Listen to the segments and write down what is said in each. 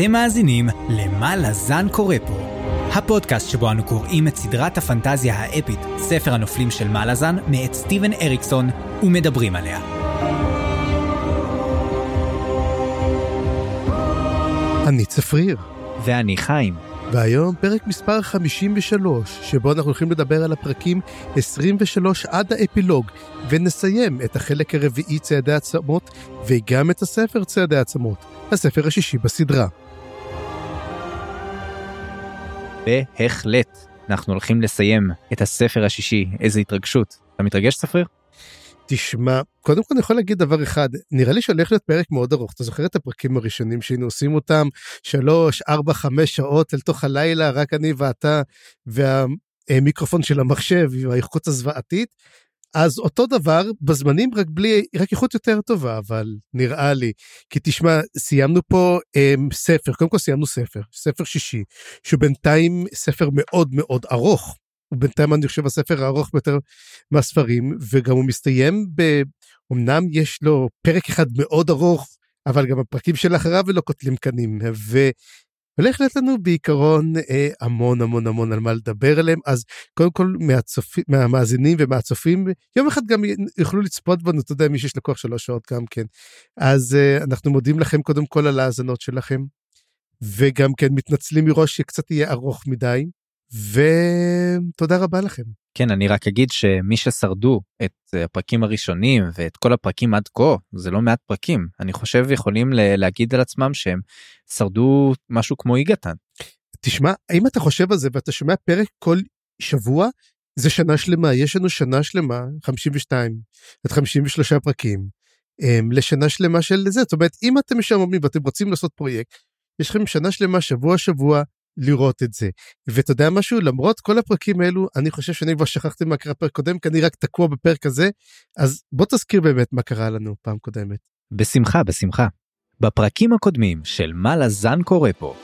אתם מאזינים ל"מה לזן קורא פה", הפודקאסט שבו אנו קוראים את סדרת הפנטזיה האפית, ספר הנופלים של מלאזן, מאת סטיבן אריקסון, ומדברים עליה. אני צפריר, ואני חיים. והיום פרק מספר 53, שבו אנחנו הולכים לדבר על הפרקים 23 עד האפילוג, ונסיים את החלק הרביעי צעדי עצמות, וגם את הספר צעדי עצמות, הספר השישי בסדרה. בהחלט. אנחנו הולכים לסיים את הספר השישי, איזה התרגשות. אתה מתרגש, ספריר? תשמע, קודם כל אני יכול להגיד דבר אחד, נראה לי שהולך להיות פרק מאוד ארוך, אתה זוכר את הפרקים הראשונים שהיינו עושים אותם, שלוש, ארבע, חמש שעות אל תוך הלילה, רק אני ואתה, והמיקרופון של המחשב, והאיכות הזוועתית, אז אותו דבר בזמנים רק בלי רק איכות יותר טובה אבל נראה לי כי תשמע סיימנו פה um, ספר קודם כל סיימנו ספר ספר שישי שהוא בינתיים ספר מאוד מאוד ארוך. הוא בינתיים אני חושב הספר הארוך ביותר מהספרים וגם הוא מסתיים ב... אמנם יש לו פרק אחד מאוד ארוך אבל גם הפרקים שלאחריו לא קוטלים קנים הולך להיות לנו בעיקרון אה, המון המון המון על מה לדבר עליהם. אז קודם כל מהצופים מהמאזינים ומהצופים יום אחד גם יוכלו לצפות בנו אתה יודע מי שיש לקוח שלוש שעות גם כן. אז אה, אנחנו מודים לכם קודם כל על ההאזנות שלכם וגם כן מתנצלים מראש שקצת יהיה ארוך מדי ותודה רבה לכם. כן אני רק אגיד שמי ששרדו את הפרקים הראשונים ואת כל הפרקים עד כה זה לא מעט פרקים אני חושב יכולים להגיד על עצמם שהם שרדו משהו כמו יגתן. תשמע האם אתה חושב על זה ואתה שומע פרק כל שבוע זה שנה שלמה יש לנו שנה שלמה 52 עד 53 פרקים אמ, לשנה שלמה של זה זאת אומרת אם אתם משעממים ואתם רוצים לעשות פרויקט יש לכם שנה שלמה שבוע שבוע לראות את זה. ואתה יודע משהו? למרות כל הפרקים האלו, אני חושב שאני כבר שכחתי מה קרה בפרק קודם, כי אני רק תקוע בפרק הזה, אז בוא תזכיר באמת מה קרה לנו פעם קודמת. בשמחה, בשמחה. בפרקים הקודמים של מה לזן קורה פה.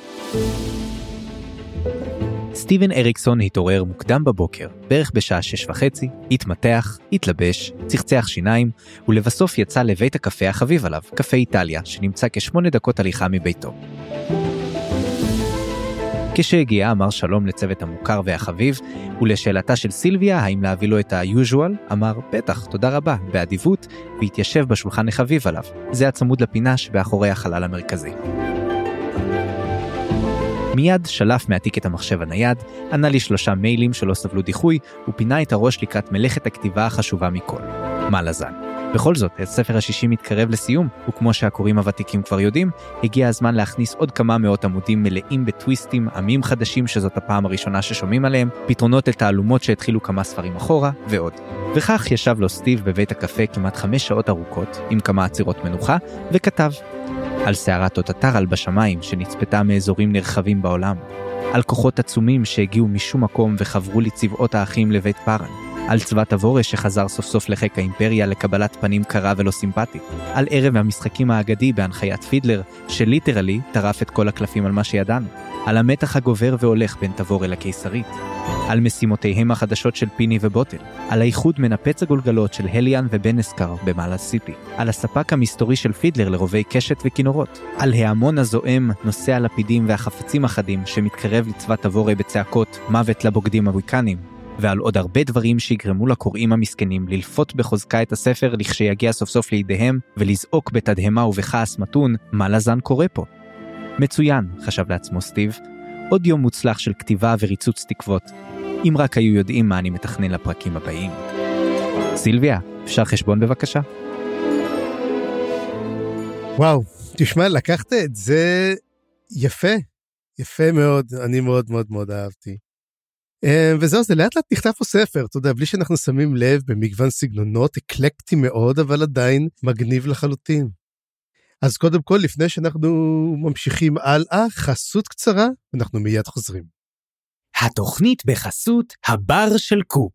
סטיבן אריקסון התעורר מוקדם בבוקר, בערך בשעה שש וחצי, התמתח, התלבש, צחצח שיניים, ולבסוף יצא לבית הקפה החביב עליו, קפה איטליה, שנמצא כשמונה דקות הליכה מביתו. כשהגיע אמר שלום לצוות המוכר והחביב, ולשאלתה של סילביה האם להביא לו את ה-usual, אמר בטח, תודה רבה, באדיבות, והתיישב בשולחן החביב עליו. זה הצמוד לפינה שבאחורי החלל המרכזי. מיד שלף מהתיק את המחשב הנייד, ענה לי שלושה מיילים שלא סבלו דיחוי, ופינה את הראש לקראת מלאכת הכתיבה החשובה מכל. מה לזן. בכל זאת, הספר השישי מתקרב לסיום, וכמו שהקוראים הוותיקים כבר יודעים, הגיע הזמן להכניס עוד כמה מאות עמודים מלאים בטוויסטים, עמים חדשים שזאת הפעם הראשונה ששומעים עליהם, פתרונות לתעלומות שהתחילו כמה ספרים אחורה, ועוד. וכך ישב לו סטיב בבית הקפה כמעט חמש שעות ארוכות, עם כמה עצירות מנוחה, וכתב. על סערת תותתרל בשמיים שנצפתה מאזורים נרחבים בעולם. על כוחות עצומים שהגיעו משום מקום וחברו לצבאות האחים לבית פארן. על צבא תבורש שחזר סוף סוף לחיק האימפריה לקבלת פנים קרה ולא סימפטית, על ערב המשחקים האגדי בהנחיית פידלר, שליטרלי טרף את כל הקלפים על מה שידענו, על המתח הגובר והולך בין תבורה לקיסרית, על משימותיהם החדשות של פיני ובוטל, על האיחוד מנפץ הגולגלות של הליאן ובנסקר במעלה סיפי, על הספק המסתורי של פידלר לרובי קשת וכינורות, על ההמון הזועם, נושא הלפידים והחפצים החדים שמתקרב לצבא תבורה בצעקות מוות לבוגדים הוויקנים, ועל עוד הרבה דברים שיגרמו לקוראים המסכנים ללפות בחוזקה את הספר לכשיגיע סוף סוף לידיהם, ולזעוק בתדהמה ובכעס מתון, מה לזן קורה פה? מצוין, חשב לעצמו סטיב, עוד יום מוצלח של כתיבה וריצוץ תקוות. אם רק היו יודעים מה אני מתכנן לפרקים הבאים. סילביה, אפשר חשבון בבקשה? וואו, תשמע, לקחת את זה יפה, יפה מאוד, אני מאוד מאוד מאוד אהבתי. אה, וזהו זה לאט לאט נכתב פה ספר אתה יודע בלי שאנחנו שמים לב במגוון סגנונות אקלקטי מאוד אבל עדיין מגניב לחלוטין. אז קודם כל לפני שאנחנו ממשיכים הלאה חסות קצרה אנחנו מיד חוזרים. התוכנית בחסות הבר של קופ.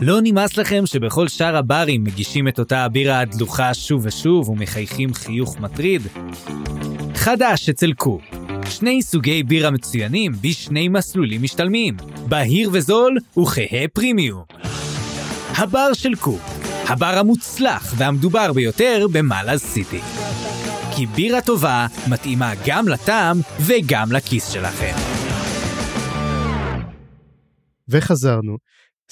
לא נמאס לכם שבכל שאר הברים מגישים את אותה הבירה הדלוחה שוב ושוב ומחייכים חיוך מטריד? חדש אצל קופ. שני סוגי בירה מצוינים בשני מסלולים משתלמים, בהיר וזול וכהה פרימיום. הבר של קוק, הבר המוצלח והמדובר ביותר במאלאז סיטי. כי בירה טובה מתאימה גם לטעם וגם לכיס שלכם. וחזרנו.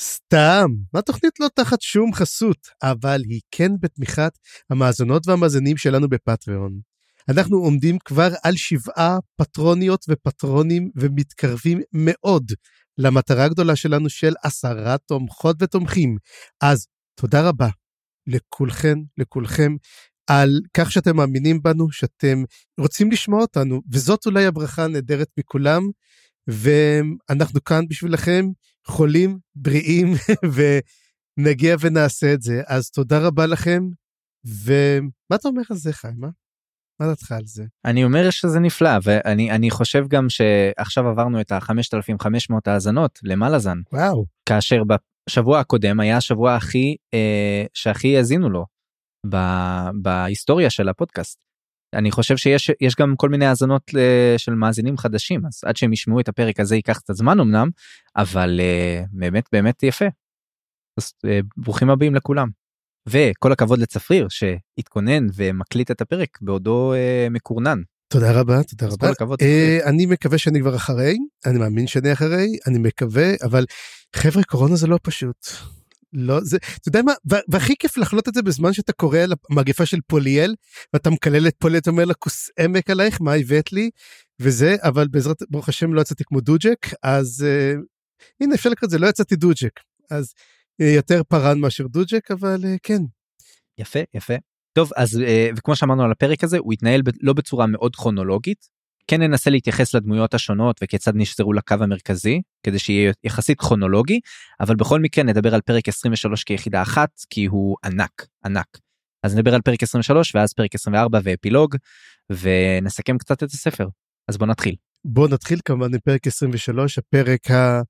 סתם, התוכנית לא תחת שום חסות, אבל היא כן בתמיכת המאזונות והמאזינים שלנו בפטריון. אנחנו עומדים כבר על שבעה פטרוניות ופטרונים ומתקרבים מאוד למטרה הגדולה שלנו של עשרה תומכות ותומכים. אז תודה רבה לכולכן, לכולכם, על כך שאתם מאמינים בנו, שאתם רוצים לשמוע אותנו, וזאת אולי הברכה הנהדרת מכולם, ואנחנו כאן בשבילכם, חולים, בריאים, ונגיע ונעשה את זה. אז תודה רבה לכם, ומה אתה אומר על זה, חיים? מה? מה דעתך על זה? אני אומר שזה נפלא ואני חושב גם שעכשיו עברנו את ה-5500 האזנות למלאזן. וואו. כאשר בשבוע הקודם היה השבוע הכי אה, שהכי האזינו לו ב, בהיסטוריה של הפודקאסט. אני חושב שיש יש גם כל מיני האזנות אה, של מאזינים חדשים אז עד שהם ישמעו את הפרק הזה ייקח קצת זמן אמנם אבל אה, באמת באמת יפה. אז אה, ברוכים הבאים לכולם. וכל הכבוד לצפריר שהתכונן ומקליט את הפרק בעודו אה, מקורנן. תודה רבה, תודה רבה. כל הכבוד. אה, אני מקווה שאני כבר אחרי, אני מאמין שאני אחרי, אני מקווה, אבל חבר'ה, קורונה זה לא פשוט. לא, זה, אתה יודע מה, והכי כיף לחלות את זה בזמן שאתה קורא על המגפה של פוליאל, ואתה מקלל את פוליאל, אתה אומר לה כוס עמק עלייך, מה הבאת לי, וזה, אבל בעזרת, ברוך השם לא יצאתי כמו דוג'ק, אז אה, הנה אפשר לקרוא את זה, לא יצאתי דוג'ק, אז יותר פארן מאשר דוג'ק, אבל אה, כן. יפה, יפה. טוב, אז אה, וכמו שאמרנו על הפרק הזה, הוא התנהל לא בצורה מאוד כרונולוגית. כן ננסה להתייחס לדמויות השונות וכיצד נשזרו לקו המרכזי, כדי שיהיה יחסית כרונולוגי, אבל בכל מקרה נדבר על פרק 23 כיחידה אחת, כי הוא ענק, ענק. אז נדבר על פרק 23 ואז פרק 24 ואפילוג, ונסכם קצת את הספר. אז בוא נתחיל. בוא נתחיל כמובן עם פרק 23, הפרק ה...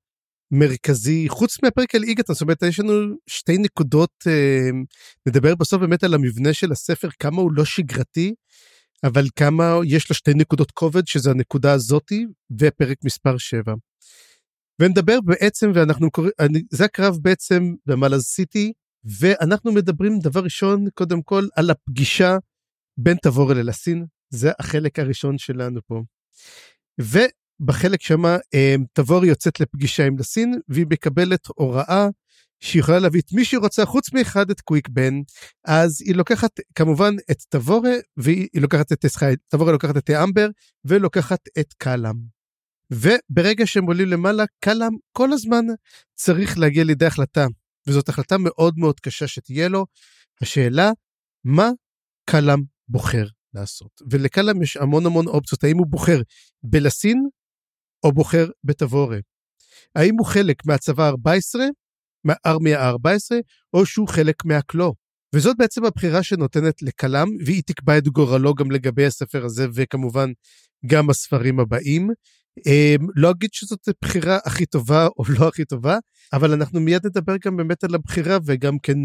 מרכזי חוץ מהפרק על איגתון זאת אומרת יש לנו שתי נקודות אה, נדבר בסוף באמת על המבנה של הספר כמה הוא לא שגרתי אבל כמה יש לו שתי נקודות כובד שזה הנקודה הזאתי ופרק מספר 7. ונדבר בעצם ואנחנו קוראים זה הקרב בעצם במלאז סיטי ואנחנו מדברים דבר ראשון קודם כל על הפגישה בין תבור אל אלסין זה החלק הראשון שלנו פה. בחלק שמה אה, תבור יוצאת לפגישה עם לסין והיא מקבלת הוראה שהיא יכולה להביא את מי שהיא רוצה חוץ מאחד את קוויק בן. אז היא לוקחת כמובן את תבורה והיא לוקחת את תבורה לוקחת את אמבר ולוקחת את קלאם. וברגע שהם עולים למעלה קלאם כל הזמן צריך להגיע לידי החלטה וזאת החלטה מאוד מאוד קשה שתהיה לו. השאלה מה קלאם בוחר לעשות? ולקלאם יש המון המון אופציות האם הוא בוחר בלסין או בוחר בתבורה? האם הוא חלק מהצבא ה-14, מהארמיה ה-14, או שהוא חלק מהקלו? וזאת בעצם הבחירה שנותנת לכלם, והיא תקבע את גורלו גם לגבי הספר הזה, וכמובן גם הספרים הבאים. אמ, לא אגיד שזאת הבחירה הכי טובה או לא הכי טובה, אבל אנחנו מיד נדבר גם באמת על הבחירה וגם כן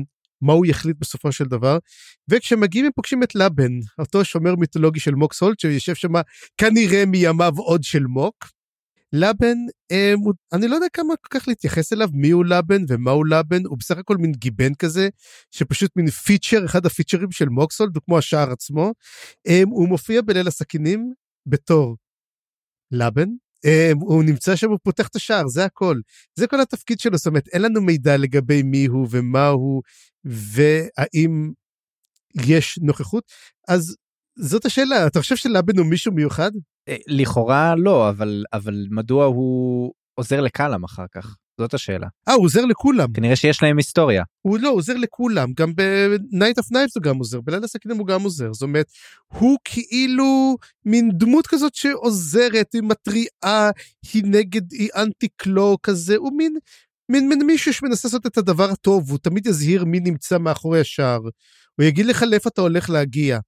מה הוא יחליט בסופו של דבר. וכשמגיעים הם פוגשים את לבן, אותו שומר מיתולוגי של מוקס הולט, שיושב שם כנראה מימיו עוד של מוק. לבן, אה, אני לא יודע כמה כל כך להתייחס אליו, מי הוא לבן ומה הוא לבן, הוא בסך הכל מין גיבן כזה, שפשוט מין פיצ'ר, אחד הפיצ'רים של מוקסולד, הוא כמו השער עצמו. אה, הוא מופיע בליל הסכינים בתור לבן, אה, הוא נמצא שם, הוא פותח את השער, זה הכל. זה כל התפקיד שלו, זאת אומרת, אין לנו מידע לגבי מי הוא ומה הוא, והאם יש נוכחות. אז זאת השאלה, אתה חושב שלבן הוא מישהו מיוחד? אה, לכאורה לא, אבל, אבל מדוע הוא עוזר לקלאם אחר כך? זאת השאלה. אה, הוא עוזר לכולם. כנראה שיש להם היסטוריה. הוא לא, הוא עוזר לכולם. גם ב-Night of Knives הוא גם עוזר, בלילה הסכינים הוא גם עוזר. זאת אומרת, הוא כאילו מין דמות כזאת שעוזרת, היא מתריעה, היא נגד, היא אנטי קלו כזה, הוא מין, מין, מין מישהו שמנסה לעשות את הדבר הטוב, הוא תמיד יזהיר מי נמצא מאחורי השער. הוא יגיד לך לאיפה אתה הולך להגיע.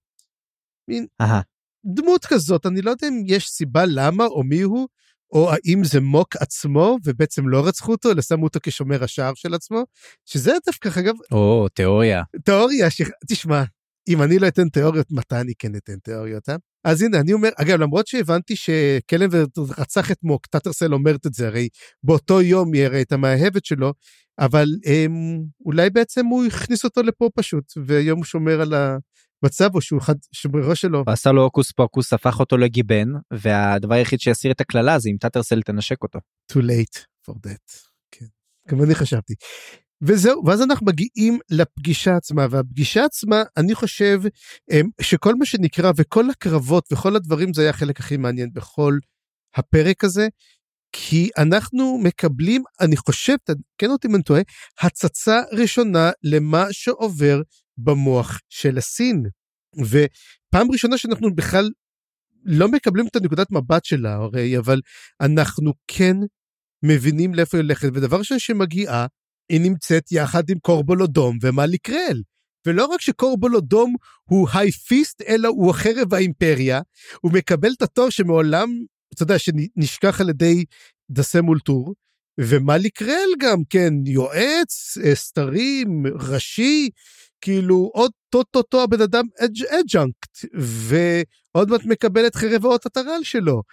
מין Aha. דמות כזאת, אני לא יודע אם יש סיבה למה או מי הוא, או האם זה מוק עצמו ובעצם לא רצחו אותו, אלא שמו אותו כשומר השער של עצמו, שזה דווקא, אגב... או, תיאוריה. תיאוריה, ש... תשמע, אם אני לא אתן תיאוריות, מתי אני כן אתן תיאוריות, אה? אז הנה, אני אומר, אגב, למרות שהבנתי שקלן רצח את מוק, טאטרסל אומרת את זה, הרי באותו יום היא הרי את המאהבת שלו, אבל אמ, אולי בעצם הוא הכניס אותו לפה פשוט, והיום הוא שומר על, ה, מצב או שהוא אחד שבראש שלו עשה לו הוקוס פוקוס הפך אותו לגיבן והדבר היחיד שיסיר את הקללה זה אם טאטרסל תנשק אותו. too late for that. כן. גם אני חשבתי. וזהו ואז אנחנו מגיעים לפגישה עצמה והפגישה עצמה אני חושב אמ, שכל מה שנקרא וכל הקרבות וכל הדברים זה היה החלק הכי מעניין בכל הפרק הזה. כי אנחנו מקבלים אני חושב תקן אותי אם אני טועה הצצה ראשונה למה שעובר במוח של הסין. ופעם ראשונה שאנחנו בכלל לא מקבלים את הנקודת מבט שלה הרי אבל אנחנו כן מבינים לאיפה היא הולכת ודבר ראשון שמגיעה היא נמצאת יחד עם קורבולודום ומאליקרל. ולא רק שקורבולודום הוא היי פיסט אלא הוא החרב האימפריה הוא מקבל את התואר שמעולם אתה יודע שנשכח על ידי דסה מולטור ומאליקרל גם כן יועץ סתרים ראשי כאילו עוד טו-טו-טו הבן אדם אג'אנקט ועוד מעט מקבל את חרב האות הטרל שלו.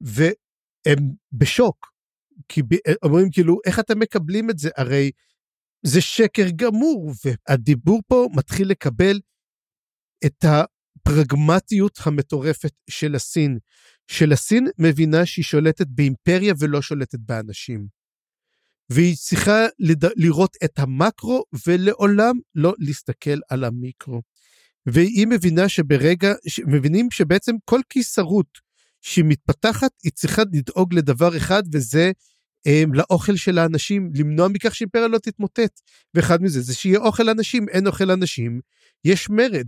והם בשוק כי אומרים כאילו איך אתם מקבלים את זה הרי זה שקר גמור והדיבור פה מתחיל לקבל את הפרגמטיות המטורפת של הסין. של הסין מבינה שהיא שולטת באימפריה ולא שולטת באנשים. והיא צריכה לד... לראות את המקרו ולעולם לא להסתכל על המיקרו. והיא מבינה שברגע, מבינים שבעצם כל קיסרות שהיא מתפתחת, היא צריכה לדאוג לדבר אחד, וזה הם, לאוכל של האנשים, למנוע מכך שאימפריה לא תתמוטט. ואחד מזה זה שיהיה אוכל אנשים, אין אוכל אנשים, יש מרד.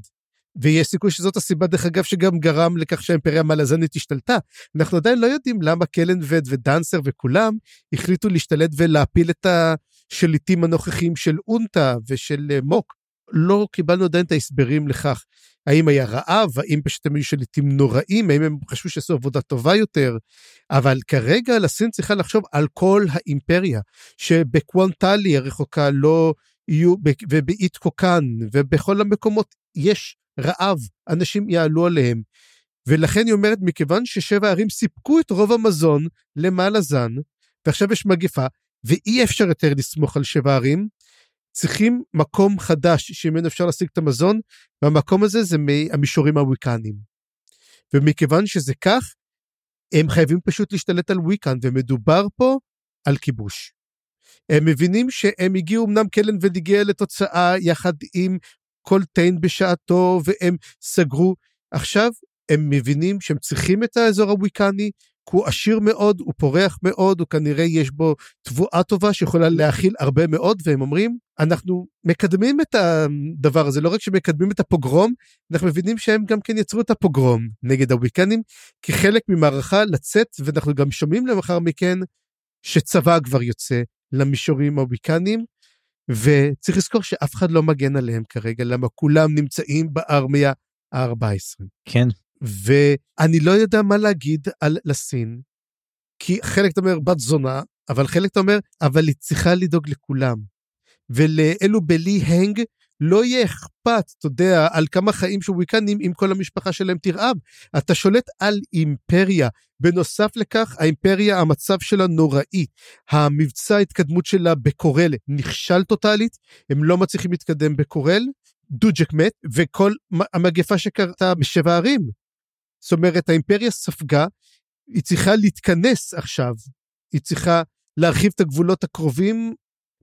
ויש סיכוי שזאת הסיבה, דרך אגב, שגם גרם לכך שהאימפריה המלזנית השתלטה. אנחנו עדיין לא יודעים למה קלנבד ודנסר וכולם החליטו להשתלט ולהפיל את השליטים הנוכחיים של אונטה ושל אה, מוק. לא קיבלנו עדיין את ההסברים לכך. האם היה רעב, האם פשוט הם היו שליטים נוראים, האם הם חשבו שעשו עבודה טובה יותר, אבל כרגע לסין צריכה לחשוב על כל האימפריה, שבקוונטלי הרחוקה לא יהיו, ובאית קוקן, ובכל המקומות יש רעב, אנשים יעלו עליהם. ולכן היא אומרת, מכיוון ששבע ערים סיפקו את רוב המזון למעלזן, ועכשיו יש מגפה, ואי אפשר יותר לסמוך על שבע ערים, צריכים מקום חדש שממנו אפשר להשיג את המזון, והמקום הזה זה מהמישורים הוויקניים. ומכיוון שזה כך, הם חייבים פשוט להשתלט על וויקן, ומדובר פה על כיבוש. הם מבינים שהם הגיעו, אמנם קלן ודיגיה לתוצאה יחד עם קולטיין בשעתו, והם סגרו. עכשיו הם מבינים שהם צריכים את האזור הוויקני, כי הוא עשיר מאוד, הוא פורח מאוד, הוא כנראה יש בו תבואה טובה שיכולה להכיל הרבה מאוד, והם אומרים, אנחנו מקדמים את הדבר הזה, לא רק שמקדמים את הפוגרום, אנחנו מבינים שהם גם כן יצרו את הפוגרום נגד הוויקנים, כחלק ממערכה לצאת, ואנחנו גם שומעים למחר מכן שצבא כבר יוצא למישורים הוויקנים, וצריך לזכור שאף אחד לא מגן עליהם כרגע, למה כולם נמצאים בארמיה ה-14. כן. ואני לא יודע מה להגיד על לסין, כי חלק אתה אומר בת זונה, אבל חלק אתה אומר, אבל היא צריכה לדאוג לכולם. ולאלו בלי הנג לא יהיה אכפת, אתה יודע, על כמה חיים של וויקנים אם כל המשפחה שלהם תרעב. אתה שולט על אימפריה. בנוסף לכך, האימפריה, המצב שלה נוראי. המבצע ההתקדמות שלה בקורל נכשל טוטאלית, הם לא מצליחים להתקדם בקורל. דוג'ק מת, וכל המגפה שקרתה בשבע ערים. זאת אומרת, האימפריה ספגה, היא צריכה להתכנס עכשיו. היא צריכה להרחיב את הגבולות הקרובים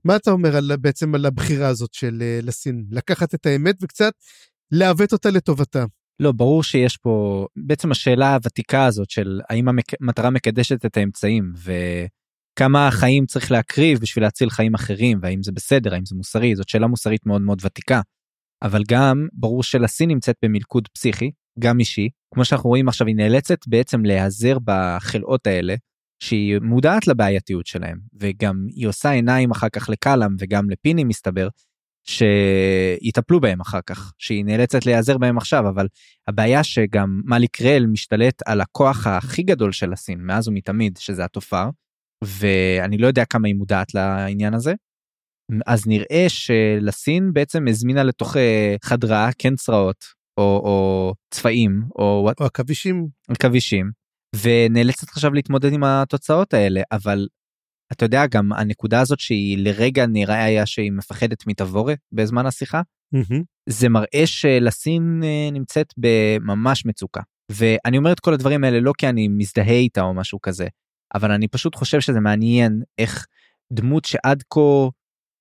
מה אתה אומר על, בעצם על הבחירה הזאת של uh, לסין? לקחת את האמת וקצת לעוות אותה לטובתה. לא, ברור שיש פה בעצם השאלה הוותיקה הזאת של האם המטרה מקדשת את האמצעים וכמה חיים צריך להקריב בשביל להציל חיים אחרים והאם זה בסדר, האם זה מוסרי, זאת שאלה מוסרית מאוד מאוד ותיקה. אבל גם ברור שלסין נמצאת במלכוד פסיכי, גם אישי, כמו שאנחנו רואים עכשיו היא נאלצת בעצם להיעזר בחלאות האלה שהיא מודעת לבעייתיות שלהם וגם היא עושה עיניים אחר כך לקלאם וגם לפיני מסתבר שיטפלו בהם אחר כך שהיא נאלצת להיעזר בהם עכשיו אבל הבעיה שגם מאליק קרל משתלט על הכוח הכי גדול של הסין מאז ומתמיד שזה התופעה ואני לא יודע כמה היא מודעת לעניין הזה. אז נראה שלסין בעצם הזמינה לתוך אה, חדרה כן צרעות או, או צבעים או, או עכבישים עכבישים ונאלצת עכשיו להתמודד עם התוצאות האלה אבל אתה יודע גם הנקודה הזאת שהיא לרגע נראה היה שהיא מפחדת מתבורת בזמן השיחה מהמם. זה מראה שלסין אה, נמצאת בממש מצוקה ואני אומר את כל הדברים האלה לא כי אני מזדהה איתה או משהו כזה אבל אני פשוט חושב שזה מעניין איך דמות שעד כה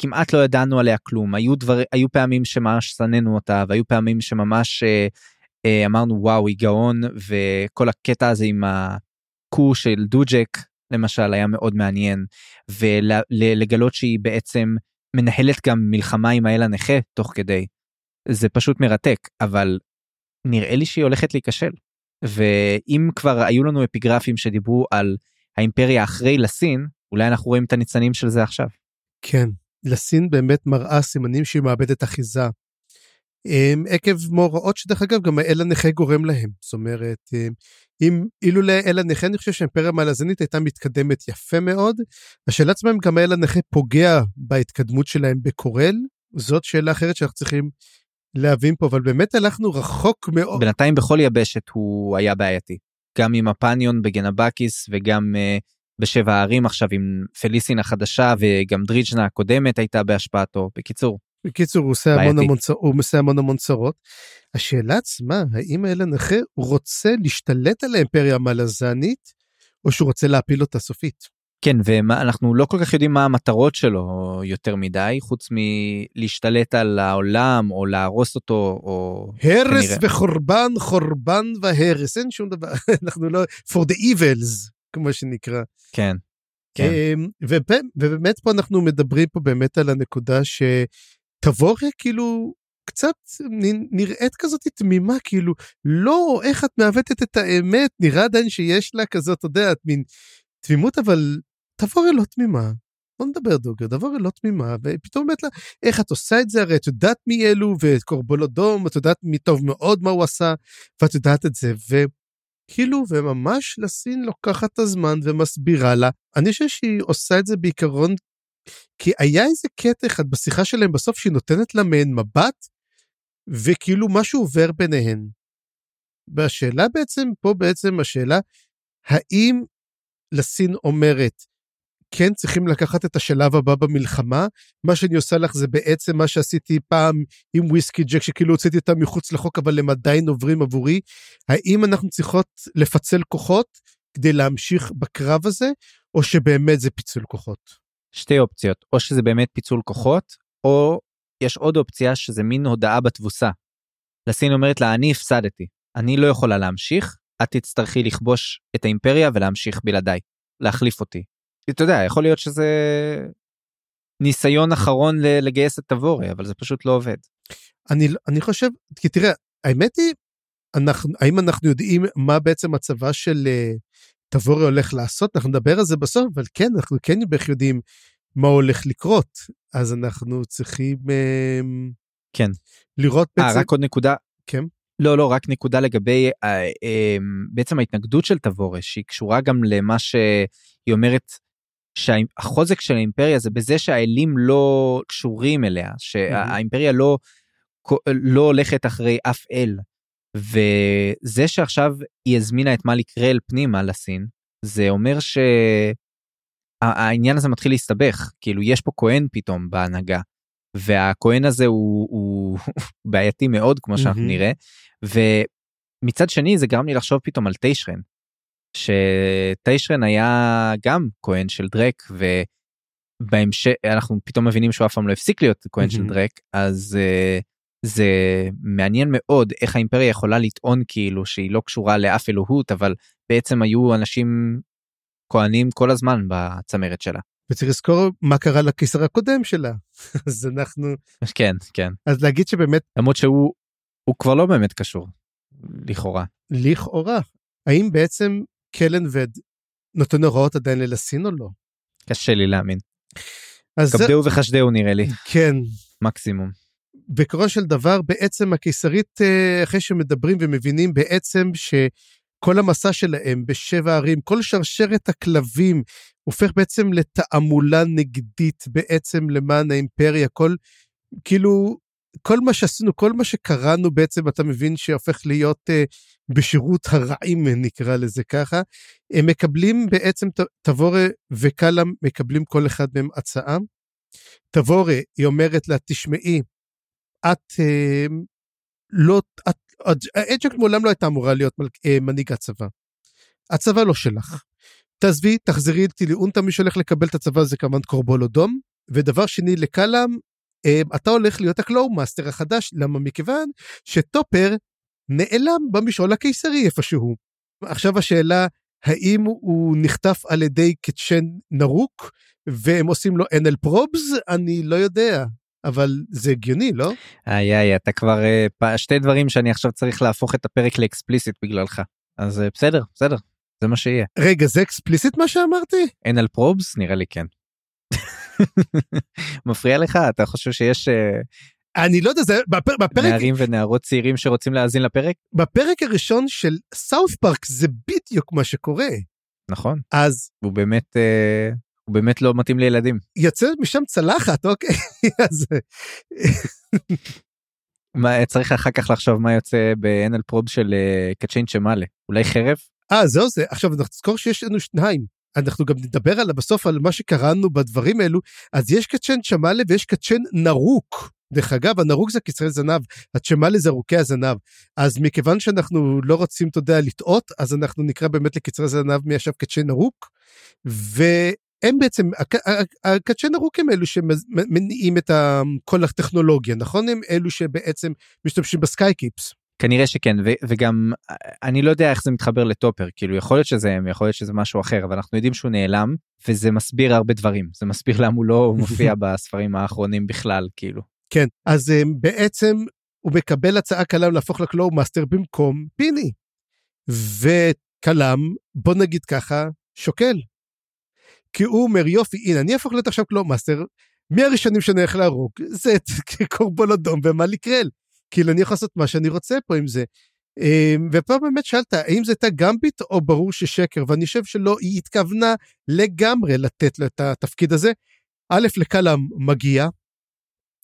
כמעט לא ידענו עליה כלום היו דבר היו פעמים שממש שנאנו אותה והיו פעמים שממש אה, אמרנו וואו היא גאון וכל הקטע הזה עם הקו של דוג'ק למשל היה מאוד מעניין ולגלות שהיא בעצם מנהלת גם מלחמה עם האל הנכה תוך כדי. זה פשוט מרתק אבל נראה לי שהיא הולכת להיכשל. ואם כבר היו לנו אפיגרפים שדיברו על האימפריה אחרי לסין אולי אנחנו רואים את הניצנים של זה עכשיו. כן, לסין באמת מראה סימנים שהיא מאבדת אחיזה. אמ, עקב מאורעות שדרך אגב גם האל הנכה גורם להם. זאת אומרת, אמ, אם אילולא האל הנכה אני חושב שהאימפריה המלזנית הייתה מתקדמת יפה מאוד. השאלה עצמה אם גם האל הנכה פוגע בהתקדמות שלהם בקורל, זאת שאלה אחרת שאנחנו צריכים להבין פה, אבל באמת הלכנו רחוק מאוד. בינתיים בכל יבשת הוא היה בעייתי. גם עם הפניון בגנבקיס וגם uh, בשבע הערים עכשיו עם פליסין החדשה וגם דריג'נה הקודמת הייתה בהשפעתו. בקיצור, בקיצור, הוא עושה המון. המון, הוא עושה המון המון צרות. השאלה עצמה, האם האל הנכה רוצה להשתלט על האימפריה המלזנית, או שהוא רוצה להפיל אותה סופית? כן ואנחנו לא כל כך יודעים מה המטרות שלו יותר מדי חוץ מלהשתלט על העולם או להרוס אותו או הרס כנראה. וחורבן, חורבן והרס, אין שום דבר, אנחנו לא, for the evils, כמו שנקרא. כן. כן. אמ, ובאמת, פה אנחנו מדברים פה באמת על הנקודה שתבוריה כאילו קצת נראית כזאת תמימה כאילו לא איך את מעוותת את האמת נראה עדיין שיש לה כזאת אתה יודע מין תמימות אבל תבוריה לא תמימה. בוא נדבר דוגר, דבוריה לא תמימה, ופתאום אומרת לה, איך את עושה את זה? הרי את יודעת מי אלו, ואת קורבולודום, את יודעת מי טוב מאוד מה הוא עשה, ואת יודעת את זה, וכאילו, וממש לסין לוקחת את הזמן ומסבירה לה. אני חושב שהיא עושה את זה בעיקרון, כי היה איזה קטע אחד בשיחה שלהם בסוף שהיא נותנת לה מעין מבט, וכאילו משהו עובר ביניהן. והשאלה בעצם, פה בעצם השאלה, האם לסין אומרת, כן צריכים לקחת את השלב הבא במלחמה, מה שאני עושה לך זה בעצם מה שעשיתי פעם עם וויסקי ג'ק, שכאילו הוצאתי אותם מחוץ לחוק, אבל הם עדיין עוברים עבורי. האם אנחנו צריכות לפצל כוחות כדי להמשיך בקרב הזה, או שבאמת זה פיצול כוחות? שתי אופציות או שזה באמת פיצול כוחות או יש עוד אופציה שזה מין הודעה בתבוסה. לסין אומרת לה אני הפסדתי אני לא יכולה להמשיך את תצטרכי לכבוש את האימפריה ולהמשיך בלעדיי להחליף אותי. אתה יודע יכול להיות שזה ניסיון אחרון לגייס את תבורי אבל זה פשוט לא עובד. אני, אני חושב, כי תראה, האמת היא, אנחנו, האם אנחנו יודעים מה בעצם הצבא של uh, תבורי הולך לעשות? אנחנו נדבר על זה בסוף, אבל כן, אנחנו כן בערך יודעים מה הולך לקרות. אז אנחנו צריכים uh, כן. לראות אה, בעצם... רק עוד נקודה. כן. לא לא רק נקודה לגבי אה, אה, בעצם ההתנגדות של תבורה שהיא קשורה גם למה שהיא אומרת שהחוזק של האימפריה זה בזה שהאלים לא קשורים אליה שהאימפריה לא לא הולכת אחרי אף אל. וזה שעכשיו היא הזמינה את מאליק רל פנימה לסין זה אומר שהעניין הזה מתחיל להסתבך כאילו יש פה כהן פתאום בהנהגה והכהן הזה הוא, הוא בעייתי מאוד כמו שאנחנו מהמם. נראה ומצד שני זה גרם לי לחשוב פתאום על טיישרן שטיישרן היה גם כהן של דרק ובהמשך אנחנו פתאום מבינים שהוא אף פעם לא הפסיק להיות כהן של מהמם. דרק אז uh, זה מעניין מאוד איך האימפריה יכולה לטעון כאילו שהיא לא קשורה לאף אלוהות אבל בעצם היו אנשים כהנים כל הזמן בצמרת שלה. וצריך לזכור מה קרה לקיסר הקודם שלה. אז אנחנו... כן כן אז להגיד שבאמת, למרות שהוא הוא כבר לא באמת קשור לכאורה. לכאורה, האם בעצם קלנבד נותן הוראות עדיין ללסין או לא? קשה לי להאמין. אז זה, כבדהו וחשדהו נראה לי כן, מקסימום. בעקרון של דבר בעצם הקיסרית אה, אחרי שמדברים ומבינים בעצם שכל המסע שלהם בשבע ערים כל שרשרת הכלבים הופך בעצם לתעמולה נגדית בעצם למען האימפריה כל כאילו כל מה שעשינו, כל מה שקראנו בעצם, אתה מבין שהופך להיות uh, בשירות הרעים, נקרא לזה ככה. הם מקבלים בעצם, תבורה וקלאם מקבלים כל אחד מהם הצעה. תבורה, היא אומרת לה, תשמעי, את uh, לא, את, אג'קט מעולם לא הייתה אמורה להיות uh, מנהיג הצבא. הצבא לא שלך. תעזבי, תחזרי איתי לאונטה, מי שהולך לקבל את הצבא זה כמובן קורבולו דום. ודבר שני, לקלאם, אה, אתה הולך להיות ה Claw Master החדש, למה? מכיוון שטופר נעלם במשעול הקיסרי איפשהו. עכשיו השאלה, האם הוא נחטף על ידי קצ'ן נרוק, והם עושים לו anal probes? אני לא יודע. אבל זה הגיוני, לא? איי איי, אתה כבר אה, שתי דברים שאני עכשיו צריך להפוך את הפרק ל explicit בגללך. אז אה, בסדר, בסדר, זה מה שיהיה. רגע, זה explicit מה שאמרתי? anal probes? נראה לי כן. מפריע לך? אתה חושב שיש... אה, אני לא יודע, זה בפר, בפרק... נערים ונערות צעירים שרוצים להאזין לפרק? בפרק הראשון של סאוף פארק זה בדיוק מה שקורה. נכון. אז... הוא באמת, אה, הוא באמת לא מתאים לילדים. יוצא משם צלחת, אוקיי? אז... מה, צריך אחר כך לחשוב מה יוצא באנל פרוב של uh, קצ'יין צ'מאלה. אולי חרב? אה, זהו זה. עכשיו, נזכור שיש לנו שניים. אנחנו גם נדבר על בסוף על מה שקראנו בדברים האלו, אז יש קצ'ן צ'מאלה ויש קצ'ן נרוק. דרך אגב, הנרוק זה קצרי זנב, הצ'מאלה זה ארוכי הזנב. אז מכיוון שאנחנו לא רוצים, אתה יודע, לטעות, אז אנחנו נקרא באמת לקצרי זנב מי ישב קצ'ן נרוק, והם בעצם, הקצ'ן נרוק הם אלו שמניעים את כל הטכנולוגיה, נכון? הם אלו שבעצם משתמשים ב skykeeps. כנראה שכן ו- וגם אני לא יודע איך זה מתחבר לטופר כאילו יכול להיות שזה הם יכול להיות שזה משהו אחר אבל אנחנו יודעים שהוא נעלם וזה מסביר הרבה דברים זה מסביר למה הוא לא מופיע בספרים האחרונים בכלל כאילו. כן אז um, בעצם הוא מקבל הצעה קלאם להפוך ל Claw Master במקום פיני. וקלאם בוא נגיד ככה שוקל. כי הוא אומר יופי הנה אני אהפוך להיות עכשיו Claw Master מי הראשונים שאני הולך להרוג זה את קורבולו דום ומאליק רל. כאילו אני יכול לעשות מה שאני רוצה פה עם זה. אמ, ופה באמת שאלת, האם זה הייתה גמביט או ברור ששקר? ואני חושב שלא, היא התכוונה לגמרי לתת לו את התפקיד הזה. א', לקלאם מגיע.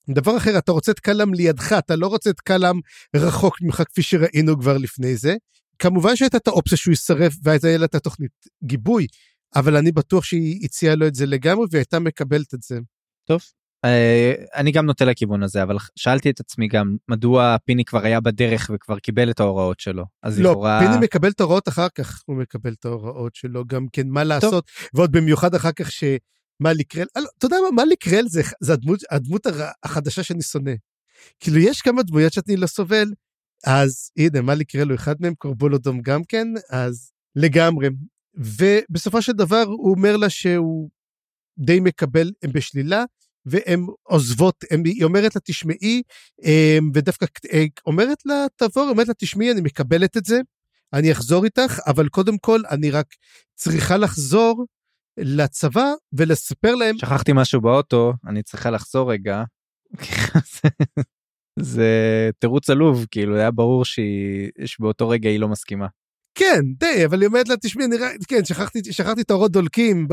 דבר אחר, אתה רוצה את קלאם לידך, אתה לא רוצה את קלאם רחוק ממך כפי שראינו כבר לפני זה. כמובן שהייתה את האופציה שהוא יסרב והייתה לה את התוכנית גיבוי, אבל אני בטוח שהיא הציעה לו את זה לגמרי והייתה מקבלת את זה. טוב, אה, אני גם נוטה לכיוון הזה אבל שאלתי את עצמי גם מדוע פיני כבר היה בדרך וכבר קיבל את ההוראות שלו אז לא לכאורה... פיני מקבל את ההוראות אחר כך הוא מקבל את ההוראות שלו גם כן מה לעשות טוב. ועוד במיוחד אחר כך קרל אה, לא, אתה יודע מה מאלי קרל זה, זה הדמות, הדמות החדשה שאני שונא. כאילו יש כמה דמויות שאני לא סובל אז הנה מאלי קרל הוא אחד מהם קורבולודום גם כן אז לגמרי ובסופו של דבר הוא אומר לה שהוא די מקבל הם בשלילה והן עוזבות, הם, היא אומרת לה תשמעי, אמ, ודווקא אה, אומרת לה תבוא, אומרת לה תשמעי אני מקבלת את זה, אני אחזור איתך, אבל קודם כל אני רק צריכה לחזור לצבא ולספר להם. שכחתי משהו באוטו, אני צריכה לחזור רגע. זה תירוץ עלוב, כאילו היה ברור שבאותו רגע היא לא מסכימה. כן, די, אבל היא אומרת לה, תשמעי, אני רק, כן, שכחתי, שכחתי את האורות דולקים,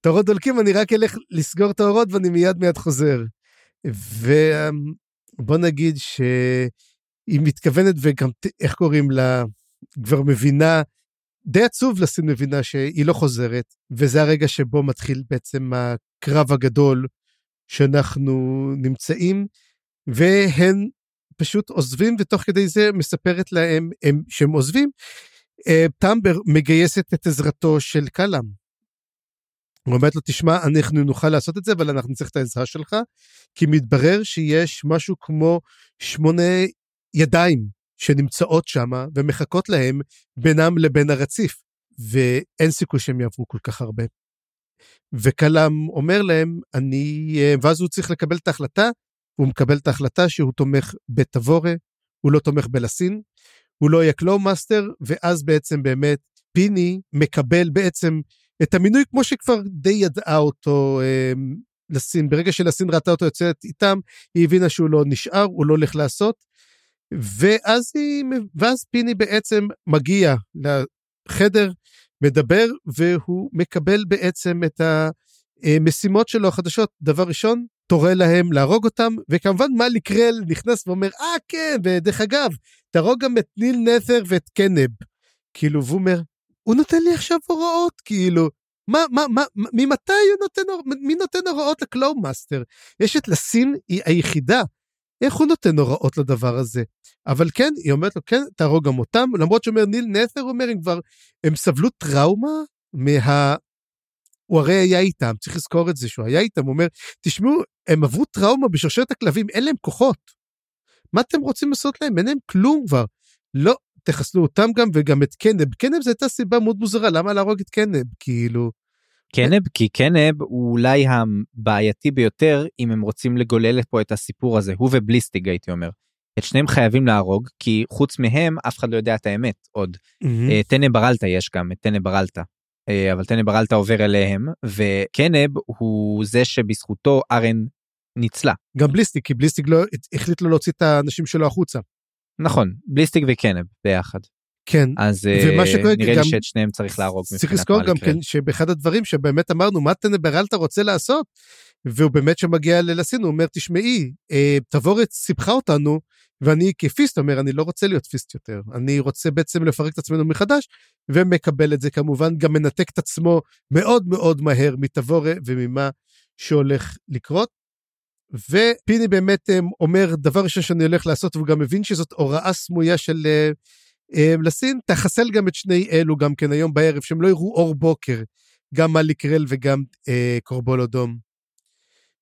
את האורות דולקים, אני רק אלך לסגור את האורות ואני מיד מיד חוזר. ובוא נגיד שהיא מתכוונת וגם, איך קוראים לה, כבר מבינה, די עצוב לסין מבינה שהיא לא חוזרת, וזה הרגע שבו מתחיל בעצם הקרב הגדול שאנחנו נמצאים, והן פשוט עוזבים ותוך כדי זה מספרת להם הם, שהם עוזבים. אה, טמבר מגייסת את עזרתו של קלאם. הוא אומרת לו תשמע אנחנו נוכל לעשות את זה אבל אנחנו נצטרך את העזרה שלך כי מתברר שיש משהו כמו שמונה ידיים שנמצאות שם ומחכות להם בינם לבין הרציף ואין סיכוי שהם יעברו כל כך הרבה. וקלאם אומר להם אני אה, ואז הוא צריך לקבל את ההחלטה הוא מקבל את ההחלטה שהוא תומך בתבורה, הוא לא תומך בלסין, הוא לא יהיה Claw Master, ואז בעצם באמת פיני מקבל בעצם את המינוי כמו שכבר די ידעה אותו אה, לסין. ברגע שלסין ראתה אותו יוצאת איתם, היא הבינה שהוא לא נשאר, הוא לא הולך לעשות. ואז, היא, ואז פיני בעצם מגיע לחדר, מדבר, והוא מקבל בעצם את ה... המשימות שלו החדשות, דבר ראשון, תורה להם להרוג אותם, וכמובן מאלי קרל נכנס ואומר, אה כן, ודרך אגב, תהרוג גם את ניל נת'ר ואת קנב. כאילו, והוא אומר, הוא נותן לי עכשיו הוראות, כאילו, מה, מה, מה, ממתי הוא נותן, מי נותן הוראות ל Claw Master? יש את לסין, היא היחידה. איך הוא נותן הוראות לדבר הזה? אבל כן, היא אומרת לו, כן, תהרוג גם אותם, למרות שאומר ניל נת'ר, אומר, הם כבר, הם סבלו טראומה מה... הוא הרי היה איתם, צריך לזכור את זה שהוא היה איתם, הוא אומר, תשמעו, הם עברו טראומה בשרשרת הכלבים, אין להם כוחות. מה אתם רוצים לעשות להם? אין להם כלום כבר. לא, תחסלו אותם גם וגם את קנב. קנב זו הייתה סיבה מאוד מוזרה, למה להרוג את קנב? כאילו... קנב, כי קנב הוא אולי הבעייתי ביותר אם הם רוצים לגולל פה את הסיפור הזה, הוא ובליסטיג הייתי אומר. את שניהם חייבים להרוג, כי חוץ מהם אף אחד לא יודע את האמת עוד. Mm-hmm. טנא ברלטה יש גם, את טנא ברלטה. אה, אבל טנא ברלטה עובר אליהם, וקנב הוא זה שבזכותו ארן ניצלה. גם בליסטיג, כי בליסטיג לא, החליט לו להוציא את האנשים שלו החוצה. נכון, בליסטיג וקנב ביחד. כן, אז ומה שקורה נראה גם, לי שאת שניהם צריך להרוג. צריך לזכור גם כן שבאחד הדברים שבאמת אמרנו, מה טנא ברלטה רוצה לעשות? והוא באמת שמגיע ללסין, הוא אומר, תשמעי, אה, תבורת סיפחה אותנו, ואני כפיסט אומר, אני לא רוצה להיות פיסט יותר, אני רוצה בעצם לפרק את עצמנו מחדש, ומקבל את זה כמובן, גם מנתק את עצמו מאוד מאוד מהר מתבורה וממה שהולך לקרות. ופיני באמת אה, אומר, דבר ראשון שאני הולך לעשות, והוא גם מבין שזאת הוראה סמויה של אה, אה, לסין, תחסל גם את שני אלו גם כן היום בערב, שהם לא יראו אור בוקר, גם מליקרל וגם אה, קורבולודום.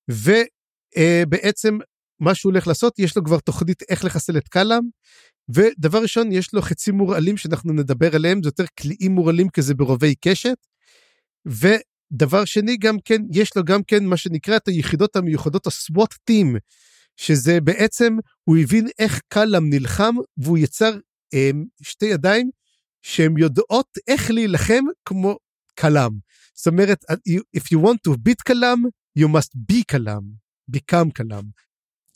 ובעצם מה שהוא הולך לעשות, יש לו כבר תוכנית איך לחסל את קלאם, ודבר ראשון, יש לו חצים מורעלים שאנחנו נדבר עליהם, זה יותר קליעים מורעלים כזה ברובי קשת. ודבר שני, גם כן, יש לו גם כן מה שנקרא את היחידות המיוחדות הסוואט טים, שזה בעצם, הוא הבין איך קלאם נלחם, והוא יצר שתי ידיים שהן יודעות איך להילחם כמו קלאם. זאת אומרת, if you want to beat קלאם, you must be קלאם, become קלאם.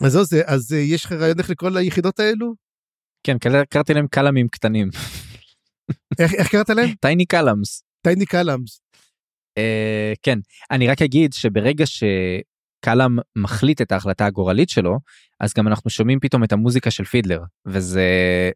אז זה, אז אה, יש לך רעיון איך לקרוא ליחידות האלו? כן, קראתי להם קלאמים קטנים. איך, איך קראת להם? tiny Kalams. tiny Kalams. Uh, כן, אני רק אגיד שברגע שקלאם מחליט את ההחלטה הגורלית שלו, אז גם אנחנו שומעים פתאום את המוזיקה של פידלר, וזה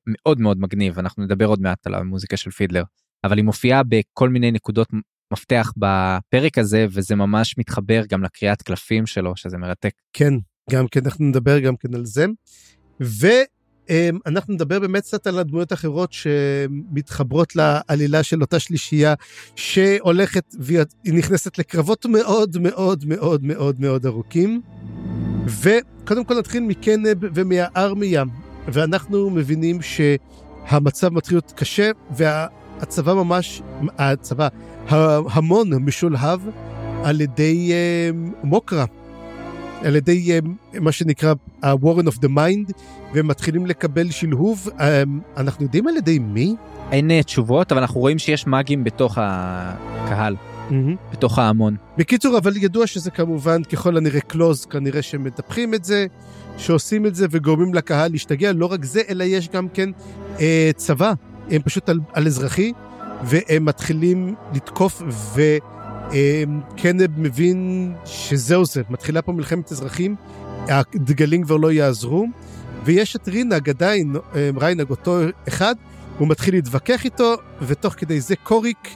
מאוד מאוד מגניב, אנחנו נדבר עוד מעט על המוזיקה של פידלר, אבל היא מופיעה בכל מיני נקודות מפתח בפרק הזה, וזה ממש מתחבר גם לקריאת קלפים שלו, שזה מרתק. כן, גם כן אנחנו נדבר גם כן על זה. ואנחנו נדבר באמת קצת על הדמויות האחרות שמתחברות לעלילה של אותה שלישייה שהולכת והיא נכנסת לקרבות מאוד מאוד מאוד מאוד מאוד ארוכים. וקודם כל נתחיל מקנב ומהארמיה, ואנחנו מבינים שהמצב מתחיל להיות קשה, והצבא ממש, הצבא, ההמון משולהב על ידי uh, מוקרה, על ידי uh, מה שנקרא ה-Warren of the Mind, והם מתחילים לקבל שלהוב. Uh, אנחנו יודעים על ידי מי? אין uh, תשובות, אבל אנחנו רואים שיש מאגים בתוך הקהל. mm-hmm. בתוך ההמון. בקיצור, אבל ידוע שזה כמובן ככל הנראה קלוז, כנראה שמטפחים את זה, שעושים את זה וקוראים לקהל להשתגע. לא רק זה, אלא יש גם כן אה, צבא, הם פשוט על, על אזרחי, והם מתחילים לתקוף, וקנב מבין שזהו זה, מתחילה פה מלחמת אזרחים, הדגלים כבר לא יעזרו, ויש את רינג עדיין, אה, ריינג אותו אחד, הוא מתחיל להתווכח איתו, ותוך כדי זה קוריק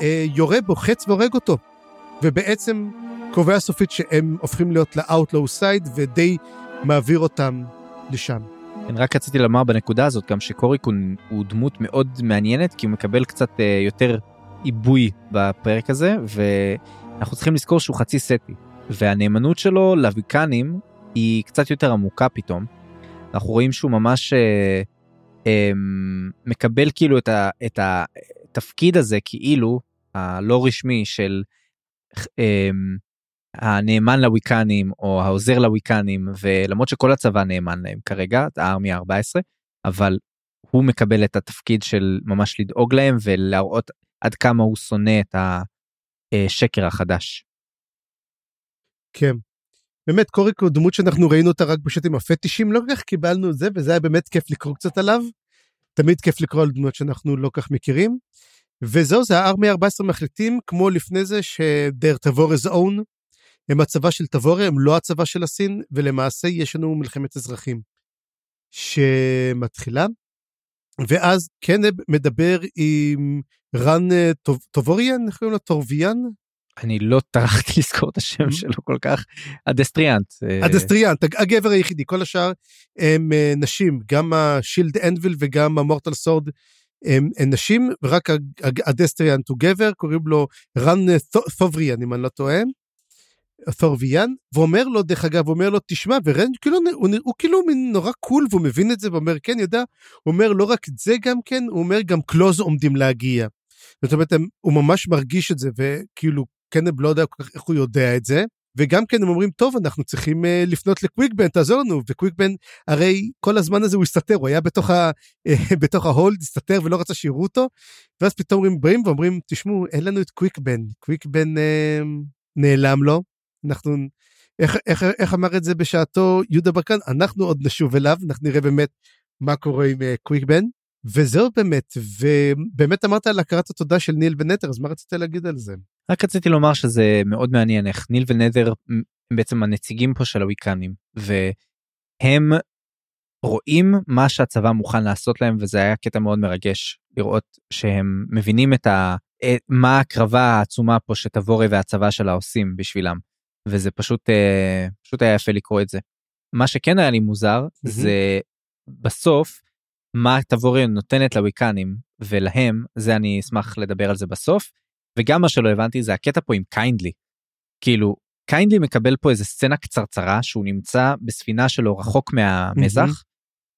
אה, יורה בו חץ והורג אותו. ובעצם קובע סופית שהם הופכים להיות ל-outlaw side ודי מעביר אותם לשם. אני רק רציתי לומר בנקודה הזאת גם שקוריק הוא, הוא דמות מאוד מעניינת כי הוא מקבל קצת uh, יותר עיבוי בפרק הזה ואנחנו צריכים לזכור שהוא חצי סטי והנאמנות שלו לוויקנים היא קצת יותר עמוקה פתאום. אנחנו רואים שהוא ממש uh, um, מקבל כאילו את, ה, את התפקיד הזה כאילו הלא רשמי של um, הנאמן לוויקנים או העוזר לוויקנים ולמרות שכל הצבא נאמן להם כרגע הארמיה 14 אבל הוא מקבל את התפקיד של ממש לדאוג להם ולהראות עד כמה הוא שונא את השקר החדש. כן. באמת קוריק הוא דמות שאנחנו ראינו אותה רק פשוט עם הפטישים לא כל כך קיבלנו את זה וזה היה באמת כיף לקרוא קצת עליו. תמיד כיף לקרוא על דמות שאנחנו לא כך מכירים. וזהו, זה הארמי 14 מחליטים, כמו לפני זה, שדר תבורז און, הם הצבא של תבורה, הם לא הצבא של הסין, ולמעשה יש לנו מלחמת אזרחים שמתחילה. ואז קנב מדבר עם רן טובוריאן, איך קוראים לו? טורביאן? אני לא טרחתי לזכור את השם Mm-hmm. שלו כל כך. ה Destriant. אה, ה Destriant, הגבר היחידי, כל השאר הם אה, נשים, גם ה Shield Anvil וגם ה Mortal Sword הם, נשים, ורק ה Destriant הוא גבר, קוראים לו רן אה, תובריאן, אם אני לא טועה, תורביאן, ואומר לו, דרך אגב, הוא אומר לו, תשמע, ורן, כאילו, הוא, נ- הוא כאילו מין נורא cool, והוא מבין את זה, ואומר, כן, יודע, הוא אומר, לא רק את זה גם כן, הוא אומר, גם Claws עומדים להגיע. זאת אומרת, הוא ממש מרגיש את זה, וכאילו, קנב לא יודע כל כך איך הוא יודע את זה. וגם כן הם אומרים, טוב, אנחנו צריכים uh, לפנות לקוויקבן, תעזור לנו, וקוויקבן, הרי כל הזמן הזה הוא הסתתר, הוא היה בתוך, ה, uh, בתוך ה hold, הסתתר ולא רצה שיראו אותו, ואז פתאום הם באים ואומרים, תשמעו, אין לנו את קוויקבן, קוויקבן uh, נעלם לו, אנחנו, איך, איך, איך אמר את זה בשעתו יהודה ברקן, אנחנו עוד נשוב אליו, אנחנו נראה באמת מה קורה עם uh, קוויקבן, וזהו באמת, ובאמת אמרת על הכרת התודה של ניל ונטר, אז מה רצית להגיד על זה? רק רציתי לומר שזה מאוד מעניין איך ניל ונדר הם בעצם הנציגים פה של הוויקנים והם רואים מה שהצבא מוכן לעשות להם וזה היה קטע מאוד מרגש לראות שהם מבינים את ה... את- מה ההקרבה העצומה פה שתבורי והצבא שלה עושים בשבילם וזה פשוט אה, פשוט היה יפה לקרוא את זה. מה שכן היה לי מוזר זה בסוף מה תבורי נותנת לוויקנים ולהם זה אני אשמח לדבר על זה בסוף. וגם מה שלא הבנתי זה הקטע פה עם קיינדלי. כאילו קיינדלי מקבל פה איזה סצנה קצרצרה שהוא נמצא בספינה שלו רחוק מהמזח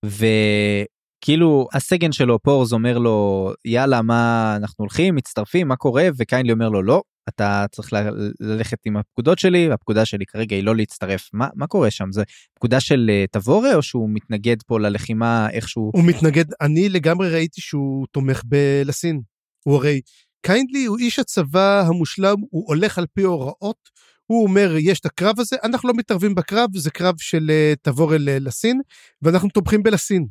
וכאילו הסגן שלו פורז אומר לו יאללה מה אנחנו הולכים מצטרפים מה קורה וקיינדלי אומר לו לא אתה צריך ל- ללכת עם הפקודות שלי והפקודה שלי כרגע היא לא להצטרף מה מה קורה שם זה פקודה של אה, תבורה או שהוא מתנגד פה ללחימה איכשהו הוא מתנגד, אני לגמרי ראיתי שהוא תומך בלסין. הוא הרי, קיינדלי הוא איש הצבא המושלם, הוא הולך על פי הוראות, הוא אומר, יש את הקרב הזה, אנחנו לא מתערבים בקרב, זה קרב של אה, תבור לסין, ואנחנו תומכים בלסין.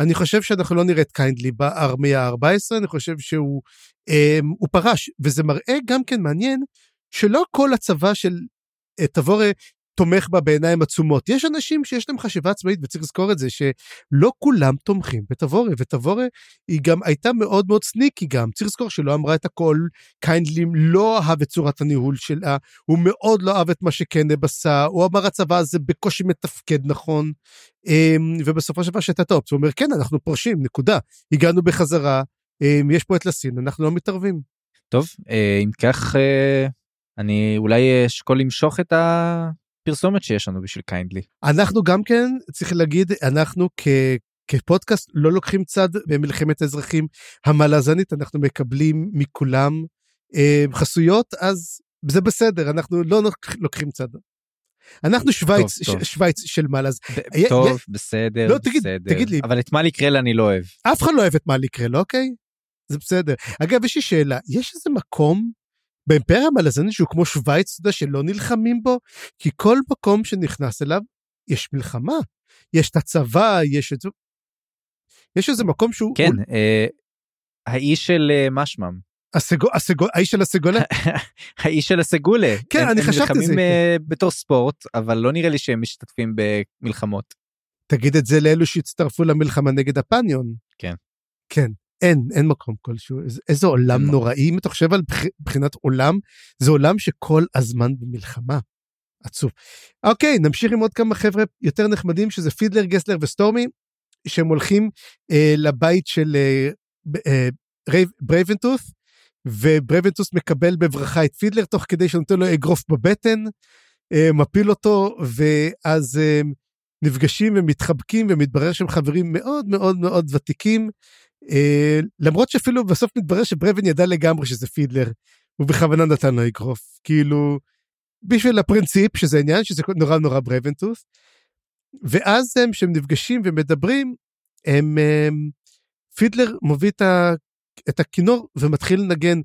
אני חושב שאנחנו לא נראה את קיינדלי בארמיה ה-14, אני חושב שהוא אה, פרש, וזה מראה גם כן מעניין, שלא כל הצבא של אה, תבורה תומך בה בעיניים עצומות. יש אנשים שיש להם חשיבה עצמאית, וצריך לזכור את זה, שלא כולם תומכים בתבורה, ותבורה היא גם הייתה מאוד מאוד סניקי גם. צריך לזכור שלא אמרה את הכל, קיינדלים לא אהב את צורת הניהול שלה, הוא מאוד לא אהב את מה שקנב עשה, הוא אמר הצבא הזה בקושי מתפקד נכון, אמ, ובסופו של דבר שהייתה את האופציה, הוא אומר, כן, אנחנו פורשים, נקודה. הגענו בחזרה, אמ, יש פה את לסין, אנחנו לא מתערבים. טוב אה, אם כך אה, אני אולי אשקול למשוך את הפרסומת שיש לנו בשביל קיינדלי. אנחנו גם כן, צריך להגיד, אנחנו כ... כפודקאסט לא לוקחים צד במלחמת האזרחים המלאזנית, אנחנו מקבלים מכולם אה, חסויות, אז זה בסדר, אנחנו לא לוק- לוקחים צד. אנחנו שווייץ, טוב, טוב. ש- שווייץ של מלאז. טוב היה- בסדר לא, תגיד- בסדר תגיד לי. אבל את מה לקרוא אני לא אוהב. אף אחד לא אוהב את מה לקרה לו, אוקיי? זה בסדר. אגב, יש לי שאלה, יש איזה מקום באימפריה המלאזנית שהוא כמו שווייץ, אתה יודע, שלא נלחמים בו? כי כל מקום שנכנס אליו, יש מלחמה. יש את הצבא, יש את זה. יש איזה מקום שהוא... כן הוא- אה, האיש של אה, משמם הסגו, הסגו, האיש של הסגולה? האיש של הסגולה. כן, הם- אני הם חשבתי נלחמים זה. אה, בתור ספורט אבל לא נראה לי שהם משתתפים במלחמות. תגיד את זה לאלו שהצטרפו למלחמה נגד הפניון. כן. כן, אין, אין מקום כלשהו. איזה, איזה עולם נוראי, אם אתה חושב על בח- מבחינת עולם, זה עולם שכל הזמן במלחמה. עצוב. אוקיי, נמשיך עם עוד כמה חבר'ה יותר נחמדים, שזה פידלר, גסלר וסטורמי, שהם הולכים אה, לבית של אה, אה, ברייב- ברייבנטוס, וברייבנטוס מקבל בברכה את פידלר, תוך כדי שנותן לו אגרוף בבטן, אה, מפיל אותו, ואז אה, נפגשים ומתחבקים, ומתברר שהם חברים מאוד מאוד מאוד ותיקים, למרות שאפילו בסוף מתברר שברבן ידע לגמרי שזה פידלר, הוא בכוונה נתן לו אגרוף, כאילו, בשביל הפרינציפ, שזה עניין, שזה נורא נורא ברבנטוס, ואז הם, כשהם נפגשים ומדברים, הם, הם פידלר מביא את, ה, את הכינור ומתחיל לנגן.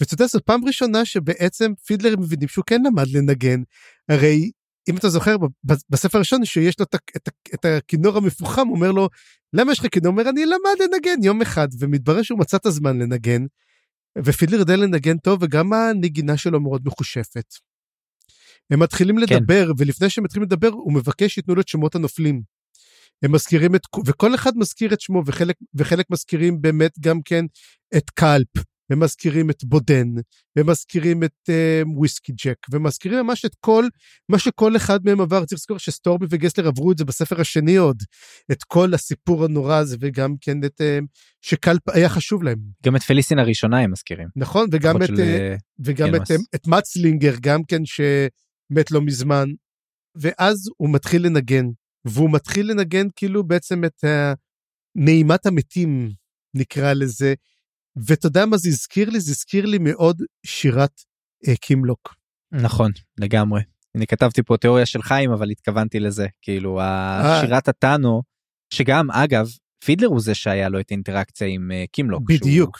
ואתה יודע, זו פעם ראשונה שבעצם פידלר מבינים שהוא כן למד לנגן. הרי אם אתה זוכר, בספר הראשון שיש לו את, את, את הכינור המפוחם, אומר לו, למה יש לך כינור? אומר, אני למד לנגן יום אחד, ומתברר שהוא מצא את הזמן לנגן. ופידלר יודע לנגן טוב, וגם הנגינה שלו מאוד מחושפת. הם מתחילים לדבר, כן. ולפני שהם מתחילים לדבר, הוא מבקש שייתנו לו את שמות הנופלים. הם מזכירים את, וכל אחד מזכיר את שמו, וחלק, וחלק מזכירים באמת גם כן את קלפ, ומזכירים את בודן, ומזכירים את uh, וויסקי ג'ק, ומזכירים ממש את כל, מה שכל אחד מהם עבר. צריך לזכור שסטורבי וגסלר עברו את זה בספר השני עוד, את כל הסיפור הנורא הזה, וגם כן את, uh, שקלפ היה חשוב להם. גם את פליסין הראשונה הם מזכירים. נכון, וגם, את, של, uh, וגם את, את מצלינגר, גם כן שמת לא מזמן. ואז הוא מתחיל לנגן, והוא מתחיל לנגן כאילו בעצם את נעימת המתים, נקרא לזה, ואתה יודע מה זה הזכיר לי? זה הזכיר לי מאוד שירת אה, קימלוק. נכון, לגמרי. אני כתבתי פה תיאוריה של חיים, אבל התכוונתי לזה. כאילו, אה. שירת הטאנו, שגם, אגב, פידלר הוא זה שהיה לו את האינטראקציה עם uh, קימלוק. בדיוק.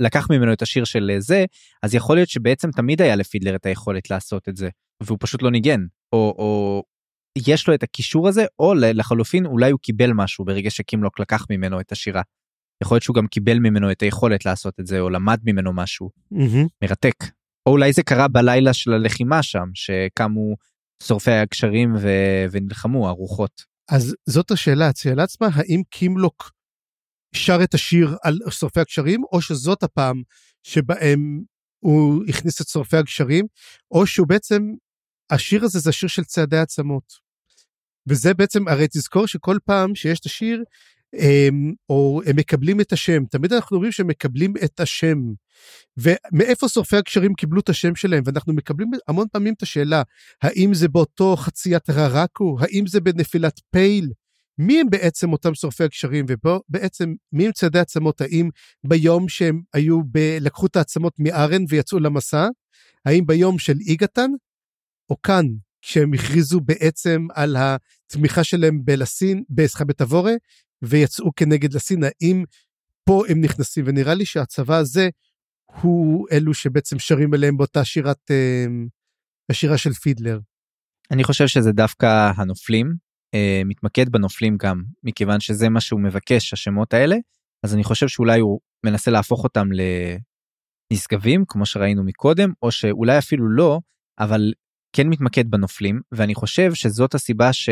לקח ממנו את השיר של uh, זה, אז יכול להיות שבעצם תמיד היה לפידלר את היכולת לעשות את זה, והוא פשוט לא ניגן. או, או יש לו את הקישור הזה, או לחלופין אולי הוא קיבל משהו ברגע שקימלוק לקח ממנו את השירה. יכול להיות שהוא גם קיבל ממנו את היכולת לעשות את זה או למד ממנו משהו mm-hmm. מרתק. או אולי זה קרה בלילה של הלחימה שם שקמו שורפי הגשרים ו... ונלחמו הרוחות. אז זאת השאלה, השאלה עצמה האם קימלוק שר את השיר על שורפי הגשרים או שזאת הפעם שבהם הוא הכניס את שורפי הגשרים או שהוא בעצם השיר הזה זה השיר של צעדי עצמות. וזה בעצם הרי תזכור שכל פעם שיש את השיר או הם מקבלים את השם. תמיד אנחנו אומרים שהם מקבלים את השם. ומאיפה שורפי הגשרים קיבלו את השם שלהם? ואנחנו מקבלים המון פעמים את השאלה, האם זה באותו חציית ררקו? האם זה בנפילת פייל? מי הם בעצם אותם שורפי הגשרים, ובעצם מי הם צעדי עצמות? האם ביום שהם היו, ב... לקחו את העצמות מארן ויצאו למסע? האם ביום של איגתן? או כאן, כשהם הכריזו בעצם על התמיכה שלהם בלסין, סליחה, בתבורה, ויצאו כנגד האם פה הם נכנסים? ונראה לי שהצבא הזה הוא אלו שבעצם שרים אליהם באותה שירת, אה, השירה של פידלר. אני חושב שזה דווקא הנופלים, אה, מתמקד בנופלים גם, מכיוון שזה מה שהוא מבקש, השמות האלה, אז אני חושב שאולי הוא מנסה להפוך אותם לנשגבים, כמו שראינו מקודם, או שאולי אפילו לא, אבל כן מתמקד בנופלים, ואני חושב שזאת הסיבה ש...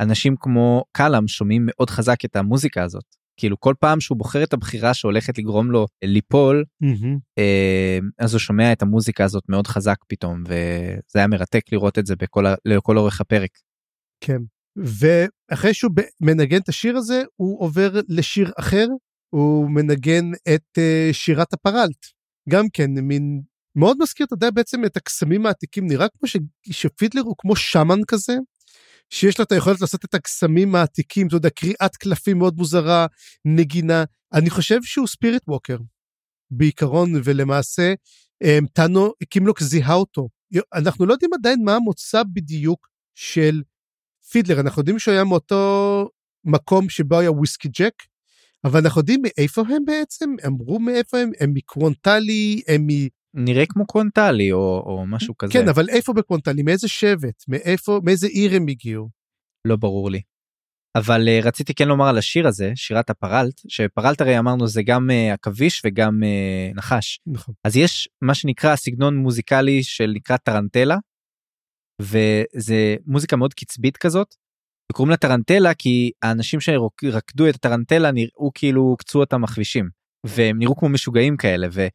אנשים כמו קלאם שומעים מאוד חזק את המוזיקה הזאת. כאילו כל פעם שהוא בוחר את הבחירה שהולכת לגרום לו ליפול mm-hmm. אז הוא שומע את המוזיקה הזאת מאוד חזק פתאום וזה היה מרתק לראות את זה בכל לכל אורך הפרק. כן ואחרי שהוא מנגן את השיר הזה הוא עובר לשיר אחר הוא מנגן את uh, שירת הפרלט גם כן מין מאוד מזכיר אתה יודע בעצם את הקסמים העתיקים נראה כמו ש... שפידלר הוא כמו שמן כזה שיש לה את היכולת לעשות את הקסמים העתיקים, אתה יודע, קריאת קלפים מאוד מוזרה, נגינה. אני חושב שהוא spirit walker, בעיקרון, ולמעשה, אמ, טאנו, קימלוק זיהה אותו. אנחנו לא יודעים עדיין מה המוצא בדיוק של פידלר, אנחנו יודעים שהוא היה מאותו מקום שבו היה וויסקי ג'ק, אבל אנחנו יודעים מאיפה הם בעצם, אמרו מאיפה הם, הם מקוון טאלי, הם. נראה כמו קוון טאלי או, או משהו כזה. כן, אבל איפה בקוון טאלי? מאיזה שבט? מאיפה, מאיזה עיר הם הגיעו? לא ברור לי. אבל uh, רציתי כן לומר על השיר הזה, שירת הפרלט, שפרלט הרי אמרנו זה גם uh, עכביש וגם uh, נחש. נכון. אז יש מה שנקרא סגנון מוזיקלי של נקרא טרנטלה, וזה מוזיקה מאוד קצבית כזאת. וקוראים לה טרנטלה כי האנשים שרקדו את הטרנטלה נראו כאילו קצו אותם מחבישים, והם נראו כמו משוגעים כאלה, ו...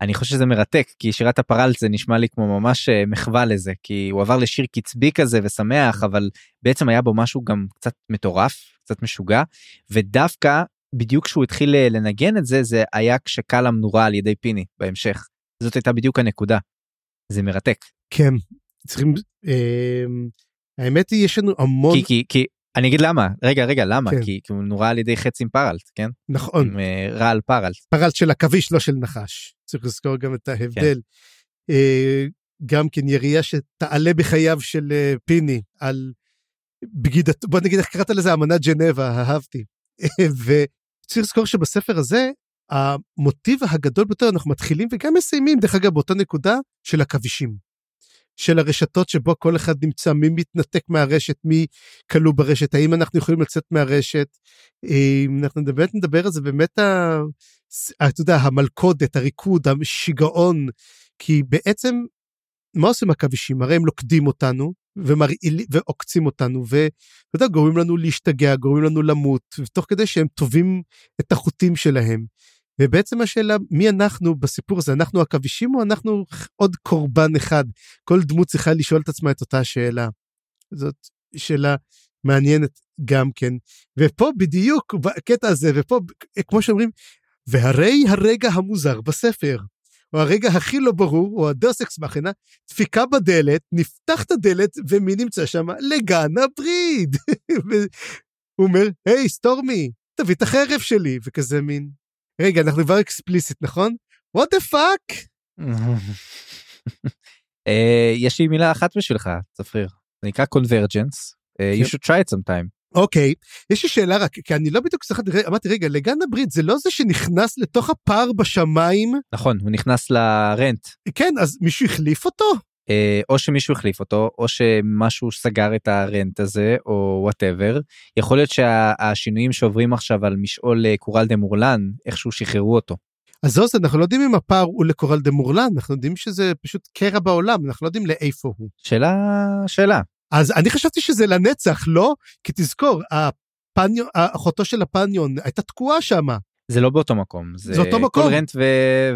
אני חושב שזה מרתק כי שירת הפרלט זה נשמע לי כמו ממש אה, מחווה לזה כי הוא עבר לשיר קצבי כזה ושמח אבל בעצם היה בו משהו גם קצת מטורף קצת משוגע ודווקא בדיוק כשהוא התחיל אה, לנגן את זה זה היה כשקלאם נורה על ידי פיני בהמשך זאת הייתה בדיוק הנקודה. זה מרתק. כן צריכים אה, האמת היא יש לנו המון כי, כי, כי אני אגיד למה רגע רגע למה כן. כי, כי הוא נורה על ידי חץ עם פרלט כן נכון עם, uh, רעל פרלט פרלט של עכביש לא של נחש צריך לזכור גם את ההבדל. כן. Uh, גם כן ירייה שתעלה בחייו של uh, פיני על בגידת בוא נגיד איך קראת לזה אמנת ג'נבה אהבתי וצריך לזכור שבספר הזה המוטיב הגדול ביותר אנחנו מתחילים וגם מסיימים דרך אגב באותה נקודה של עכבישים. של הרשתות שבו כל אחד נמצא, מי מתנתק מהרשת, מי כלוא ברשת, האם אנחנו יכולים לצאת מהרשת. אנחנו באמת נדבר על זה באמת, ה, אתה יודע, המלכודת, הריקוד, השיגעון, כי בעצם, מה עושים עכבישים? הרי הם לוכדים אותנו, ומרעיל, ועוקצים אותנו, ואתה יודע, גורמים לנו להשתגע, גורמים לנו למות, ותוך כדי שהם טובים את החוטים שלהם. ובעצם השאלה, מי אנחנו בסיפור הזה? אנחנו עכבישים או אנחנו עוד קורבן אחד? כל דמות צריכה לשאול את עצמה את אותה שאלה. זאת שאלה מעניינת גם כן. ופה בדיוק, בקטע הזה, ופה, כמו שאומרים, והרי הרגע המוזר בספר. או הרגע הכי לא ברור, או ה deus ex machina, דפיקה בדלת, נפתח את הדלת, ומי נמצא שם? לגנה בריד. הוא אומר, היי, סטורמי, תביא את החרב שלי, וכזה מין. רגע, אנחנו כבר explicit, נכון? what the fuck? אה, יש לי מילה אחת בשבילך, צפריר, זה נקרא convergence, uh, you should try it sometime. אוקיי, okay. יש לי שאלה רק, כי אני לא בדיוק זכרתי, אמרתי רגע, לגנה בריד זה לא זה שנכנס לתוך הפער בשמיים? נכון, הוא נכנס ל rent. כן, אז מישהו החליף אותו? אה, או שמישהו החליף אותו, או שמשהו סגר את ה rent הזה, או whatever. יכול להיות שהשינויים שעוברים עכשיו על משעול אה, קורלד אמורלן, איכשהו שחררו אותו. אז זאת, אנחנו לא יודעים אם הפער הוא לקורלד אמורלן, אנחנו יודעים שזה פשוט קרע בעולם, אנחנו לא יודעים לאיפה הוא. שאלה, שאלה. אז אני חשבתי שזה לנצח, לא? כי תזכור, הפניון, אחותו של הפניון הייתה תקועה שם. זה לא באותו מקום. זה, זה אותו מקום. רנט ו...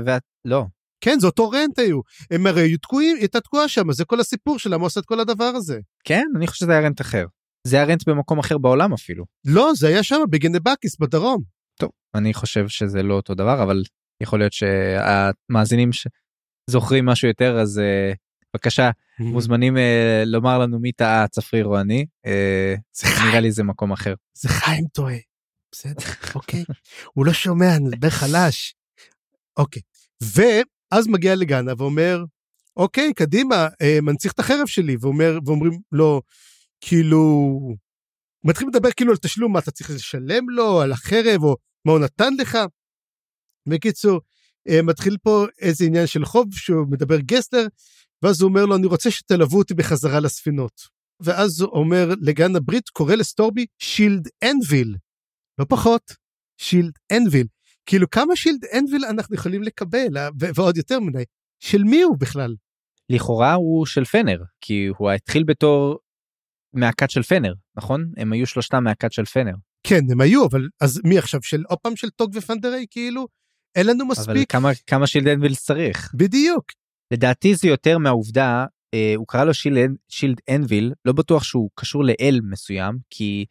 ו... לא. כן, זה אותו רנט היו. הם הרי היו תקועים, היא הייתה תקועה שם, זה כל הסיפור של למה עושה את כל הדבר הזה. כן, אני חושב שזה היה רנט אחר. זה היה רנט במקום אחר בעולם אפילו. לא, זה היה שם בגנבקיס בדרום. טוב, אני חושב שזה לא אותו דבר, אבל יכול להיות שהמאזינים שזוכרים משהו יותר, אז uh, בבקשה. מוזמנים uh, לומר לנו מי טעה, צפריר או אני. Uh, נראה לי זה מקום אחר. זה חיים טועה. בסדר, אוקיי. הוא לא שומע, אני מדבר חלש. אוקיי. ואז מגיע לגאנה ואומר, אוקיי, קדימה, אה, מנציח את החרב שלי, ואומר, ואומרים לו, כאילו, מתחילים לדבר כאילו על תשלום, מה אתה צריך לשלם לו, על החרב, או מה הוא נתן לך. בקיצור, אה, מתחיל פה איזה עניין של חוב, שהוא מדבר גסלר, ואז הוא אומר לו, אני רוצה שתלוו אותי בחזרה לספינות. ואז הוא אומר לגן הברית, קורא לסטורבי שילד אנביל, לא פחות, שילד אנביל. כאילו כמה שילד אנביל אנחנו יכולים לקבל, אה, ועוד יותר מדי. של מי הוא בכלל? לכאורה הוא של פנר, כי הוא התחיל בתור מהכת של פנר, נכון? הם היו שלושתם מהכת של פנר. כן, הם היו, אבל אז מי עכשיו? של עוד פעם של טוג ופנדרי? כאילו, אין לנו מספיק. אבל כמה, כמה שילד אנביל צריך? בדיוק. לדעתי זה יותר מהעובדה, אה, הוא קרא לו שילד, שילד אנביל, לא בטוח שהוא קשור לאל מסוים, כי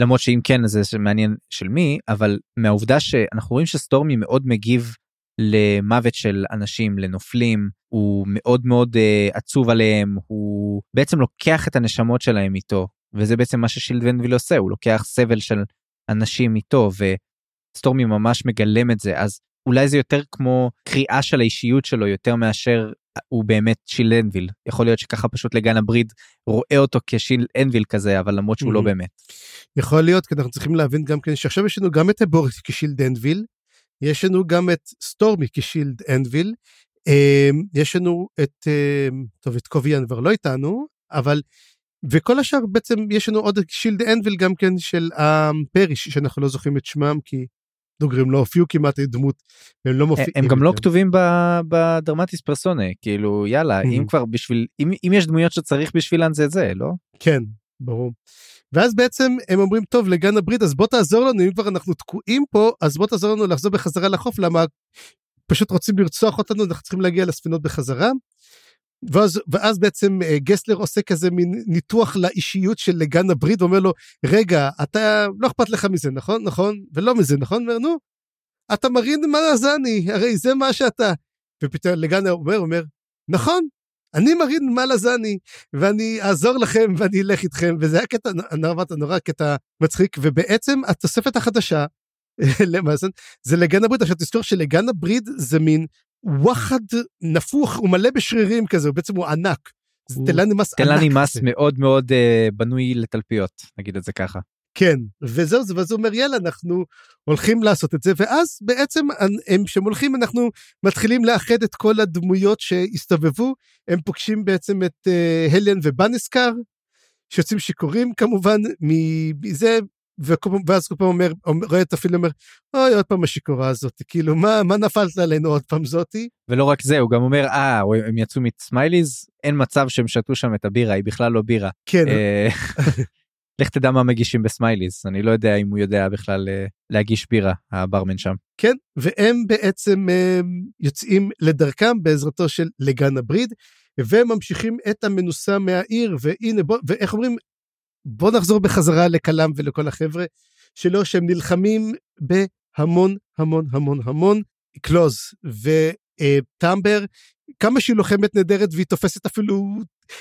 למרות שאם כן זה מעניין של מי אבל מהעובדה שאנחנו רואים שסטורמי מאוד מגיב למוות של אנשים לנופלים הוא מאוד מאוד uh, עצוב עליהם הוא בעצם לוקח את הנשמות שלהם איתו וזה בעצם מה ש shield anvil עושה הוא לוקח סבל של אנשים איתו וסטורמי ממש מגלם את זה. אז אולי זה יותר כמו קריאה של האישיות שלו יותר מאשר הוא באמת shield anvil יכול להיות שככה פשוט לגנה בריד רואה אותו כ shield anvil כזה אבל למרות שהוא mm-hmm. לא באמת. יכול להיות כי אנחנו צריכים להבין גם כן שעכשיו יש לנו גם את הבוריק כ shield anvil יש לנו גם את סטורמי כ shield anvil אמ, יש לנו את אמ, טוב איטקוביאן כבר לא איתנו אבל וכל השאר בעצם יש לנו עוד שילד אנביל גם כן של הפריש שאנחנו לא זוכרים את שמם כי דוגרים לא הופיעו כמעט דמות הם לא מופיעים. הם גם לא כתובים בדרמטיס פרסונה כאילו יאללה אם כבר בשביל אם, אם יש דמויות שצריך בשבילן זה זה לא? כן ברור. ואז בעצם הם אומרים טוב לגן הברית אז בוא תעזור לנו אם כבר אנחנו תקועים פה אז בוא תעזור לנו לחזור בחזרה לחוף למה פשוט רוצים לרצוח אותנו אנחנו צריכים להגיע לספינות בחזרה. ואז, ואז בעצם אה, גסלר עושה כזה מין ניתוח לאישיות של לגן הברית ואומר לו רגע אתה לא אכפת לך מזה נכון? נכון? ולא מזה נכון? אומר נו אתה מרין מלזני הרי זה מה שאתה. ופתאום לגן אומר אומר נכון אני מרין מלזני ואני אעזור לכם ואני אלך איתכם. וזה היה קטע נורא נורא קטע מצחיק ובעצם התוספת החדשה למאזן זה לגן הברית. עכשיו תזכור שלגן הברית זה מין וואחד נפוח ומלא בשרירים כזה, בעצם הוא ענק. זה תלני מס ענק. תלני מס מאוד מאוד uh, בנוי לתלפיות, נגיד את זה ככה. כן, וזהו, ואז הוא אומר, יאללה, אנחנו הולכים לעשות את זה, ואז בעצם הם, כשהם הולכים, אנחנו מתחילים לאחד את כל הדמויות שהסתובבו, הם פוגשים בעצם את uh, הלן ובנסקר, שיוצאים שיכורים כמובן מזה, ואז כל פעם אומר, רואה את הפילם אומר, אוי, עוד פעם השיכורה הזאת, כאילו, מה, מה נפלת עלינו עוד פעם זאתי? ולא רק זה, הוא גם אומר, אה, הם יצאו מסמייליז, אין מצב שהם שתו שם את הבירה, היא בכלל לא בירה. כן. אה, לך תדע מה מגישים בסמייליז, אני לא יודע אם הוא יודע בכלל אה, להגיש בירה, הברמן שם. כן, והם בעצם אה, יוצאים לדרכם בעזרתו של לגן הבריד, וממשיכים את המנוסה מהעיר, והנה, בוא, ואיך אומרים, בוא נחזור בחזרה לכלם ולכל החבר'ה שלו, שהם נלחמים בהמון המון המון המון קלוז וטמבר, כמה שהיא לוחמת נהדרת והיא תופסת אפילו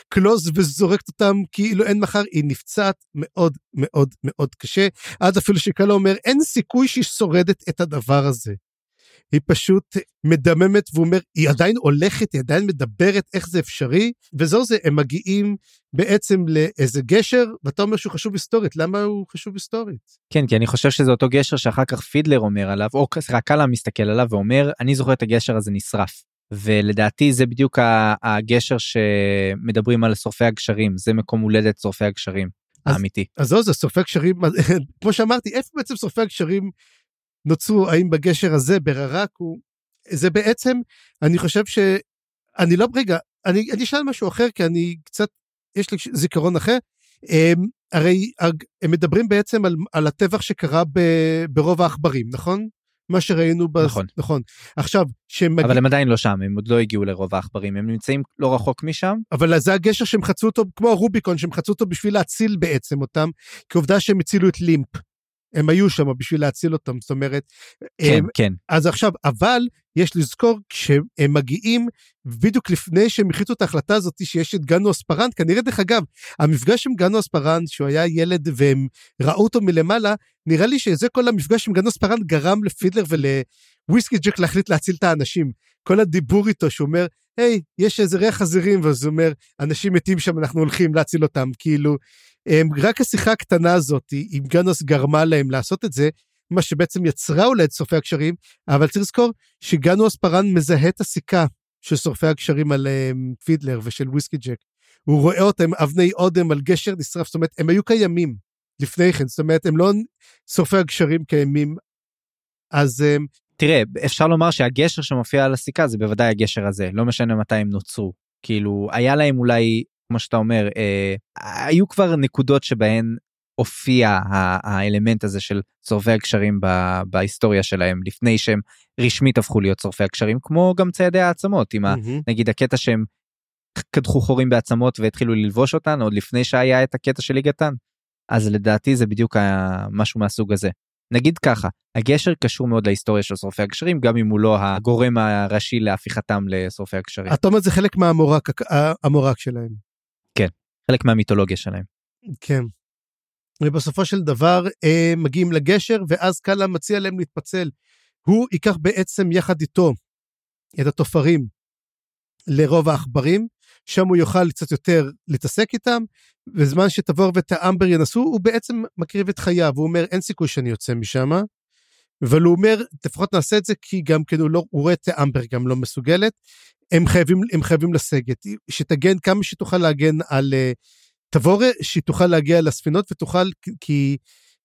קלוז וזורקת אותם כאילו אין מחר, היא נפצעת מאוד מאוד מאוד קשה, עד אפילו שקאלה אומר אין סיכוי שהיא שורדת את הדבר הזה. היא פשוט מדממת והוא אומר, היא עדיין הולכת, היא עדיין מדברת, איך זה אפשרי, וזהו זה, הם מגיעים בעצם לאיזה גשר, ואתה אומר שהוא חשוב היסטורית, למה הוא חשוב היסטורית? כן, כי אני חושב שזה אותו גשר שאחר כך פידלר אומר עליו, או סליחה, קאלה מסתכל עליו ואומר, אני זוכר את הגשר הזה נשרף. ולדעתי זה בדיוק הגשר שמדברים על שורפי הגשרים, זה מקום הולדת שורפי הגשרים. האמיתי. אז זהו, זה שורפי הגשרים, כמו שאמרתי, איפה בעצם שורפי הגשרים נוצרו, האם בגשר הזה, בררק, הוא... זה בעצם, אני חושב ש... אני לא, רגע, אני, אני אשאל משהו אחר, כי אני קצת, יש לי זיכרון אחר. הם, הרי הם מדברים בעצם על, על הטבח שקרה ב, ברוב העכברים, נכון? מה שראינו, ב... נכון. נכון. עכשיו, שהם מגיע... אבל הם עדיין לא שם, הם עוד לא הגיעו לרוב העכברים, הם נמצאים לא רחוק משם. אבל זה הגשר שהם חצו אותו, כמו הרוביקון, שהם חצו אותו בשביל להציל בעצם אותם, כי עובדה שהם הצילו את לימפ. הם היו שם בשביל להציל אותם, זאת אומרת... כן, הם, כן. אז עכשיו, אבל יש לזכור, כשהם מגיעים, בדיוק לפני שהם החליטו את ההחלטה הזאת שיש את גנו אספרנט, כנראה דרך אגב, המפגש עם גנו אספרנט, שהוא היה ילד והם ראו אותו מלמעלה, נראה לי שזה כל המפגש עם גנו אספרנט גרם לפידלר ולוויסקי ג'ק להחליט להציל את האנשים. כל הדיבור איתו שאומר, היי, יש איזה ריח חזירים, ואז הוא אומר, אנשים מתים שם, אנחנו הולכים להציל אותם, כאילו, רק השיחה הקטנה הזאת עם גנוס גרמה להם לעשות את זה, מה שבעצם יצרה אולי את שורפי הקשרים, אבל צריך לזכור שגנוס פארן מזהה את הסיכה של שורפי הקשרים על um, פידלר ושל וויסקי ג'ק. הוא רואה אותם אבני אודם על גשר נשרף, זאת אומרת, הם היו קיימים לפני כן, זאת אומרת, הם לא שורפי הגשרים קיימים, אז... Um, תראה, אפשר לומר שהגשר שמופיע על הסיכה זה בוודאי הגשר הזה, לא משנה מתי הם נוצרו. כאילו, היה להם אולי כמו שאתה אומר, אה, היו כבר נקודות שבהן הופיע האלמנט הזה של שורפי הגשרים בהיסטוריה שלהם לפני שהם רשמית הפכו להיות שורפי הגשרים כמו גם ציידי העצמות עם mm-hmm. נגיד הקטע שהם קדחו חורים בעצמות והתחילו ללבוש אותן עוד לפני שהיה את הקטע של ליגתן. אז לדעתי זה בדיוק משהו מהסוג הזה. נגיד ככה הגשר קשור מאוד להיסטוריה של שורפי הגשרים גם אם הוא לא הגורם הראשי להפיכתם לשורפי הגשרים. אתה אומר זה חלק מהמורק שלהם. חלק מהמיתולוגיה שלהם. כן. ובסופו של דבר אה, מגיעים לגשר, ואז קאלה מציע להם להתפצל. הוא ייקח בעצם יחד איתו את התופרים לרוב העכברים, שם הוא יוכל קצת יותר להתעסק איתם, בזמן שתבור ואת האמבר ינסו, הוא בעצם מקריב את חייו, הוא אומר, אין סיכוי שאני יוצא משם, אבל הוא אומר, לפחות נעשה את זה, כי גם כן הוא, לא, הוא רואה את האמבר גם לא מסוגלת, הם חייבים, הם חייבים לסגת, שתגן כמה שתוכל להגן על uh, תבורה, שהיא תוכל להגיע לספינות ותוכל, כי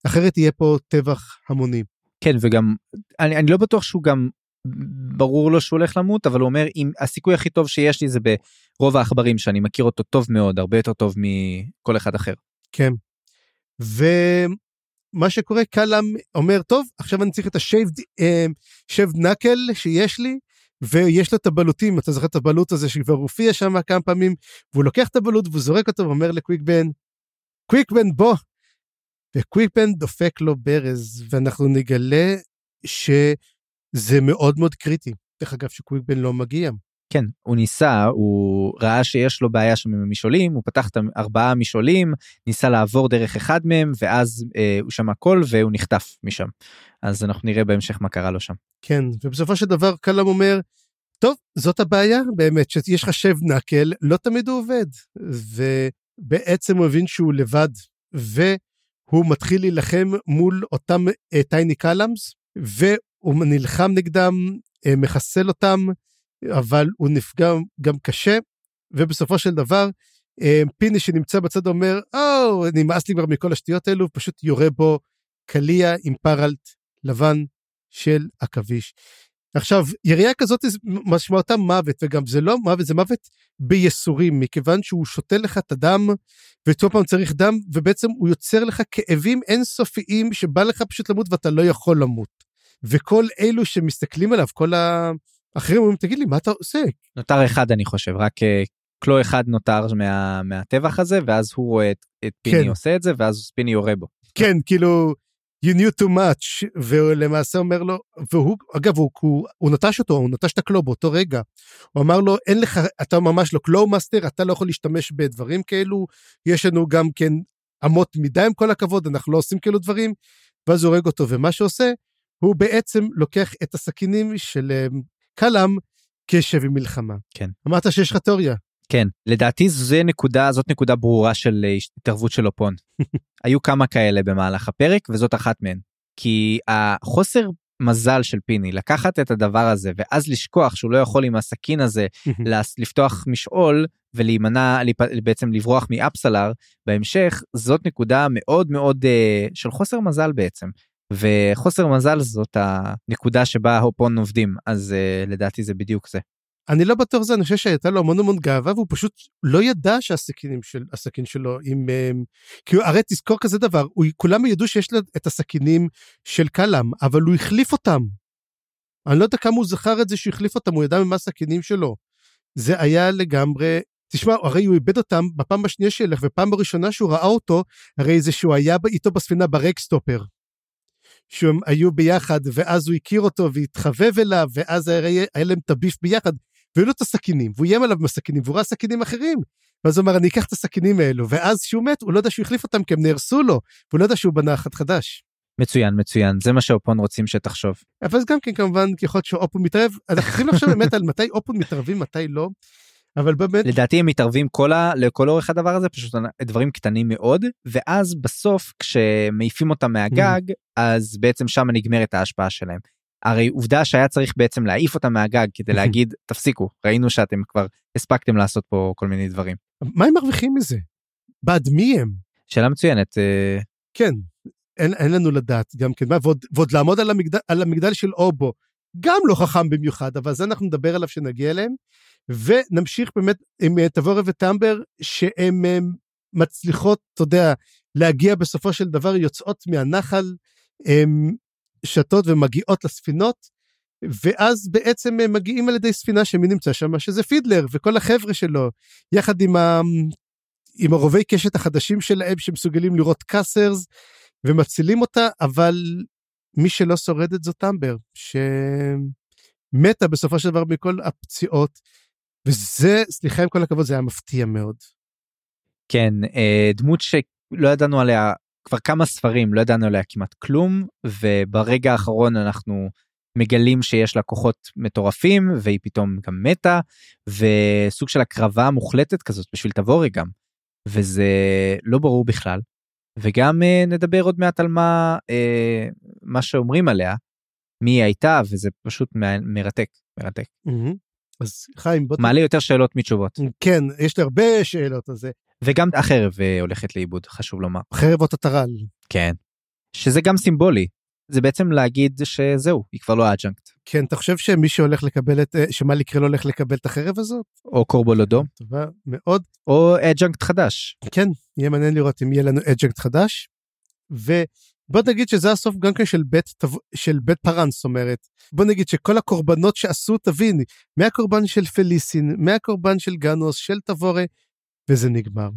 אחרת יהיה פה טבח המוני. כן, וגם, אני, אני לא בטוח שהוא גם, ברור לו שהוא הולך למות, אבל הוא אומר, אם הסיכוי הכי טוב שיש לי זה ברוב העכברים, שאני מכיר אותו טוב מאוד, הרבה יותר טוב מכל אחד אחר. כן. ומה שקורה, קלאם אומר, טוב, עכשיו אני צריך את השייבד נקל אה, שיש לי, ויש לו את הבלוטים, אתה זוכר את הבלוט הזה שכבר הופיע שם כמה פעמים, והוא לוקח את הבלוט והוא זורק אותו ואומר לקוויקבן, קוויקבן בוא. וקוויקבן דופק לו ברז, ואנחנו נגלה שזה מאוד מאוד קריטי. דרך אגב שקוויקבן לא מגיע. כן, הוא ניסה, הוא ראה שיש לו בעיה שם עם המשעולים, הוא פתח את ארבעה משעולים, ניסה לעבור דרך אחד מהם, ואז אה, הוא שמע קול והוא נחטף משם. אז אנחנו נראה בהמשך מה קרה לו שם. כן, ובסופו של דבר קלאם אומר, טוב, זאת הבעיה באמת, שיש לך שב נקל, לא תמיד הוא עובד. ובעצם הוא הבין שהוא לבד, הוא מתחיל להילחם מול אותם טייני קלאמס, והוא נלחם נגדם, אה, מחסל אותם, אבל הוא נפגע גם קשה, ובסופו של דבר, אה, פיני שנמצא בצד אומר, או, oh, נמאס לי כבר מכל השטויות האלו, פשוט יורה בו קליע עם פרלט לבן של עכביש. עכשיו, ירייה כזאת משמעותה מוות, וגם זה לא מוות, זה מוות בייסורים, מכיוון שהוא שותה לך את הדם, וכל פעם צריך דם, ובעצם הוא יוצר לך כאבים אינסופיים שבא לך פשוט למות ואתה לא יכול למות. וכל אלו שמסתכלים עליו, כל האחרים אומרים, תגיד לי, מה אתה עושה? נותר אחד, אני חושב, רק אה, קלו אחד נותר מה, מהטבח הזה, ואז הוא רואה את, את פיני כן. עושה את זה, ואז פיני יורה בו. כן, כאילו, you knew too much, ולמעשה אומר לו, והוא, אגב, הוא, הוא, הוא נטש אותו, הוא נטש את ה Claw באותו רגע. הוא אמר לו, אין לך, אתה ממש לא Claw Master, אתה לא יכול להשתמש בדברים כאלו, יש לנו גם כן אמות מידה עם כל הכבוד, אנחנו לא עושים כאלו דברים, ואז הוא הורג אותו, ומה שעושה, הוא בעצם לוקח את הסכינים של אה, קלאם כשבי מלחמה. כן. אמרת שיש לך תיאוריה. כן, לדעתי זה נקודה, זאת נקודה ברורה של אה, התערבות של אופון. היו כמה כאלה במהלך הפרק וזאת אחת מהן. כי החוסר מזל של פיני לקחת את הדבר הזה ואז לשכוח שהוא לא יכול עם הסכין הזה לפתוח משעול ולהימנע בעצם לברוח מאפסלר בהמשך זאת נקודה מאוד מאוד uh, של חוסר מזל בעצם וחוסר מזל זאת הנקודה שבה האופון עובדים אז uh, לדעתי זה בדיוק זה. אני לא בטוח זה, אני חושב שהייתה לו המון המון גאווה והוא פשוט לא ידע שהסכינים של, הסכין שלו עם... כי הוא, הרי תזכור כזה דבר, הוא, כולם ידעו שיש לו את הסכינים של קלאם, אבל הוא החליף אותם. אני לא יודע כמה הוא זכר את זה שהוא החליף אותם, הוא ידע ממה הסכינים שלו. זה היה לגמרי... תשמע, הרי הוא איבד אותם בפעם השנייה שילך, ופעם הראשונה שהוא ראה אותו, הרי זה שהוא היה איתו בספינה ברקסטופר. שהם היו ביחד, ואז הוא הכיר אותו והתחבב אליו, ואז היה להם את הביף ביחד. והיו לו את הסכינים, והוא איים עליו עם הסכינים, והוא ראה סכינים אחרים. ואז הוא אמר, אני אקח את הסכינים האלו, ואז כשהוא מת, הוא לא יודע שהוא החליף אותם כי הם נהרסו לו, והוא לא יודע שהוא בנה אחד חדש. מצוין, מצוין, זה מה שאופון רוצים שתחשוב. אבל גם כן, כמובן, ככל שאופון מתערב, אנחנו צריכים לחשוב באמת על מתי אופון מתערבים, מתי לא. אבל באמת לדעתי הם מתערבים כל ה... לכל אורך הדבר הזה פשוט דברים קטנים מאוד ואז בסוף כשמעיפים אותם מהגג אז בעצם שם נגמרת ההשפעה שלהם. הרי עובדה שהיה צריך בעצם להעיף אותם מהגג כדי להגיד תפסיקו ראינו שאתם כבר הספקתם לעשות פה כל מיני דברים. מה הם מרוויחים מזה? בעד מי הם? שאלה מצוינת. אה, כן אין, אין לנו לדעת גם כן ועוד, ועוד לעמוד על המגדל, על המגדל של אובו גם לא חכם במיוחד אבל זה אנחנו נדבר עליו שנגיע אליהם ונמשיך באמת עם אה, תבורה וטמבר שהן אה, מצליחות אתה יודע להגיע בסופו של דבר יוצאות מהנחל הם שתות ומגיעות לספינות, ואז בעצם הם מגיעים על ידי ספינה שמי נמצא שם, שזה פידלר וכל החבר'ה שלו, יחד עם, ה... עם הרובי קשת החדשים שלהם שמסוגלים לראות קאסרס, ומצילים אותה, אבל מי שלא שורד את זאת טמבר, שמתה בסופו של דבר מכל הפציעות, וזה, סליחה עם כל הכבוד, זה היה מפתיע מאוד. כן, אה, דמות שלא ידענו עליה כבר כמה ספרים לא ידענו עליה כמעט כלום וברגע האחרון אנחנו מגלים שיש לה כוחות מטורפים והיא פתאום גם מתה וסוג של הקרבה מוחלטת כזאת בשביל תבורי גם וזה לא ברור בכלל וגם אה, נדבר עוד מעט על מה אה, מה שאומרים עליה מי היא הייתה וזה פשוט מרתק מרתק. Mm-hmm. אז חיים בוא מעלה יותר שאלות מתשובות כן יש לי הרבה שאלות על זה וגם החרב אה, הולכת לאיבוד חשוב לומר. חרב אוטטרל. כן. שזה גם סימבולי. זה בעצם להגיד שזהו היא כבר לא adjunct. כן אתה חושב שמי שהולך לקבל את אה, שמה לקרוא לא הולך לקבל את החרב הזאת? או קורבולו דום. טובה מאוד. או adjunct חדש. כן יהיה מעניין לראות אם יהיה לנו adjunct חדש. ובוא נגיד שזה הסוף גם כן של בית של בית פארן זאת אומרת בוא נגיד שכל הקורבנות שעשו תבין מהקורבן של פליסין מהקורבן של גנוס של תבורה וזה נגמר.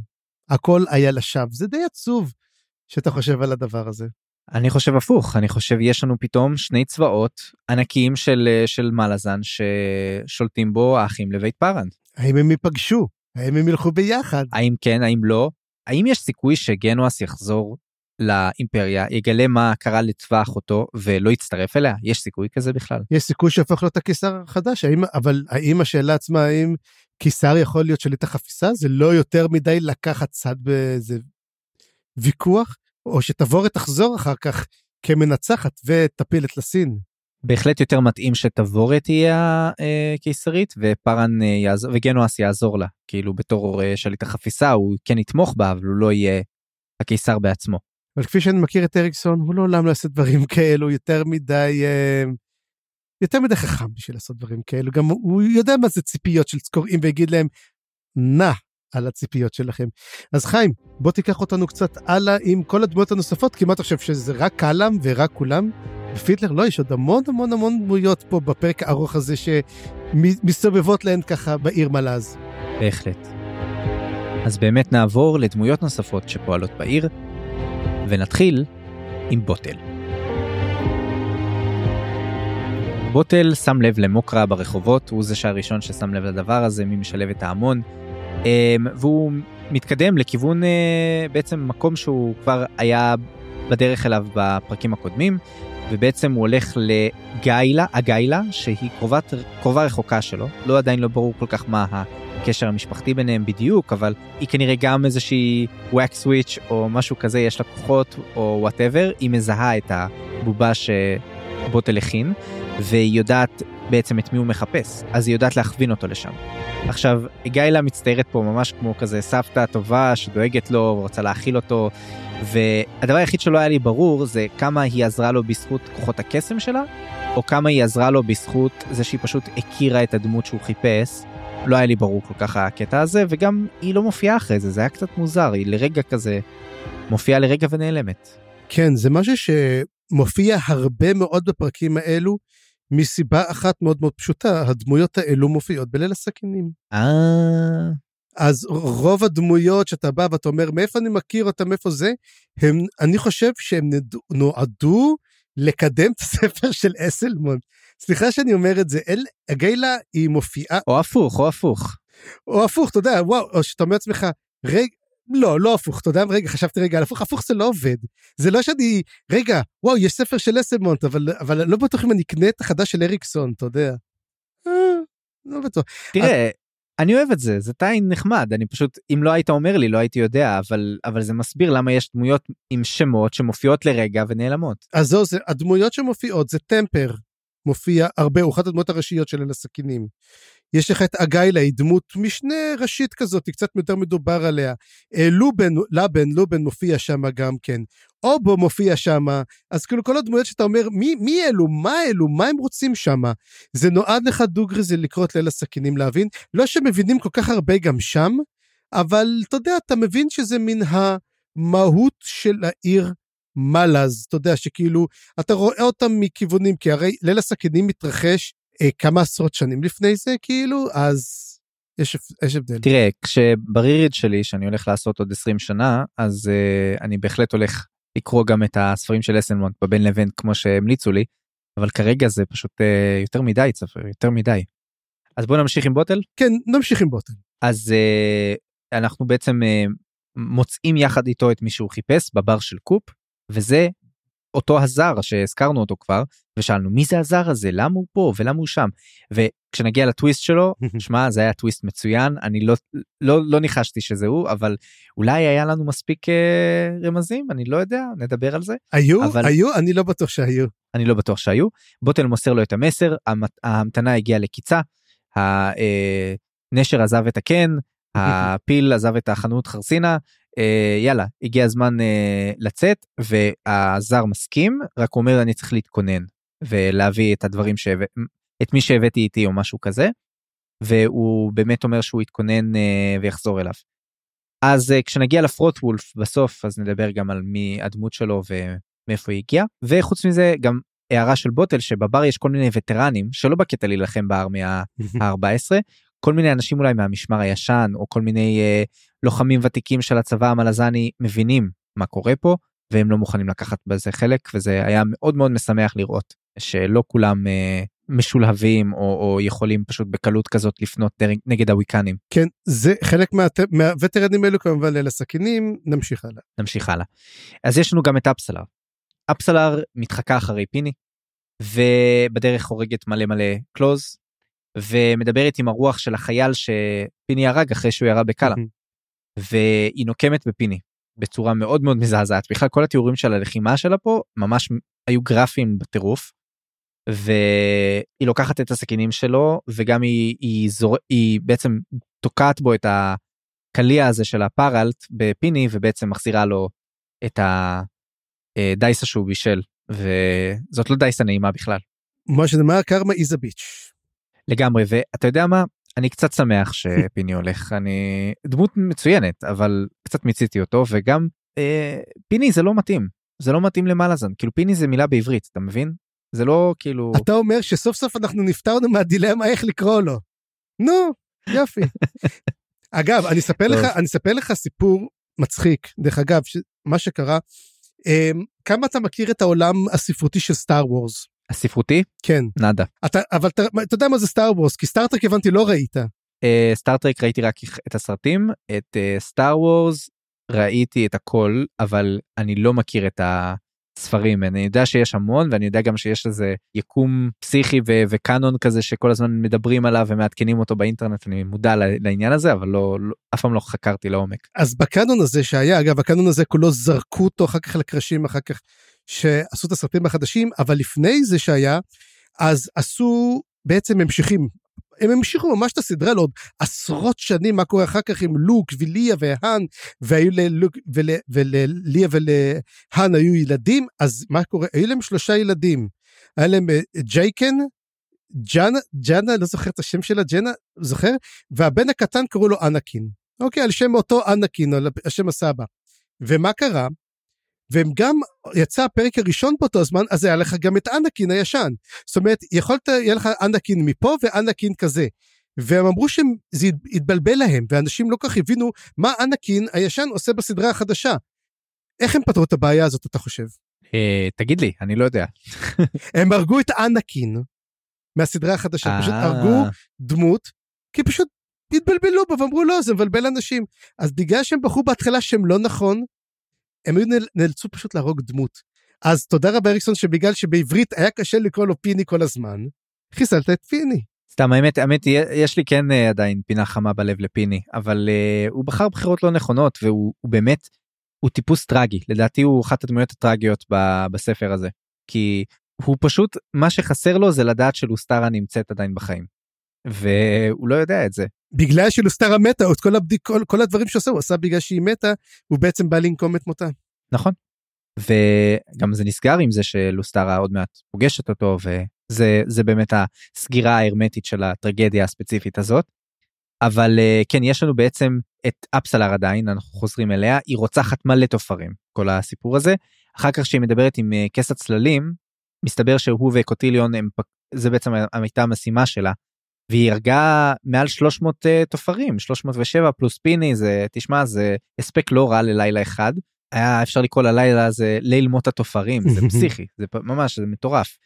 הכל היה לשווא, זה די עצוב שאתה חושב על הדבר הזה. אני חושב הפוך, אני חושב יש לנו פתאום שני צבאות ענקיים של, של מלאזן ששולטים בו האחים לבית פארן. האם הם ייפגשו? האם הם ילכו ביחד? האם כן, האם לא? האם יש סיכוי שגנואס יחזור לאימפריה, יגלה מה קרה לטווח אותו ולא יצטרף אליה? יש סיכוי כזה בכלל? יש סיכוי שהפך להיות הקיסר החדש, האם, אבל האם השאלה עצמה, האם קיסר יכול להיות שליט החפיסה? זה לא יותר מדי לקחת צד באיזה ויכוח? או שתבור ותחזור אחר כך כמנצחת ותפיל את לסין. בהחלט יותר מתאים שתבורת תהיה הקיסרית ופארן יעזור וגנואס יעזור לה כאילו בתור שליט החפיסה הוא כן יתמוך בה אבל הוא לא יהיה הקיסר בעצמו. אבל כפי שאני מכיר את אריקסון הוא לעולם לא יעשה דברים כאלו יותר מדי יותר מדי חכם בשביל לעשות דברים כאלו גם הוא יודע מה זה ציפיות של קוראים ויגיד להם נא על הציפיות שלכם. אז חיים בוא תיקח אותנו קצת הלאה עם כל הדמויות הנוספות כי מה אתה חושב שזה רק קלאם ורק כולם? בפיטלר לא יש עוד המון המון המון דמויות פה בפרק הארוך הזה שמסתובבות להן ככה בעיר מלאז. בהחלט. אז באמת נעבור לדמויות נוספות שפועלות בעיר ונתחיל עם בוטל. בוטל שם לב למוקרה ברחובות, הוא זה שהראשון ששם לב לדבר הזה, מי משלב את ההמון, אמ, והוא מתקדם לכיוון אה, בעצם מקום שהוא כבר היה בדרך אליו בפרקים הקודמים, ובעצם הוא הולך לגיילה, הגיילה, שהיא קרובה רחוקה שלו, לא עדיין לא ברור כל כך מה הקשר המשפחתי ביניהם בדיוק, אבל היא כנראה גם איזושהי wax witch או משהו כזה, יש לה כוחות או whatever, היא מזהה את הבובה שבוטל הכין, והיא יודעת בעצם את מי הוא מחפש, אז היא יודעת להכווין אותו לשם. עכשיו, אגיילה מצטיירת פה ממש כמו כזה סבתא טובה שדואגת לו ורוצה להאכיל אותו, והדבר היחיד שלא היה לי ברור זה כמה היא עזרה לו בזכות כוחות הקסם שלה, או כמה היא עזרה לו בזכות זה שהיא פשוט הכירה את הדמות שהוא חיפש. לא היה לי ברור כל כך הקטע הזה, וגם היא לא מופיעה אחרי זה, זה היה קצת מוזר, היא לרגע כזה מופיעה לרגע ונעלמת. כן, זה משהו שמופיע הרבה מאוד בפרקים האלו, מסיבה אחת מאוד מאוד פשוטה, הדמויות האלו מופיעות בליל הסכינים. אה... אז רוב הדמויות שאתה בא ואתה אומר מאיפה אני מכיר אותם מאיפה זה הם אני חושב שהם נועדו לקדם את הספר של אסלמון. סליחה שאני אומר את זה אל הגיילה היא מופיעה או הפוך או הפוך. או הפוך אתה יודע וואו או שאתה אומר לעצמך רגע לא לא הפוך אתה יודע רגע חשבתי רגע על הפוך הפוך זה לא עובד זה לא שאני רגע וואו יש ספר של אסלמונט אבל אבל לא בטוח אם אני אקנה את החדש של אריקסון אתה יודע. אה, לא בטוח. תראה אני אוהב את זה זה טיין נחמד אני פשוט אם לא היית אומר לי לא הייתי יודע אבל אבל זה מסביר למה יש דמויות עם שמות שמופיעות לרגע ונעלמות. אז זהו זה הדמויות שמופיעות זה טמפר מופיע הרבה הוא אחת הדמויות הראשיות של אלה הסכינים. יש לך את אגיילה היא דמות משנה ראשית כזאת קצת יותר מדובר עליה. אה, לובן לבן לובן מופיע שם גם כן. אובו מופיע שם אז כאילו כל הדמויות שאתה אומר מי מי אלו מה אלו מה הם רוצים שם זה נועד לך דוגרי זה לקרוא את ליל הסכינים להבין לא שמבינים כל כך הרבה גם שם אבל אתה יודע אתה מבין שזה מן המהות של העיר מלאז אתה יודע שכאילו אתה רואה אותם מכיוונים כי הרי ליל הסכינים מתרחש אה, כמה עשרות שנים לפני זה כאילו אז יש, יש הבדל. תראה כשבריריד שלי שאני הולך לעשות עוד 20 שנה אז uh, אני בהחלט הולך לקרוא גם את הספרים של אסנמונט בבין לבין כמו שהמליצו לי אבל כרגע זה פשוט uh, יותר מדי צפר יותר מדי. אז בוא נמשיך עם בוטל כן נמשיך עם בוטל אז uh, אנחנו בעצם uh, מוצאים יחד איתו את מי שהוא חיפש בבר של קופ וזה אותו הזר שהזכרנו אותו כבר ושאלנו מי זה הזר הזה? למה הוא פה? ולמה הוא שם? וכשנגיע לטוויסט שלו שמע זה היה טוויסט מצוין אני לא לא לא ניחשתי שזה הוא אבל אולי היה לנו מספיק אה, רמזים אני לא יודע נדבר על זה. היו? אבל היו? אני לא בטוח שהיו. אני לא בטוח שהיו. בוטל מוסר לו את המסר ההמתנה הגיעה לקיצה הנשר עזב את הקן הפיל עזב את החנות חרסינה אה, יאללה הגיע הזמן אה, לצאת והזר מסכים רק אומר אני צריך להתכונן ולהביא את הדברים שהבאתי את מי שהבאתי איתי או משהו כזה. והוא באמת אומר שהוא יתכונן אה, ויחזור אליו. אז אה, כשנגיע לפרוט וולף בסוף אז נדבר גם על מי הדמות שלו ומאיפה היא הגיעה וחוץ מזה גם הערה של בוטל שבבר יש כל מיני וטרנים שלא בקטע להילחם בארמיה ה-14 כל מיני אנשים אולי מהמשמר הישן או כל מיני אה, לוחמים ותיקים של הצבא המלזני מבינים מה קורה פה והם לא מוכנים לקחת בזה חלק וזה היה מאוד מאוד משמח לראות שלא כולם אה, משולהבים או, או יכולים פשוט בקלות כזאת לפנות נגד הוויקנים. כן זה חלק מה, מהווטרנים האלו כמובן אלה סכינים נמשיך הלאה. נמשיך הלאה. אז יש לנו גם את אפסלר. אפסלר מתחקה אחרי פיני ובדרך הורגת מלא מלא קלוז ומדברת עם הרוח של החייל שפיני הרג אחרי שהוא ירה בקאלה. והיא נוקמת בפיני בצורה מאוד מאוד מזעזעת בכלל כל התיאורים של הלחימה שלה פה ממש היו גרפיים בטירוף. והיא לוקחת את הסכינים שלו וגם היא, היא, זור... היא בעצם תוקעת בו את הקליע הזה של הפארלט בפיני ובעצם מחזירה לו את הדייסה שהוא בישל וזאת לא דייסה נעימה בכלל. מה שנאמר קרמה איזה ביץ'. לגמרי ואתה יודע מה? אני קצת שמח שפיני הולך. אני דמות מצוינת אבל קצת מיציתי אותו וגם אה, פיני זה לא מתאים. זה לא מתאים למלאזן. כאילו פיני זה מילה בעברית אתה מבין? זה לא כאילו אתה אומר שסוף סוף אנחנו נפטרנו מהדילמה איך לקרוא לו. נו יופי. אגב אני אספר לך אני אספר לך סיפור מצחיק. דרך אגב מה שקרה um, כמה אתה מכיר את העולם הספרותי של Star Wars. הספרותי? כן. נאדה. אתה, אבל אתה, אתה יודע מה זה Star Wars, כי Star Trek הבנתי לא ראית. Star Trek uh, ראיתי רק את הסרטים, את Star uh, Wars ראיתי את הכל, אבל אני לא מכיר את הספרים. אני יודע שיש המון ואני יודע גם שיש איזה יקום פסיכי ו- וקאנון כזה שכל הזמן מדברים עליו ומעדכנים אותו באינטרנט, אני מודע לעניין הזה, אבל לא, לא, אף פעם לא חקרתי לעומק. אז בקאנון הזה שהיה, אגב, הקאנון הזה כולו זרקו אותו אחר כך לקרשים, אחר כך שעשו את הסרטים החדשים, אבל לפני זה שהיה, אז עשו בעצם המשכים. הם המשיכו ממש את הסדרה לעוד עשרות שנים, מה קורה אחר כך עם לוק וליה והאן, והיו ללוק ול, ולליה ולהאן היו ילדים, אז מה קורה? היו להם שלושה ילדים. היה להם אה, ג'ייקן, ג'אנה, ג'אנה, לא זוכר את השם שלה, ג'נה, זוכר? והבן הקטן קראו לו אנקין. אוקיי, על שם אותו אנקין, על שם הסבא. ומה קרה? והם גם, יצא הפרק הראשון באותו הזמן, אז היה לך גם את אנקין הישן. זאת אומרת, יכולת, יהיה לך אנקין מפה ואנקין כזה. והם אמרו שזה התבלבל להם, ואנשים לא כך הבינו מה אנקין הישן עושה בסדרה החדשה. איך הם פתרו את הבעיה הזאת, אתה חושב? אה, תגיד לי, אני לא יודע. הם הרגו את אנקין מהסדרה החדשה, פשוט אה. הרגו דמות, כי פשוט התבלבלו בו ואמרו לא, זה מבלבל אנשים. אז בגלל שהם בחרו בהתחלה שהם לא נכון, הם היו נאלצו פשוט להרוג דמות. אז תודה רבה אריקסון שבגלל שבעברית היה קשה לקרוא לו פיני כל הזמן, חיסלת את פיני. סתם האמת האמת יש לי כן uh, עדיין פינה חמה בלב לפיני אבל uh, הוא בחר בחירות לא נכונות והוא באמת הוא טיפוס טרגי לדעתי הוא אחת הדמויות הטרגיות ב, בספר הזה כי הוא פשוט מה שחסר לו זה לדעת שלוסטרה נמצאת עדיין בחיים. והוא לא יודע את זה. בגלל שלוסטרה מתה, את כל, הבדיק, כל, כל הדברים שעושה הוא עשה בגלל שהיא מתה, הוא בעצם בא לנקום את מותה. נכון. וגם זה נסגר עם זה שלוסטרה עוד מעט פוגשת אותו וזה זה באמת הסגירה ההרמטית של הטרגדיה הספציפית הזאת. אבל אה, כן יש לנו בעצם את אפסלר עדיין אנחנו חוזרים אליה היא רוצחת מלא תופרים כל הסיפור הזה אחר כך שהיא מדברת עם אה, כס הצללים מסתבר שהוא וקוטיליון הם זה בעצם הייתה המשימה שלה והיא הרגה מעל 300 uh, אה, תופרים 307 פלוס פיני זה תשמע זה הספק לא רע ללילה אחד היה אפשר לקרוא ללילה הזה ליל מות התופרים זה פסיכי זה ממש זה מטורף.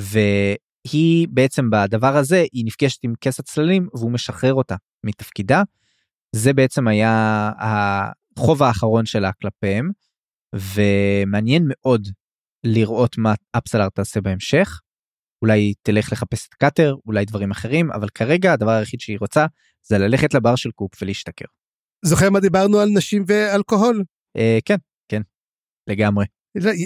והיא בעצם בדבר הזה היא נפגשת עם כס הצללים והוא משחרר אותה מתפקידה. זה בעצם היה החוב האחרון שלה כלפיהם ומעניין מאוד לראות מה אפסלר תעשה בהמשך. אולי תלך לחפש את קאטר אולי דברים אחרים אבל כרגע הדבר היחיד שהיא רוצה זה ללכת לבר של קופ ולהשתכר. זוכר מה דיברנו על נשים ואלכוהול? אה, כן כן לגמרי.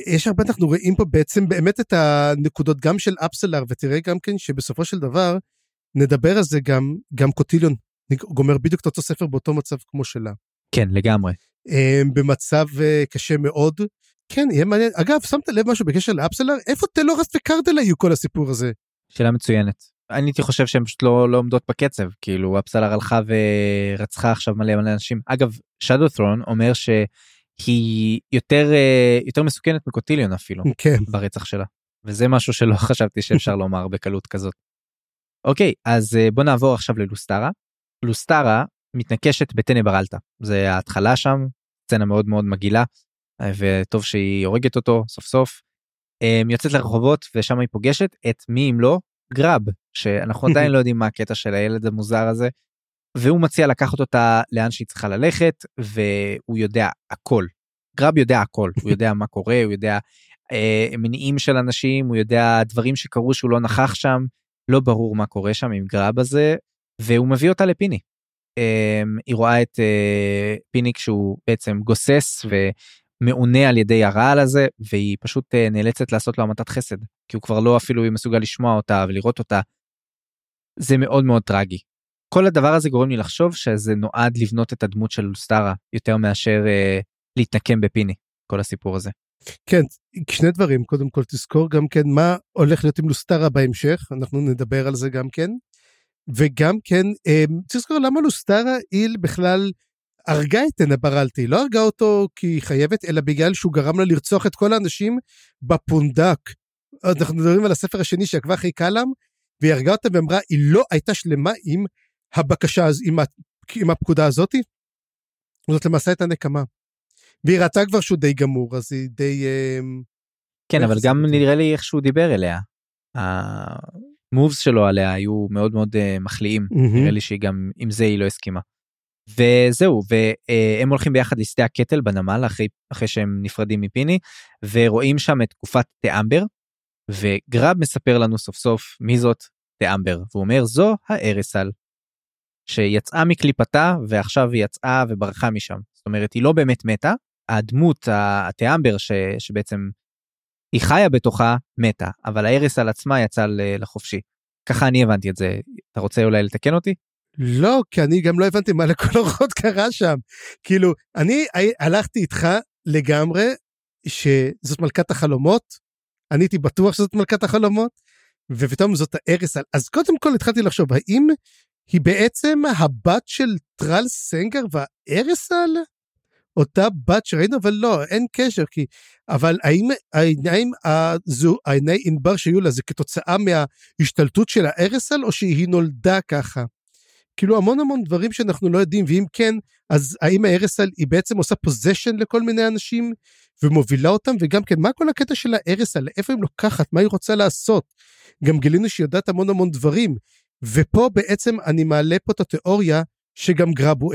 יש הרבה אנחנו רואים פה בעצם באמת את הנקודות גם של אפסלר ותראה גם כן שבסופו של דבר נדבר על זה גם גם קוטיליון גומר בדיוק את אותו ספר באותו מצב כמו שלה. כן לגמרי. אה, במצב אה, קשה מאוד כן, יהיה מעניין. אגב, שמת לב משהו בקשר לאפסלר? איפה טלורס וקרדלה יהיו כל הסיפור הזה? שאלה מצוינת. אני הייתי חושב שהן פשוט לא, לא עומדות בקצב, כאילו אפסלר הלכה ורצחה עכשיו מלא מלא אנשים. אגב, שדו ת'רון אומר שהיא יותר, אה, יותר מסוכנת מקוטיליון אפילו, כן. ברצח שלה. וזה משהו שלא חשבתי שאפשר לומר בקלות כזאת. אוקיי, אז אה, בוא נעבור עכשיו ללוסטרה. לוסטרה מתנקשת בטנא ברלטה, זה ההתחלה שם, סצנה מאוד מאוד מגעילה. וטוב שהיא הורגת אותו סוף סוף. אמ, יוצאת לרחובות ושם היא פוגשת את מי אם לא גרב שאנחנו עדיין לא יודעים מה הקטע של הילד המוזר הזה. והוא מציע לקחת אותה לאן שהיא צריכה ללכת והוא יודע הכל. גרב יודע הכל הוא יודע מה קורה הוא יודע אה, מניעים של אנשים הוא יודע דברים שקרו שהוא לא נכח שם לא ברור מה קורה שם עם גרב הזה והוא מביא אותה לפיני. אמ, היא רואה את אה, פיניק שהוא בעצם גוסס ומעונה על ידי הרעל הזה והיא פשוט אה, נאלצת לעשות לו המתת חסד כי הוא כבר לא אפילו מסוגל לשמוע אותה ולראות אותה. זה מאוד מאוד טרגי. כל הדבר הזה גורם לי לחשוב שזה נועד לבנות את הדמות של לוסטרה יותר מאשר אה, להתנקם בפיני כל הסיפור הזה. כן, שני דברים, קודם כל תזכור גם כן מה הולך להיות עם לוסטרה בהמשך, אנחנו נדבר על זה גם כן. וגם כן, צריך לזכור למה לוסטרה איל בכלל הרגה את אנה ברלטי, לא הרגה אותו כי היא חייבת, אלא בגלל שהוא גרם לה לרצוח את כל האנשים בפונדק. אנחנו מדברים על הספר השני שעקבה אחרי קלאם, והיא הרגה אותה ואמרה, היא לא הייתה שלמה עם הבקשה, עם, עם הפקודה הזאתי. זאת למעשה הייתה נקמה. והיא ראתה כבר שהוא די גמור, אז היא די... אמ, כן, אבל גם נראה לי איך שהוא דיבר אליה. המובס שלו עליה היו מאוד מאוד uh, מחליאים, mm-hmm. נראה לי שהיא גם עם זה היא לא הסכימה. וזהו, והם הולכים ביחד לשדה הקטל בנמל אחרי, אחרי שהם נפרדים מפיני, ורואים שם את תקופת תאמבר, וגרב מספר לנו סוף סוף מי זאת תאמבר, והוא אומר זו הארסל, שיצאה מקליפתה ועכשיו היא יצאה וברחה משם. זאת אומרת היא לא באמת מתה, הדמות התיאמבר ש, שבעצם היא חיה בתוכה מתה אבל הארס על עצמה יצא לחופשי. ככה אני הבנתי את זה אתה רוצה אולי לתקן אותי? לא כי אני גם לא הבנתי מה לכל הרוחות קרה שם כאילו אני הלכתי איתך לגמרי שזאת מלכת החלומות אני הייתי בטוח שזאת מלכת החלומות ופתאום זאת הארס אז קודם כל התחלתי לחשוב האם היא בעצם הבת של טרל סנגר והארסל? אותה בת שראינו, אבל לא, אין קשר, כי... אבל האם העיניים הזו, העיני ענבר שהיו לה, זה כתוצאה מההשתלטות של הארסל, או שהיא נולדה ככה? כאילו המון המון דברים שאנחנו לא יודעים, ואם כן, אז האם הארסל היא בעצם עושה פוזיישן לכל מיני אנשים ומובילה אותם, וגם כן, מה כל הקטע של הארסל? איפה היא לוקחת? מה היא רוצה לעשות? גם גילינו שהיא יודעת המון המון דברים, ופה בעצם אני מעלה פה את התיאוריה שגם גרב הוא.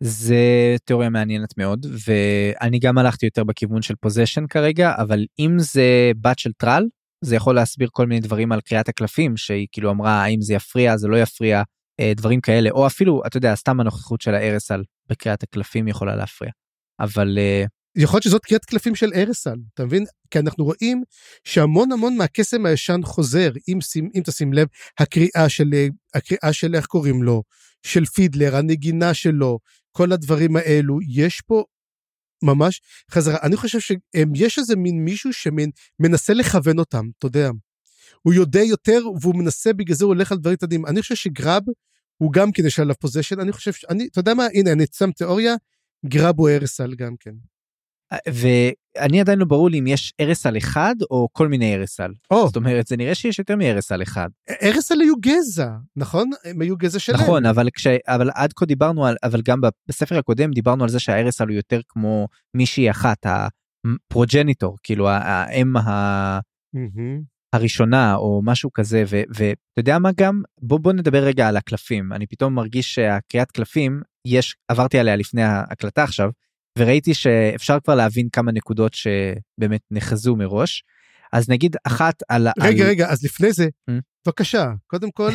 זה תיאוריה מעניינת מאוד ואני גם הלכתי יותר בכיוון של פוזיישן כרגע אבל אם זה בת של טרל זה יכול להסביר כל מיני דברים על קריאת הקלפים שהיא כאילו אמרה האם זה יפריע זה לא יפריע אה, דברים כאלה או אפילו אתה יודע סתם הנוכחות של הארסל בקריאת הקלפים יכולה להפריע. אבל אה, יכול להיות שזאת קריאת קלפים של ארסל, אתה מבין? כי אנחנו רואים שהמון המון מהקסם הישן חוזר, אם, אם תשים לב, הקריאה של, הקריאה של איך קוראים לו, של פידלר, הנגינה שלו, כל הדברים האלו, יש פה ממש חזרה. אני חושב שיש איזה מין מישהו שמנסה לכוון אותם, אתה יודע. הוא יודע יותר והוא מנסה, בגלל זה הוא הולך על דברים תדעים. אני חושב שגרב הוא גם כן יש עליו possession, אני חושב, אני, אתה יודע מה, הנה, אני שם תיאוריה, גראב הוא ארס'אל גם כן. ואני עדיין לא ברור לי אם יש ארס'אל אחד או כל מיני ארס'אל. Oh. זאת אומרת זה נראה שיש יותר מארס'אל אחד. ארס'אל היו גזע נכון הם היו גזע שלהם. נכון אבל כש... אבל עד כה דיברנו על אבל גם בספר הקודם דיברנו על זה שהארס'אל הוא יותר כמו מישהי אחת ה progenitor כאילו האם ה... Mm-hmm. הראשונה או משהו כזה ואתה יודע מה גם בוא בוא נדבר רגע על הקלפים אני פתאום מרגיש שהקריאת קלפים יש עברתי עליה לפני ההקלטה עכשיו וראיתי שאפשר כבר להבין כמה נקודות שבאמת נחזו מראש. אז נגיד אחת על... רגע על... רגע אז לפני זה hmm? בבקשה קודם כל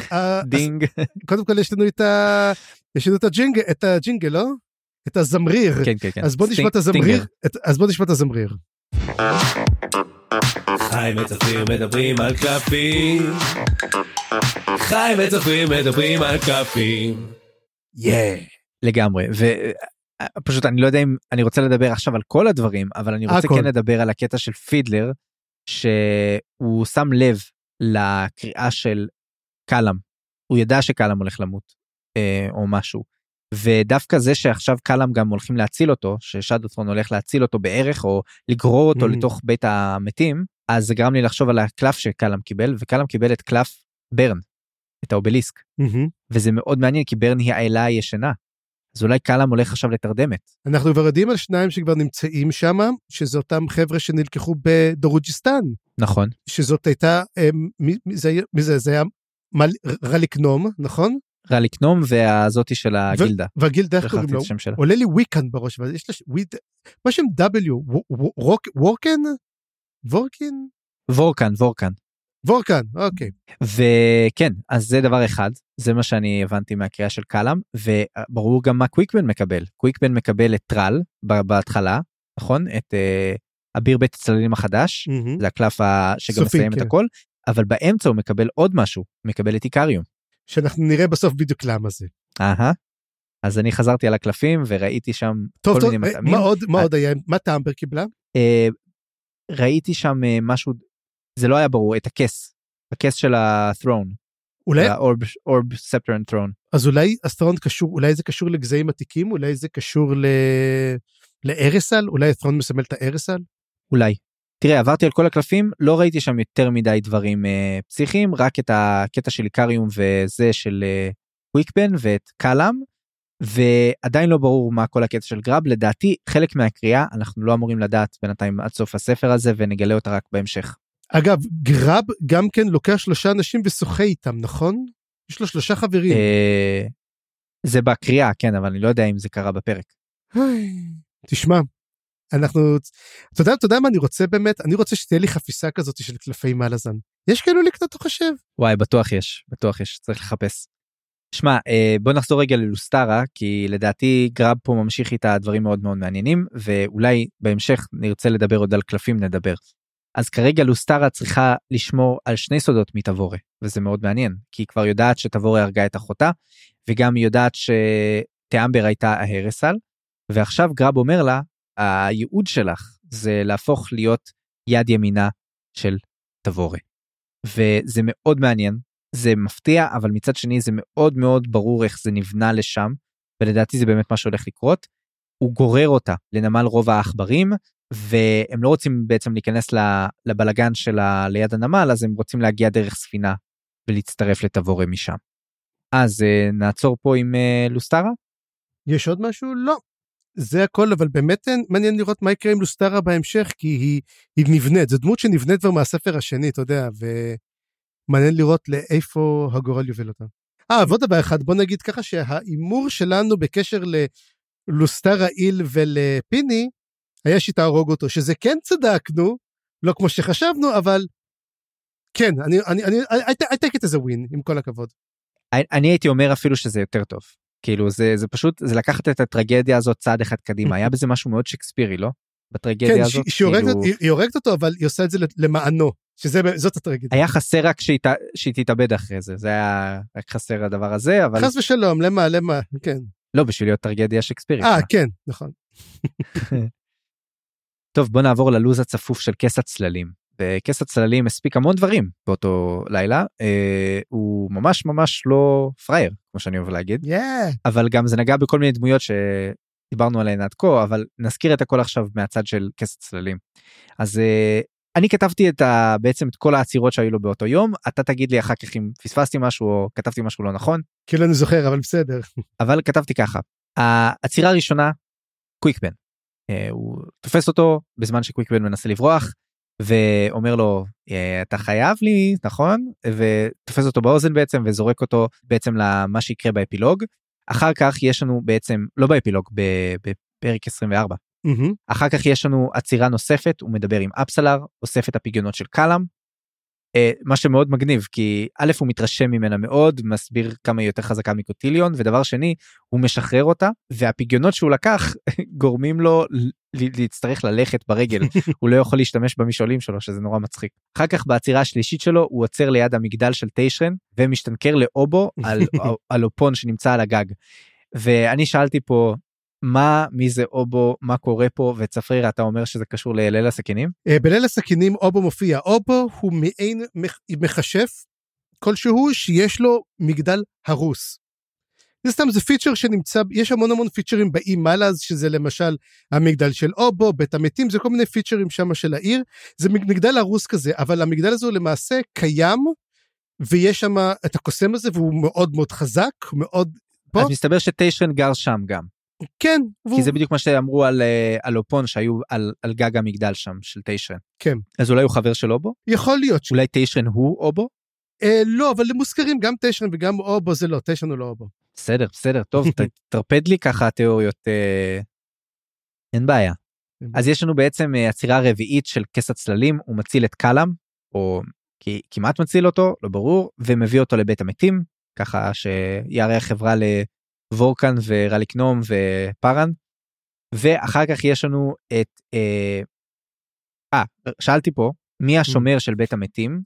דינג קודם כל יש לנו את ה... יש לנו את הג'ינגל את הג'ינגל לא? את הזמריר כן כן כן אז בוא נשמע את הזמריר את... אז בוא נשמע את הזמריר. חיים וצפריר מדברים על קלפים חיים וצפיר מדברים על קלפים. לגמרי פשוט אני לא יודע אם אני רוצה לדבר עכשיו על כל הדברים אבל אני רוצה הכל. כן לדבר על הקטע של פידלר שהוא שם לב לקריאה של קלאם הוא ידע שקלאם הולך למות אה, או משהו ודווקא זה שעכשיו קלאם גם הולכים להציל אותו ששדוטרון הולך להציל אותו בערך או לגרור אותו mm. לתוך בית המתים אז זה גרם לי לחשוב על הקלף שקלאם קיבל וקלאם קיבל את קלף ברן את האובליסק mm-hmm. וזה מאוד מעניין כי ברן היא האלה הישנה אז אולי קלאם הולך עכשיו לתרדמת. אנחנו כבר יודעים על שניים שכבר נמצאים שם, שזה אותם חבר'ה שנלקחו בדרוג'יסטן. נכון. שזאת הייתה, אה, מי, זה, מי זה, זה היה מל, רליק נום, נכון? רליק נום והזאתי של הגילדה. והגילדה, איך קוראים לו? עולה לי וורקן בראש, אבל יש לה, וויד, מה שם W, וורקן? וורקין? וורקן, וורקן. וורקן, אוקיי. וכן, אז זה דבר אחד, זה מה שאני הבנתי מהקריאה של קלאם, וברור גם מה קוויקבן מקבל. קוויקבן מקבל את טרל בהתחלה, נכון? את uh, אביר בית הצללים החדש, מהמם. זה הקלף שגם סופי, מסיים את כן. הכל, אבל באמצע הוא מקבל עוד משהו, מקבל את איקריום. שאנחנו נראה בסוף בדיוק למה זה. אהה. אז אני חזרתי על הקלפים וראיתי שם טוב, כל טוב, מיני אה, מטעמים. מה עוד, מה אה, עוד היה, מה טאמבר קיבלה? אה, ראיתי שם אה, משהו, זה לא היה ברור, את הכס, הכס של ה-throne, אולי, ה-orb scepter and throne. אז אולי אסטרון קשור, אולי זה קשור לגזעים עתיקים, אולי זה קשור ל... לארסל, אולי אסטרון מסמל את הארסל? אולי. תראה, עברתי על כל הקלפים, לא ראיתי שם יותר מדי דברים אה, פסיכיים, רק את הקטע של איקריום וזה של אה, וויקבן ואת קלאם, ועדיין לא ברור מה כל הקטע של גרב, לדעתי חלק מהקריאה אנחנו לא אמורים לדעת בינתיים עד סוף הספר הזה ונגלה אותה רק בהמשך. אגב, גרב גם כן לוקח שלושה אנשים ושוחה איתם, נכון? יש לו שלושה חברים. אה, זה בקריאה, כן, אבל אני לא יודע אם זה קרה בפרק. תשמע, אנחנו, אתה יודע, אתה יודע מה אני רוצה באמת? אני רוצה שתהיה לי חפיסה כזאת של קלפי מלאזן. יש כאלו לקנות, אתה חושב? וואי, בטוח יש, בטוח יש, צריך לחפש. שמע, אה, בוא נחזור רגע ללוסטרה, כי לדעתי גרב פה ממשיך איתה דברים מאוד מאוד מעניינים, ואולי בהמשך נרצה לדבר עוד על קלפים נדבר. אז כרגע לוסטרה צריכה לשמור על שני סודות מתבורה, וזה מאוד מעניין, כי היא כבר יודעת שתבורה הרגה את אחותה, וגם היא יודעת שתיאמבר הייתה ההרסל, ועכשיו גרב אומר לה, הייעוד שלך זה להפוך להיות יד ימינה של תבורה. וזה מאוד מעניין, זה מפתיע, אבל מצד שני זה מאוד מאוד ברור איך זה נבנה לשם, ולדעתי זה באמת מה שהולך לקרות. הוא גורר אותה לנמל רובע העכברים, והם לא רוצים בעצם להיכנס לבלגן שלה ליד הנמל, אז הם רוצים להגיע דרך ספינה ולהצטרף לתבורה משם. אז אה, נעצור פה עם אה, לוסטרה? יש עוד משהו? לא. זה הכל, אבל באמת אין- מעניין לראות מה יקרה עם לוסטרה בהמשך, כי היא, היא נבנית, זו דמות שנבנית כבר מהספר השני, אתה יודע, ומעניין לראות לאיפה הגורל יוביל אותה. אה, ועוד דבר אחד, בוא נגיד ככה שההימור שלנו בקשר ללוסטרה איל ולפיני, היה שהיא תהרוג אותו, שזה כן צדקנו, לא כמו שחשבנו, אבל כן, אני, אני, אני, I, I take it as a win, עם כל הכבוד. אני- אני הייתי אומר אפילו שזה יותר טוב. כאילו זה זה פשוט זה לקחת את הטרגדיה הזאת צעד אחד קדימה היה בזה משהו מאוד שקספירי לא? בטרגדיה כן, הזאת. הורגת- כאילו, היא- הורגת אותו, אבל היא עושה את זה למענו, שזאת הטרגדיה. היה חסר רק שהיא שהיא תתאבד אחרי זה זה היה רק חסר הדבר הזה אבל חס ושלום, למה, למה, כן. לא בשביל להיות טרגדיה שקספירית. אה. כן, נכון. טוב בוא נעבור ללוז הצפוף של כס הצללים. בכס הצללים הספיק המון דברים באותו לילה אה, הוא ממש ממש לא פראייר כמו שאני אוהב להגיד יא. אבל גם זה נגע בכל מיני דמויות שדיברנו עליהן עד כה אבל נזכיר את הכל עכשיו מהצד של כס הצללים. אז אה, אני כתבתי את ה, בעצם את כל העצירות שהיו לו באותו יום אתה תגיד לי אחר כך אם פספסתי משהו או כתבתי משהו לא נכון כאילו אני זוכר, אבל בסדר. אבל כתבתי ככה העצירה הראשונה קוויקבן הוא תופס אותו בזמן שקוויקבן מנסה לברוח ואומר לו "אה, אתה חייב לי נכון ותופס אותו באוזן בעצם וזורק אותו בעצם למה שיקרה באפילוג אחר כך יש לנו בעצם לא באפילוג בפרק 24 מהמם. אחר כך יש לנו עצירה נוספת הוא מדבר עם אפסלר אוסף את הפיגיונות של קלאם. אה, מה שמאוד מגניב כי א' הוא מתרשם ממנה מאוד מסביר כמה היא יותר חזקה מקוטיליון ודבר שני הוא משחרר אותה והפיגיונות שהוא לקח גורמים לו להצטרך ללכת ברגל הוא לא יכול להשתמש במשעולים שלו שזה נורא מצחיק. אחר כך בעצירה השלישית שלו הוא עוצר ליד המגדל של טיישרן ומשתנקר לאובו על, על אופון שנמצא על הגג. ואני שאלתי פה מה מי זה אובו מה קורה פה וצפריר אתה אומר שזה קשור לליל הסכינים אה, בליל הסכינים אובו מופיע. אובו הוא מעין מכשף כלשהו שיש לו מגדל הרוס. זה סתם זה פיצ'ר שנמצא יש המון המון פיצ'רים באי מלאז שזה למשל המגדל של אובו בית המתים זה כל מיני פיצ'רים שם של העיר זה מגדל הרוס כזה אבל המגדל הזה הוא למעשה קיים ויש שם את הקוסם הזה והוא מאוד מאוד חזק מאוד פה? אז מסתבר שטיישרן גר שם גם כן כי והוא, זה בדיוק מה שאמרו על אה, על אופון שהיו על, על גג המגדל שם של טיישרן. כן. אז אולי הוא חבר של אובו יכול להיות. אולי טיישרן הוא אובו אה, לא אבל הם מוזכרים גם טיישרן וגם אובו זה לא טיישרן הוא לא אובו. בסדר בסדר טוב ת- תרפד לי ככה תיאוריות אה... אין בעיה. אז יש לנו בעצם אה, עצירה רביעית של כס הצללים הוא מציל את קלאם או כי כמעט מציל אותו, לא ברור, ומביא אותו לבית המתים, ככה שיארח חברה לוורקן ורליקנום ופארן. ואחר כך יש לנו את, אה, אה שאלתי פה, מי השומר של בית המתים?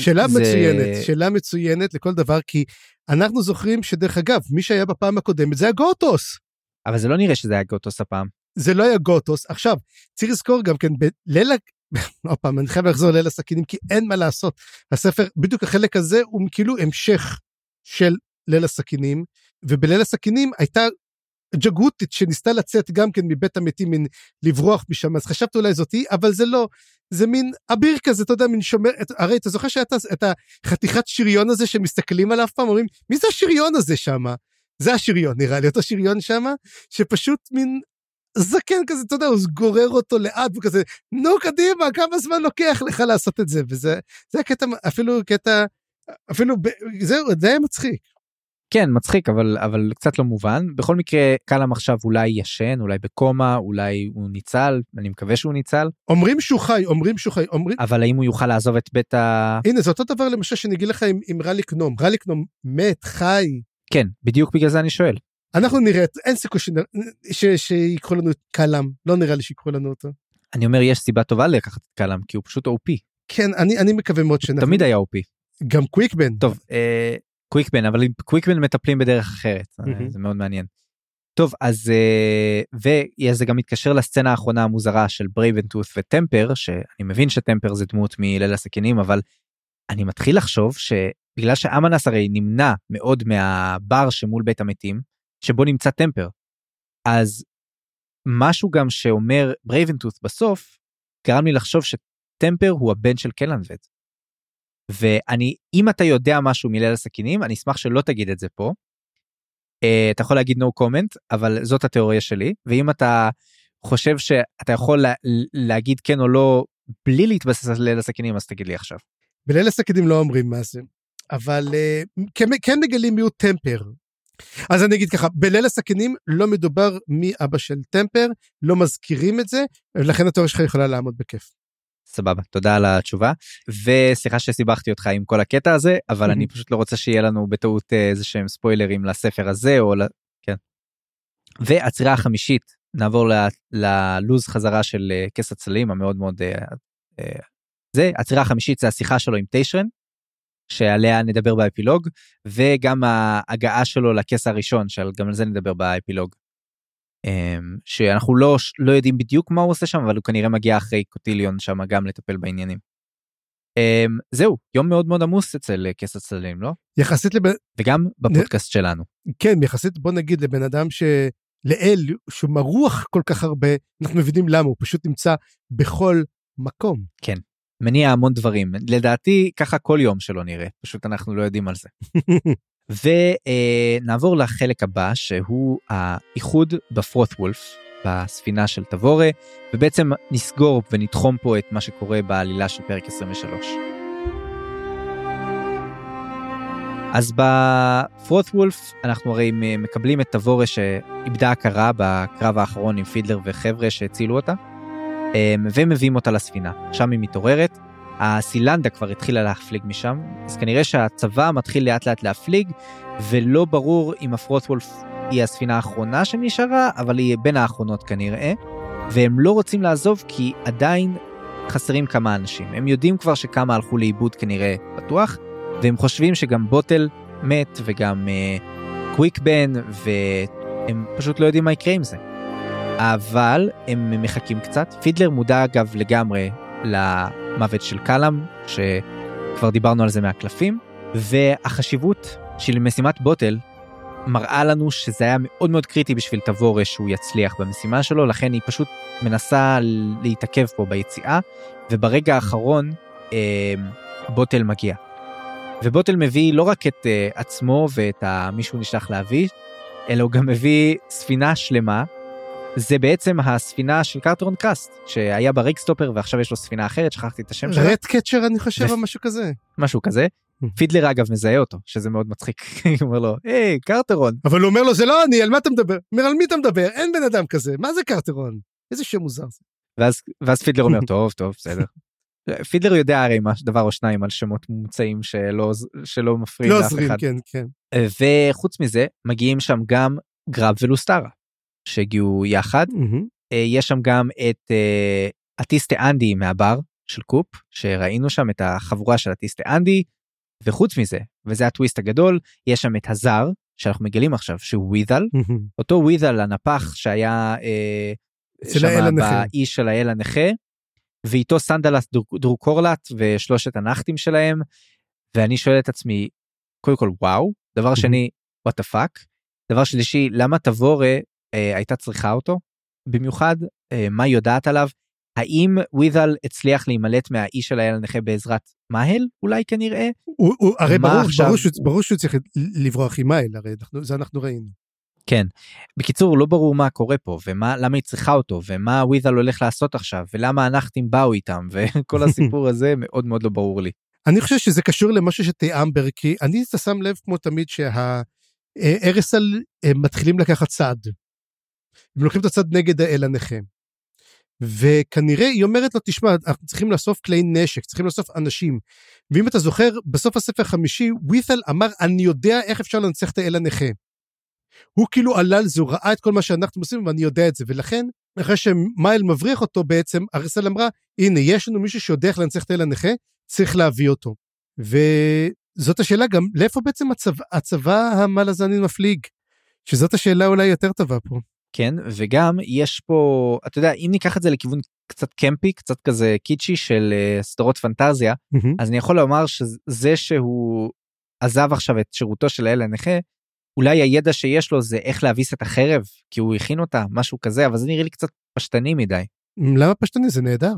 שאלה זה- מצוינת, שאלה מצוינת לכל דבר, כי אנחנו זוכרים שדרך אגב, מי שהיה בפעם הקודמת זה הגוטוס. אבל זה לא נראה שזה היה גוטוס הפעם. זה לא היה גוטוס. עכשיו, צריך לזכור גם כן, בליל, ה- עוד פעם, אני חייב לחזור לליל הסכינים, כי אין מה לעשות. הספר, בדיוק החלק הזה הוא כאילו המשך של ליל הסכינים, ובליל הסכינים הייתה ג'גותית שניסתה לצאת גם כן מבית המתים, מין לברוח משם, אז חשבתי אולי זאתי, אבל זה לא, זה מין אביר כזה, אתה יודע, מין שומר, את, הרי אתה זוכר שהיה את החתיכת שריון הזה שמסתכלים עליו פעם, אומרים, מי זה השריון הזה שם? זה השריון, נראה לי, אותו שריון שם, שפשוט מין זקן כזה, אתה יודע, הוא גורר אותו לאט וכזה, נו קדימה, כמה זמן לוקח לך לעשות את זה, וזה זה הקטע, אפילו קטע, אפילו, זהו, זה היה מצחיק. כן מצחיק אבל אבל קצת לא מובן. בכל מקרה קלאם עכשיו אולי ישן אולי בקומה אולי הוא ניצל אני מקווה שהוא ניצל. אומרים שהוא חי, אומרים שהוא חי, אומרים, אבל האם הוא יוכל לעזוב את בית ה... הנה, זה אותו דבר למשל שאני אגיד לך עם, עם רליק נום, רליק נום מת, חי, כן בדיוק בגלל זה אני שואל. אנחנו נראה, אין סיכוי ש, שיקחו לנו את קלאם, לא נראה לי שיקחו לנו אותו. אני אומר יש סיבה טובה לקחת את קלאם כי הוא פשוט OP כן, אני, אני מקווה מאוד שאנחנו... תמיד היה OP גם קוויקבן. טוב אה, קוויקבן אבל קוויקבן מטפלים בדרך אחרת מהמם. זה מאוד מעניין. טוב אז אה, וזה גם מתקשר לסצנה האחרונה המוזרה של ברייבנטות וטמפר שאני מבין שטמפר זה דמות מליל הסכינים אבל אני מתחיל לחשוב שבגלל שאמנס הרי נמנע מאוד מהבר שמול בית המתים שבו נמצא טמפר אז משהו גם שאומר ברייבנטות בסוף גרם לי לחשוב שטמפר הוא הבן של קלנבד. ואני אם אתה יודע משהו מליל הסכינים אני אשמח שלא תגיד את זה פה. Uh, אתה יכול להגיד no comment אבל זאת התיאוריה שלי ואם אתה חושב שאתה יכול לה, להגיד כן או לא בלי להתבסס על ליל הסכינים אז תגיד לי עכשיו. בליל הסכינים לא אומרים מה זה, אבל uh, כן, כן מגלים מיהו טמפר. אז אני אגיד ככה, בליל הסכינים לא מדובר מי אבא של טמפר, לא מזכירים את זה, ולכן התיאוריה שלך יכולה לעמוד בכיף. סבבה תודה על התשובה וסליחה שסיבכתי אותך עם כל הקטע הזה אבל אני פשוט לא רוצה שיהיה לנו בטעות אה, איזה שהם ספוילרים לספר הזה או ל... כן. והצירה החמישית נעבור ל- ללוז חזרה של אה, כס הצללים המאוד מאוד אה, זה הצירה החמישית זה השיחה שלו עם טיישרן שעליה נדבר באפילוג וגם ההגעה שלו לכס הראשון שגם על זה נדבר באפילוג. אמ, שאנחנו לא לא יודעים בדיוק מה הוא עושה שם אבל הוא כנראה מגיע אחרי קוטיליון שם גם לטפל בעניינים. אמ, זהו יום מאוד מאוד עמוס אצל אה, כס הצללים לא יחסית לבן, וגם בפודקאסט שלנו כן, יחסית בוא נגיד לבן אדם שלאל, שהוא מרוח כל כך הרבה, אנחנו מבינים למה, הוא פשוט נמצא בכל מקום. מניע המון דברים לדעתי ככה כל יום שלא נראה פשוט אנחנו לא יודעים על זה. ונעבור לחלק הבא שהוא האיחוד בפרוט וולף בספינה של תבורה ובעצם נסגור ונתחום פה את מה שקורה בעלילה של פרק 23. אז בפרוט וולף אנחנו הרי מקבלים את תבורה שאיבדה הכרה בקרב האחרון עם פידלר וחבר'ה שהצילו אותה אמ, ומביאים אותה לספינה שם היא מתעוררת הסילנדה כבר התחילה להפליג משם, אז כנראה שהצבא מתחיל לאט לאט להפליג, ולא ברור אם הפרוט וולף היא הספינה האחרונה שנשארה, אבל היא בין האחרונות כנראה, והם לא רוצים לעזוב כי עדיין חסרים כמה אנשים. הם יודעים כבר שכמה הלכו לאיבוד כנראה בטוח, והם חושבים שגם בוטל מת וגם uh, קוויקבן, והם פשוט לא יודעים מה יקרה עם זה. אבל הם מחכים קצת. פידלר מודע אגב לגמרי למוות של קלאם, שכבר דיברנו על זה מהקלפים, והחשיבות של משימת בוטל מראה לנו שזה היה מאוד מאוד קריטי בשביל תבורה שהוא יצליח במשימה שלו, לכן היא פשוט מנסה להתעכב פה ביציאה, וברגע האחרון אה, בוטל מגיע. ובוטל מביא לא רק את אה, עצמו ואת מי שהוא נשלח להביא, אלא הוא גם מביא ספינה שלמה זה בעצם הספינה של קרטרון קראסט שהיה בריקסטופר ועכשיו יש לו ספינה אחרת שכחתי את השם שלה רד קצ'ר אני חושב או משהו כזה. משהו כזה פידלר אגב מזהה אותו שזה מאוד מצחיק הוא אומר לו היי קרטרון אבל הוא אומר לו זה לא אני על מה אתה מדבר? אומר על מי אתה מדבר? אין בן אדם כזה מה זה קרטרון? איזה שם מוזר זה. ואז ואז פידלר אומר טוב טוב בסדר פידלר יודע הרי מה דבר או שניים על שמות מומצאים שלא שלא מפריעים לא לאף עוזרים, אחד. כן, כן. וחוץ מזה מגיעים שם גם גרב ולוסטרה שהגיעו יחד. אה, יש שם גם את אה, אטיסטה אנדי מהבר של קופ שראינו שם את החבורה של אטיסטה אנדי וחוץ מזה וזה הטוויסט הגדול יש שם את הזר שאנחנו מגלים עכשיו שהוא וויזל. אותו וויתל הנפח שהיה אה, שם האל הנכה. באי של האל הנכה ואיתו סנדלס דרו- דרוקורלט ושלושת הנחתים שלהם ואני שואל את עצמי קודם כל וואו דבר שני what the fuck דבר שלישי למה תבורה הייתה צריכה אותו במיוחד אה, מה יודעת עליו האם וויתל הצליח להימלט מהאי של האל הנכה בעזרת מאהל אולי כנראה הוא- הוא- הרי ברור- עכשיו- ברור שהוא- ברור שהוא צריך לברוח עם האל, הרי אנחנו- זה אנחנו ראינו. כן. בקיצור לא ברור מה קורה פה ומה למה היא צריכה אותו ומה וויזל הולך לעשות עכשיו ולמה הנחתים באו איתם וכל הסיפור הזה מאוד מאוד לא ברור לי. אני חושב שזה קשור למשהו שתיאם ברקי, אני שם לב כמו תמיד שהארסל מתחילים לקחת צד. הם לוקחים את הצד נגד האל הנכה. וכנראה היא אומרת לו תשמע אנחנו צריכים לאסוף כלי נשק צריכים לאסוף אנשים ואם אתה זוכר בסוף הספר החמישי ווית'ל אמר אני יודע איך אפשר לנצח את האל הנכה. הוא כאילו עלה על זה הוא ראה את כל מה שאנחנו עושים ואני יודע את זה ולכן אחרי שמייל מבריח אותו בעצם ארסל אמרה הנה יש לנו מישהו שיודע איך לנצח את האל הנכה צריך להביא אותו. וזאת השאלה גם לאיפה בעצם הצבא, הצבא המלזני מפליג שזאת השאלה אולי יותר טובה פה. כן וגם יש פה אתה יודע אם ניקח את זה לכיוון קצת קמפי קצת כזה קיצ'י של אה, סדרות פנטזיה אז אני יכול לומר שזה שהוא עזב עכשיו את שירותו של האל הנכה אולי הידע שיש לו זה איך להביס את החרב כי הוא הכין אותה משהו כזה אבל זה נראה לי קצת פשטני מדי. למה פשטני זה נהדר.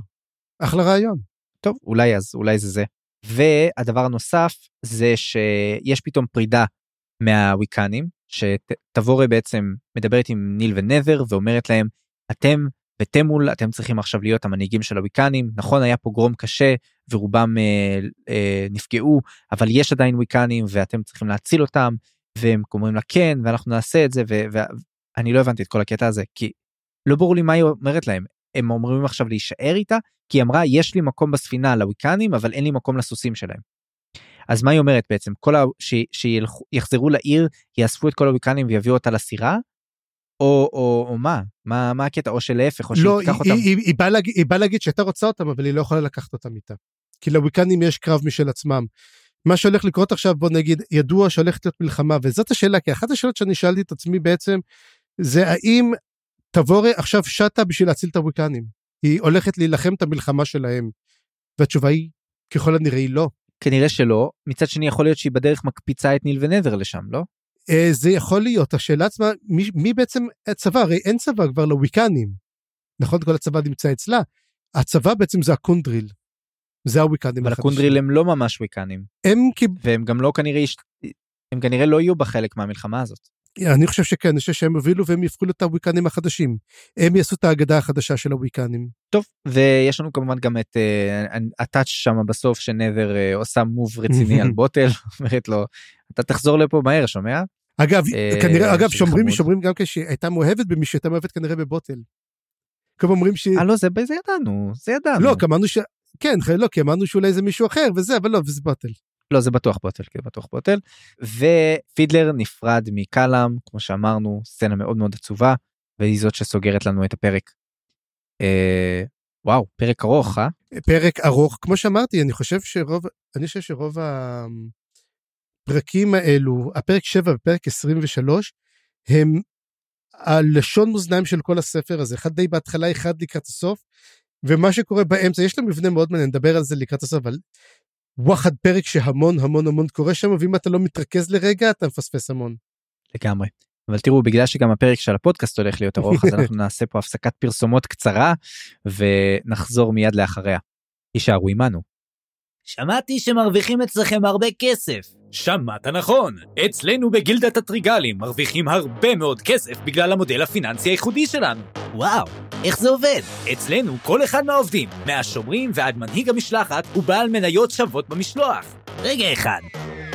אחלה רעיון. טוב אולי אז אולי זה זה. והדבר הנוסף זה שיש פתאום פרידה מהוויקנים שתבורה בעצם מדברת עם ניל ונבר ואומרת להם אתם ותמול אתם צריכים עכשיו להיות המנהיגים של הוויקנים נכון היה פוגרום קשה ורובם אה, אה, נפגעו אבל יש עדיין וויקנים ואתם צריכים להציל אותם והם אומרים לה כן ואנחנו נעשה את זה ואני לא הבנתי את כל הקטע הזה כי לא ברור לי מה היא אומרת להם הם אומרים עכשיו להישאר איתה כי היא אמרה יש לי מקום בספינה לוויקנים אבל אין לי מקום לסוסים שלהם. אז מה היא אומרת בעצם כל ה... ש... שיחזרו לעיר יאספו את כל הוויקנים ויביאו אותה לסירה או, או, או מה מה מה הקטע או שלהפך או לא, תיקח היא, אותם. היא, היא, באה להגיד, היא באה להגיד שהייתה רוצה אותם אבל היא לא יכולה לקחת אותם איתה. כי לוויקנים יש קרב משל עצמם. מה שהולך לקרות עכשיו בוא נגיד ידוע שהולכת להיות מלחמה וזאת השאלה כי אחת השאלות שאני שאלתי את עצמי בעצם זה האם תבורה עכשיו שטה בשביל להציל את הוויקנים. היא הולכת להילחם את המלחמה שלהם. והתשובה היא ככל הנראה היא לא. כנראה שלא מצד שני יכול להיות שהיא בדרך מקפיצה את ניל ונבר לשם לא אה, זה יכול להיות השאלה עצמה מי, מי בעצם הצבא הרי אין צבא כבר לוויקנים. נכון כל הצבא נמצא אצלה. הצבא בעצם זה הקונדריל. זה הוויקנים אבל החדשים. הקונדריל הם לא ממש וויקנים הם כי והם גם לא כנראה. הם כנראה לא יהיו בחלק מהמלחמה הזאת. אני חושב שכן אני חושב שהם הובילו והם יפכו להיות הוויקנים החדשים. הם יעשו את ההגדה החדשה של הוויקנים. טוב ויש לנו כמובן גם את uh, הטאץ' שם בסוף שנבר uh, עושה מוב רציני על בוטל אומרת לו אתה תחזור לפה מהר שומע אגב אה, כנראה אגב שומרים. שומרים גם כשהיא הייתה מאוהבת במי שהייתה מאוהבת כנראה בבוטל. כמו אומרים ש... אה לא זה זה ידענו זה ידענו לא כי אמרנו ש... כן לא כי אמרנו שאולי זה מישהו אחר וזה אבל לא וזה בוטל. לא זה בטוח בוטל כן בטוח בוטל ופידלר נפרד מקלאם כמו שאמרנו סצנה מאוד מאוד עצובה והיא זאת שסוגרת לנו את הפרק. אה, וואו פרק ארוך אה? פרק ארוך. כמו שאמרתי אני חושב שרוב אני חושב שרוב הפרקים האלו הפרק 7 ופרק 23 הם הלשון מאזניים של כל הספר הזה. אחד די בהתחלה אחד לקראת הסוף ומה שקורה באמצע יש לו מבנה מאוד מעניין נדבר על זה לקראת הסוף אבל וואחד פרק שהמון המון המון קורה שם ואם אתה לא מתרכז לרגע אתה מפספס המון. לגמרי. אבל תראו בגלל שגם הפרק של הפודקאסט הולך להיות ארוך אז אנחנו נעשה פה הפסקת פרסומות קצרה ונחזור מיד לאחריה. יישארו עמנו. שמעתי שמרוויחים אצלכם הרבה כסף. שמעת נכון, אצלנו בגילדת הטריגלים מרוויחים הרבה מאוד כסף בגלל המודל הפיננסי הייחודי שלנו. וואו, איך זה עובד? אצלנו כל אחד מהעובדים, מהשומרים ועד מנהיג המשלחת, הוא בעל מניות שוות במשלוח. רגע אחד,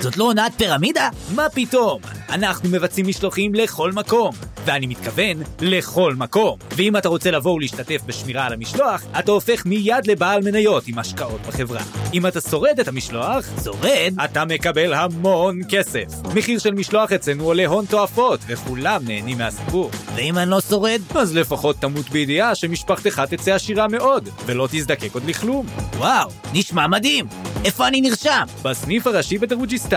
זאת לא הונאת פירמידה? מה פתאום? אנחנו מבצעים משלוחים לכל מקום, ואני מתכוון לכל מקום. ואם אתה רוצה לבוא ולהשתתף בשמירה על המשלוח, אתה הופך מיד לבעל מניות עם השקעות בחברה. אם אתה שורד את המשלוח, שורד? אתה מקבל המון כסף. מחיר של משלוח אצלנו עולה הון תועפות, וכולם נהנים מהסיפור. ואם אני לא שורד? אז לפחות תמות בידיעה שמשפחתך תצא עשירה מאוד, ולא תזדקק עוד לכלום. וואו, נשמע מדהים! איפה אני נרשם? בסניף הראשי בתרוג'יסטן.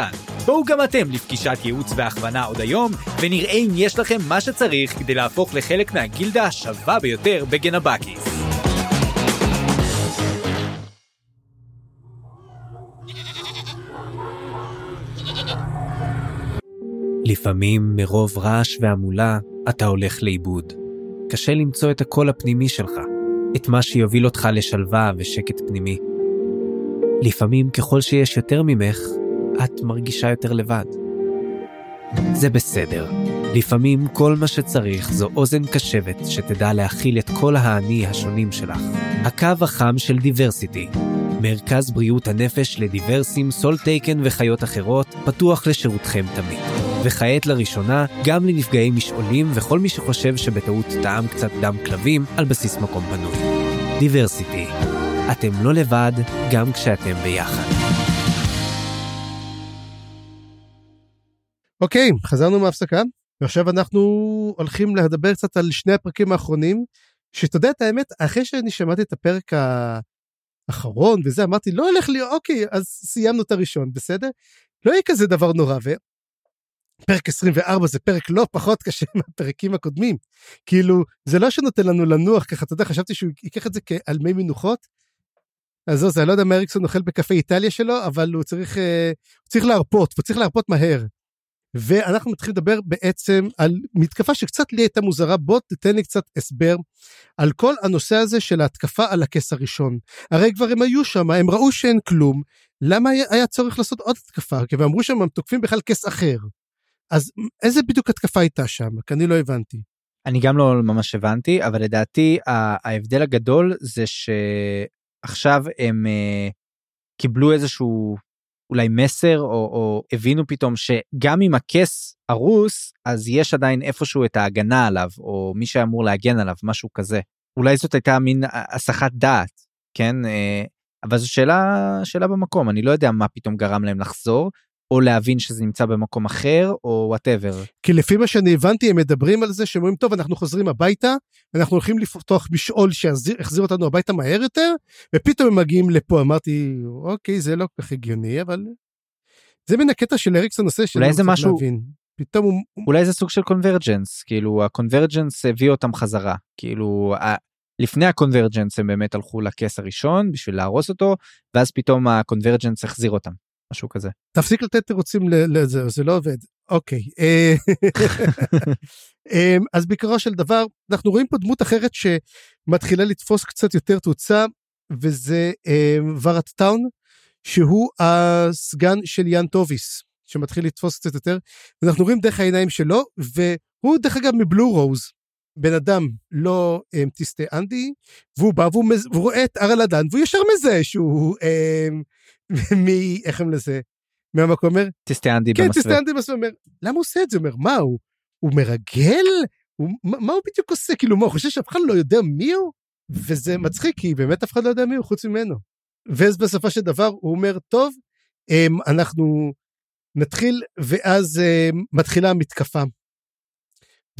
בואו גם אתם לפגישת ייעוץ והכוונה עוד היום, ונראה אם יש לכם מה שצריך כדי להפוך לחלק מהגילדה השווה ביותר בגנבקיס. לפעמים מרוב רעש והמולה אתה הולך לאיבוד. קשה למצוא את הקול הפנימי שלך, את מה שיוביל אותך לשלווה ושקט פנימי. לפעמים ככל שיש יותר ממך, את מרגישה יותר לבד. זה בסדר. לפעמים כל מה שצריך זו אוזן קשבת שתדע להכיל את כל האני השונים שלך. הקו החם של דיברסיטי. מרכז בריאות הנפש לדיברסים, סולטייקן וחיות אחרות, פתוח לשירותכם תמיד. וכעת לראשונה, גם לנפגעי משעולים וכל מי שחושב שבטעות טעם קצת דם כלבים על בסיס מקום פנוי. דיברסיטי. אתם לא לבד, גם כשאתם ביחד. אוקיי, חזרנו מההפסקה, ועכשיו אנחנו הולכים לדבר קצת על שני הפרקים האחרונים, שאתה יודע את האמת, אחרי שאני שמעתי את הפרק האחרון וזה, אמרתי, לא הולך לי, אוקיי, אז סיימנו את הראשון, בסדר? לא יהיה כזה דבר נורא, ופרק 24 זה פרק לא פחות קשה מהפרקים הקודמים. כאילו, זה לא שנותן לנו לנוח ככה, אתה יודע, חשבתי שהוא ייקח את זה כעל מי מנוחות. אז זה, אני לא יודע מה אריקסון אוכל בקפה איטליה שלו, אבל הוא צריך, אה, הוא צריך להרפות, הוא צריך להרפות מהר. ואנחנו מתחילים לדבר בעצם על מתקפה שקצת לי הייתה מוזרה, בוא תתן לי קצת הסבר על כל הנושא הזה של ההתקפה על הכס הראשון. הרי כבר הם היו שם, הם ראו שאין כלום, למה היה צורך לעשות עוד התקפה? כי הם אמרו שהם תוקפים בכלל כס אחר. אז איזה בדיוק התקפה הייתה שם? כי אני לא הבנתי. אני גם לא ממש הבנתי, אבל לדעתי ההבדל הגדול זה שעכשיו הם uh, קיבלו איזשהו אולי מסר או, או הבינו פתאום שגם אם הכס הרוס אז יש עדיין איפשהו את ההגנה עליו או מי שאמור להגן עליו משהו כזה. אולי זאת הייתה מין הסחת דעת כן? אה, אבל זו שאלה שאלה במקום. אני לא יודע מה פתאום גרם להם לחזור או להבין שזה נמצא במקום אחר או וואטאבר. כי לפי מה שאני הבנתי הם מדברים על זה שהם אומרים טוב אנחנו חוזרים הביתה אנחנו הולכים לפתוח משעול שיחזיר אותנו הביתה מהר יותר ופתאום הם מגיעים לפה אמרתי אוקיי זה לא כל כך הגיוני אבל זה מן הקטע של אריקסון עושה אולי זה משהו להבין. פתאום הוא... אולי זה סוג של convergence כאילו ה convergence הביא אותם חזרה כאילו לפני ה convergence הם באמת הלכו לכס הראשון בשביל להרוס אותו ואז פתאום ה convergence החזיר אותם משהו כזה. תפסיק לתת תירוצים לזה, זה לא עובד. אוקיי. אה, אמ, אז בעיקרו של דבר, אנחנו רואים פה דמות אחרת שמתחילה לתפוס קצת יותר תאוצה, וזה אמ, ורת טאון, שהוא הסגן של יאן טוביס, שמתחיל לתפוס קצת יותר, ואנחנו רואים דרך העיניים שלו, והוא דרך אגב מבלו רוז. בן אדם לא um, תסטה אנדי, והוא בא והוא, מז... והוא רואה את ארלדן, והוא ישר מזה שהוא um, מ... איך הם לזה? מהמקום אומר? טיסטיאנדי כן, במסווה. טיסטיאנדי במסווה. אומר, למה הוא עושה את זה? אומר, מה הוא? הוא מרגל? הוא, מה, הוא בדיוק עושה? כאילו, מה, הוא חושב שאף אחד לא יודע מי הוא? וזה מצחיק, כי באמת אף אחד לא יודע מי הוא חוץ ממנו. ואז בסופו של דבר הוא אומר, טוב, הם, אנחנו נתחיל, ואז הם, מתחילה המתקפה.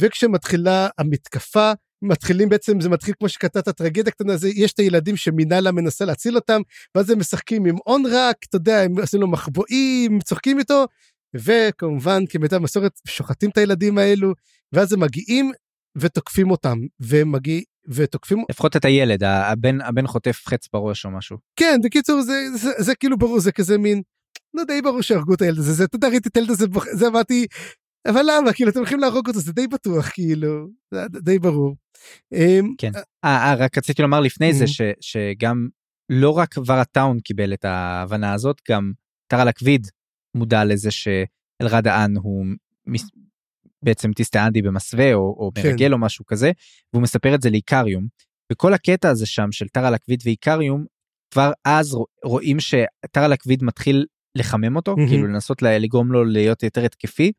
וכשמתחילה המתקפה, מתחילים בעצם, זה מתחיל כמו שקטעת טרגדיה קטנה, זה, יש את הילדים שמינהלה מנסה להציל אותם, ואז הם משחקים עם אונרק, אתה יודע, הם עושים לו מחבואים, צוחקים איתו, וכמובן, כמיטב מסורת, שוחטים את הילדים האלו, ואז הם מגיעים ותוקפים אותם, והם מגיעים, ותוקפים... לפחות את הילד, הבן, הבן חוטף חץ בראש או משהו. כן, בקיצור, זה, זה, זה, זה כאילו ברור, זה כזה מין, לא די ברור שהרגו את הילד הזה, זה, אתה יודע, ראיתי את הילד הזה, זה אמרתי, אבל למה? כאילו, אתם הולכים להרוג אותו, זה די בטוח, כאילו, זה די ברור. אמ, כן. אה, אה, רק רציתי לומר לפני זה שגם לא רק ורטאון קיבל את ההבנה הזאת, גם טרה לקוויד מודע לזה שאלרד האן הוא. בעצם טיסטאנדי במסווה או, או מרגל כן. או משהו כזה, והוא מספר את זה לאיקריום. וכל הקטע הזה שם של טרה לקוויד ואיקריום, כבר אז רואים שטרה לקוויד מתחיל לחמם אותו, mm-hmm. כאילו לנסות לגרום לו להיות יותר התקפי,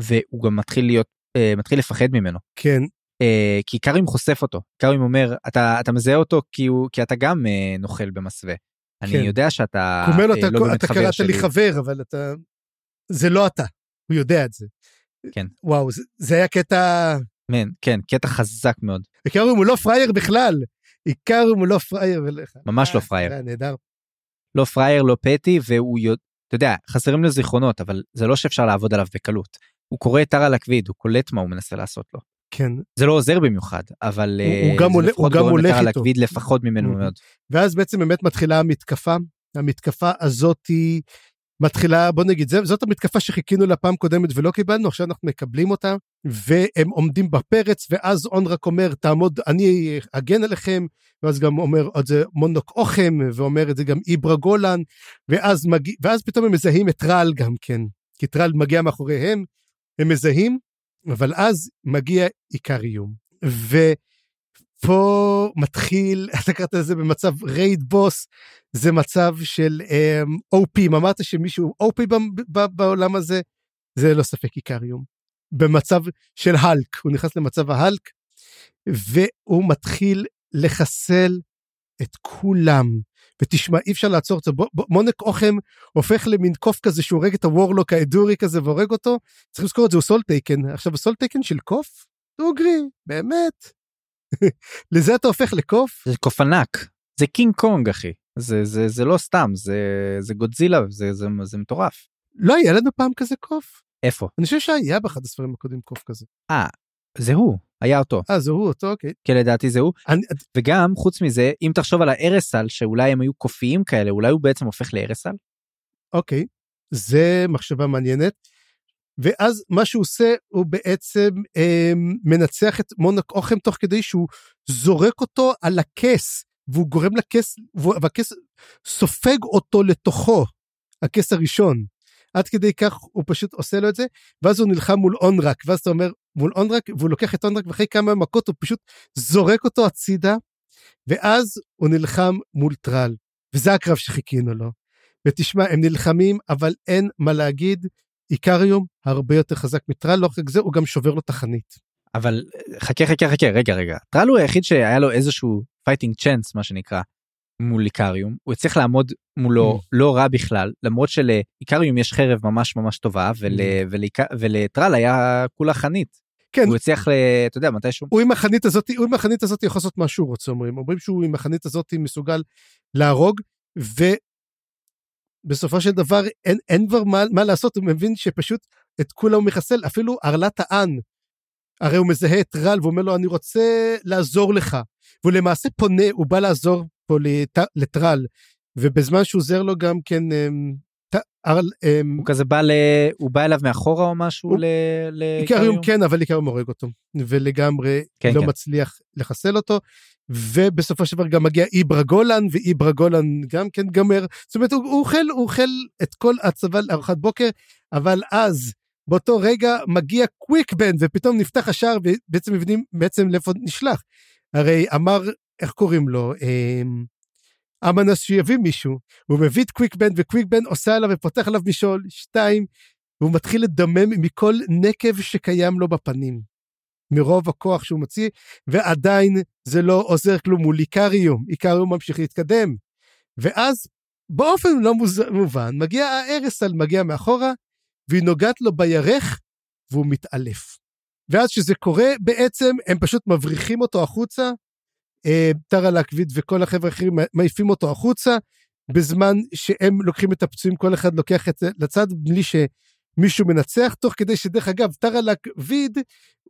והוא גם מתחיל להיות אה, מתחיל לפחד ממנו. כן, אה, כי קרים חושף אותו. קרים אומר, אתה, אתה מזהה אותו כי, הוא, כי אתה גם אה, נוכל במסווה. אני כן. יודע שאתה הוא אומר לו, אה, אתה, לא באמת אתה חבר קראת שלי. לי חבר, אבל אתה... זה לא אתה, הוא יודע את זה. כן. וואו, זה, זה היה קטע... כן, כן, קטע חזק מאוד. עיקרום הוא לא פראייר בכלל. עיקרום הוא לא פראייר. ממש לא אה, פראייר. נהדר. לא פראייר, לא פטי, והוא אתה יודע, חסרים לו זיכרונות, אבל זה לא שאפשר לעבוד עליו בקלות. הוא קורא את טרה לקוויד, הוא קולט מה הוא מנסה לעשות לו. כן. זה לא עוזר במיוחד, אבל הוא- אה, הוא גם זה הולך- לפחות הוא גם הולך איתו. לקוויד לפחות ממנו Mhm. מאוד. ואז בעצם באמת מתחילה המתקפה. המתקפה הזאת היא מתחילה, בוא נגיד, זה, זאת המתקפה שחיכינו לה פעם קודמת ולא קיבלנו, עכשיו אנחנו מקבלים אותה, והם עומדים בפרץ, ואז און רק אומר, תעמוד, אני אגן עליכם, ואז גם אומר עוד זה מונוק אוכם, ואומר את זה גם איברה גולן, ואז, מגיע, ואז פתאום הם מזהים את טרל גם כן, כי טרל מגיע מאחוריהם, הם מזהים, אבל אז מגיע עיקר איום. ופה מתחיל, אתה קראת לזה במצב raid boss, זה מצב של um, OP, אם אמרת שמישהו OP ב- בעולם הזה, זה ללא ספק איקריום. במצב של האלק, הוא נכנס למצב ההאלק, והוא מתחיל לחסל את כולם. ותשמע, אי אפשר לעצור את זה. בוא- בוא- מונק אוכם הופך למין קוף כזה שהוא הורג את ה warlock האדורי כזה והורג אותו. צריך לזכור את זה, הוא Soletaken. עכשיו, ה Soletaken של קוף? דוגרי, באמת. לזה אתה הופך לקוף? זה קוף ענק, זה קינג קונג אחי, זה, זה, זה לא סתם, זה, זה גודזילה, זה, זה, זה מטורף. לא היה לנו פעם כזה קוף? איפה? אני חושב שהיה באחד הספרים הקודמים קוף כזה. זה הוא, היה אותו, אה, זה הוא אותו, אוקיי. כי לדעתי זה הוא. אני, וגם, חוץ מזה, אם תחשוב על הארסל, שאולי הם היו קופיים כאלה, אולי הוא בעצם הופך לארסל? אוקיי, זה מחשבה מעניינת. ואז מה שהוא עושה, הוא בעצם אה, מנצח את מונק אוכם תוך כדי שהוא זורק אותו על הכס, והוא גורם לכס, והכס סופג אותו לתוכו, הכס הראשון. עד כדי כך הוא פשוט עושה לו את זה, ואז הוא נלחם מול אונרק, ואז אתה אומר, מול אונרק, והוא לוקח את אונרק, ואחרי כמה מכות הוא פשוט זורק אותו הצידה, ואז הוא נלחם מול טרל, וזה הקרב שחיכינו לו. ותשמע, הם נלחמים, אבל אין מה להגיד, איקריום הרבה יותר חזק מטרל, לא רק זה, הוא גם שובר לו את החנית. אבל חכה חכה חכה רגע רגע טרל הוא היחיד שהיה לו איזשהו fighting chance מה שנקרא מול איקריום הוא הצליח לעמוד מולו Mm. לא רע בכלל למרות שלאיקריום יש חרב ממש ממש טובה ול, Mm. ולטרל היה כולה חנית כן, הוא הצליח. אתה יודע מתישהו הוא עם החנית הזאת, הוא עם החנית הזאת יכול לעשות מה שהוא רוצה, אומרים. אומרים שהוא עם החנית הזאת מסוגל להרוג, ובסופו של דבר אין, אין כבר מה, מה לעשות, הוא מבין שפשוט את כולם הוא מחסל, אפילו ערלת האן. הרי הוא מזהה את רל ואומר לו, אני רוצה לעזור לך. והוא למעשה פונה, הוא בא לעזור פה לט, לטרל, ובזמן שהוא עוזר לו גם כן, אמ, הוא כזה בא ל... הוא בא אליו מאחורה או משהו הוא- ל... איקריום כן, אבל איקריום הורג אותו, ולגמרי כן, לא כן. מצליח לחסל אותו, ובסופו של דבר גם מגיע איברה גולן, ואיברה גולן גם כן גמר, זאת אומרת, הוא אוכל, הוא אוכל את כל הצבא לארוחת בוקר, אבל אז, באותו רגע מגיע קוויק בן, ופתאום נפתח השער, ובעצם מבינים בעצם לאיפה נשלח. הרי אמר, איך קוראים לו? אמ, אמנס שיביא מישהו, הוא מביא את קוויק בן, וקוויק בן עושה עליו ופותח עליו משעול, שתיים, והוא מתחיל לדמם מכל נקב שקיים לו בפנים. מרוב הכוח שהוא מוציא, ועדיין זה לא עוזר כלום מול איקריום, איקריום ממשיך להתקדם. ואז באופן לא מוז... מובן, מגיע הארסל, מגיע מאחורה, והיא נוגעת לו בירך, והוא מתעלף. ואז כשזה קורה, בעצם הם פשוט מבריחים אותו החוצה, טרה להקביד וכל החבר'ה האחרים מעיפים אותו החוצה, בזמן שהם לוקחים את הפצועים, כל אחד לוקח את זה לצד, בלי שמישהו מנצח, תוך כדי שדרך אגב, טרה להקביד,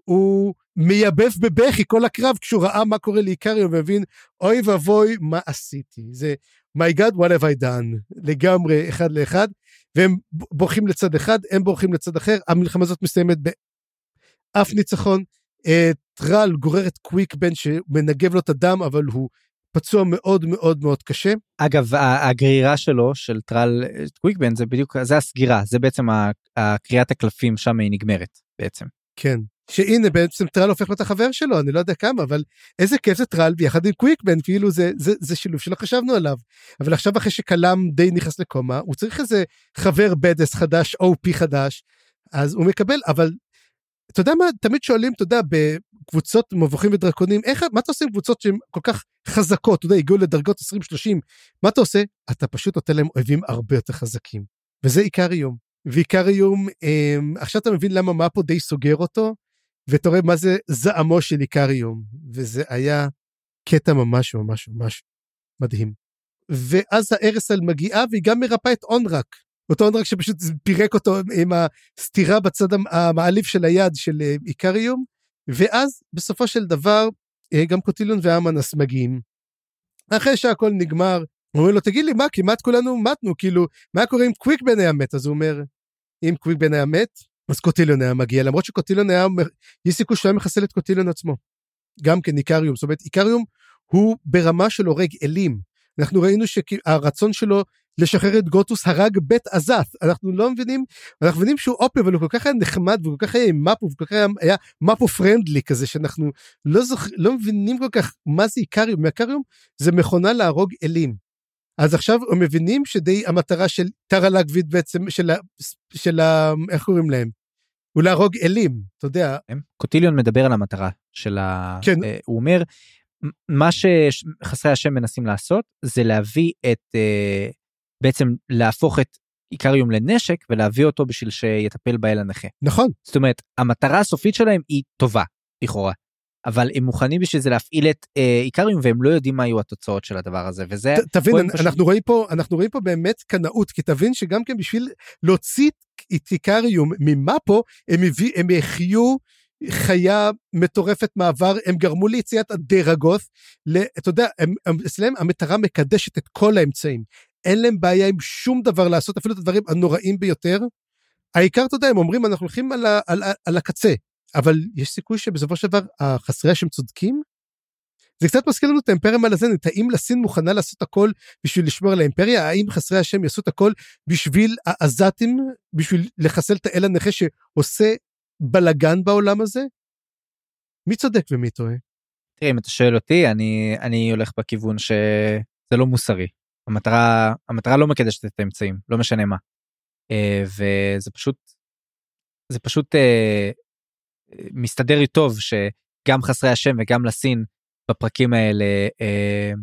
הוא מייבב בבכי כל הקרב כשהוא ראה מה קורה לאיקריו ומבין, אוי ואבוי, מה עשיתי? זה, my God, what have I done? לגמרי, אחד לאחד, והם בורחים לצד אחד, הם בורחים לצד אחר, המלחמה הזאת מסתיימת באף ניצחון. אה, טרל גורר את קוויק בן שמנגב לו את הדם, אבל הוא פצוע מאוד מאוד מאוד קשה. אגב הגרירה שלו של טרל קוויקבן זה בדיוק זה הסגירה זה בעצם הקריאת הקלפים שם היא נגמרת בעצם. כן. שהנה בעצם טרל הופך להיות החבר שלו, אני לא יודע כמה, אבל איזה כיף זה טרל ביחד עם קוויקבן, כאילו זה, זה, זה שילוב שלא חשבנו עליו. אבל עכשיו אחרי שקלאם די נכנס לקומה, הוא צריך איזה חבר בדס חדש, OP חדש, אז הוא מקבל, אבל אתה יודע מה, תמיד שואלים, אתה יודע, בקבוצות מבוכים ודרקונים, איך, מה אתה עושה עם קבוצות שהן כל כך חזקות, אתה יודע, הגיעו לדרגות 20-30, מה אתה עושה? אתה פשוט נותן להם אויבים הרבה יותר חזקים. וזה עיקר איום. ועיקר איום, אה, עכשיו אתה מבין למה מה פה די סוגר אותו, ואתה רואה מה זה זעמו של עיקר איום. וזה היה קטע ממש ממש ממש מדהים. ואז הארסל מגיעה והיא גם מרפאה את אונרק. אותו אונרק שפשוט פירק אותו עם הסטירה בצד המעליב של היד של אה, עיקר איום. ואז בסופו של דבר אה, גם קוטיליון ואמנס מגיעים. אחרי שהכל נגמר, אומרים לו תגיד לי מה כמעט כולנו מתנו כאילו מה קורה אם קוויק בן היה מת אז הוא אומר אם קוויק בן היה מת אז קוטיליון היה מגיע למרות שקוטיליון היה יש סיכוי שהוא היה מחסל את קוטיליון עצמו. גם כן איקריום זאת אומרת איקריום הוא ברמה של הורג אלים אנחנו ראינו שהרצון שלו לשחרר את גוטוס הרג בית עזת אנחנו לא מבינים אנחנו מבינים שהוא אופי אבל הוא כל כך היה נחמד וכל כך היה מפו וכל כך היה, היה מפו פרנדלי כזה שאנחנו לא זוכ... לא מבינים כל כך מה זה איקריום איקריום זה מכונה להרוג אלים. אז עכשיו הם מבינים שדי המטרה של טרה לגבית בעצם של, ה... של ה... איך קוראים להם. הוא להרוג אלים אתה יודע. קוטיליון מדבר על המטרה של ה... כן. אה, הוא אומר מה שחסרי השם מנסים לעשות זה להביא את אה, בעצם להפוך את איקריום לנשק ולהביא אותו בשביל שיטפל באל הנכה. נכון. זאת אומרת המטרה הסופית שלהם היא טובה לכאורה. אבל הם מוכנים בשביל זה להפעיל את אה, איקריום והם לא יודעים מה יהיו התוצאות של הדבר הזה וזה ת, תבין אנחנו פשוט... רואים פה אנחנו רואים פה באמת קנאות כי תבין שגם כן בשביל להוציא את איקריום ממפו הם, הביא, הם החיו חיה מטורפת מעבר, הם גרמו ליציאת הדרגות, אתה יודע, אצלם המטרה מקדשת את כל האמצעים. אין להם בעיה עם שום דבר לעשות, אפילו את הדברים הנוראים ביותר. העיקר, אתה יודע, הם אומרים, אנחנו הולכים על, ה, על, על הקצה, אבל יש סיכוי שבסופו של דבר החסרי השם צודקים? זה קצת מזכיר לנו את האימפריה מלזנית, האם לסין מוכנה לעשות הכל בשביל לשמור על האימפריה? האם חסרי השם יעשו את הכל בשביל העזתים, בשביל לחסל את האל הנכה שעושה בלגן בעולם הזה? מי צודק ומי טועה? תראה, אם אתה שואל אותי, אני, אני הולך בכיוון שזה לא מוסרי. המטרה, המטרה לא מקדשת את האמצעים, לא משנה מה. Uh, וזה פשוט, זה פשוט uh, מסתדר לי טוב שגם חסרי השם וגם לסין בפרקים האלה uh,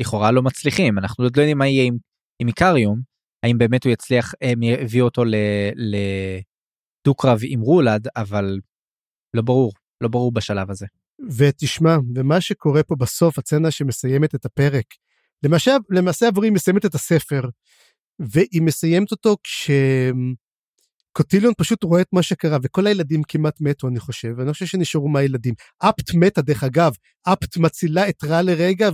לכאורה לא מצליחים. אנחנו עוד לא יודעים מה יהיה עם, עם איקריום, האם באמת הוא יצליח, הם יביאו אותו ל... ל דו-קרב עם רולד, אבל לא ברור, לא ברור בשלב הזה. ותשמע, ומה שקורה פה בסוף, הצצנה שמסיימת את הפרק, למעשה, למעשה עבורי היא מסיימת את הספר, והיא מסיימת אותו כשקוטיליון פשוט רואה את מה שקרה, וכל הילדים כמעט מתו, אני חושב, ואני חושב שנשארו מהילדים. אפט מתה, דרך אגב, אפט מצילה את רע לרגע,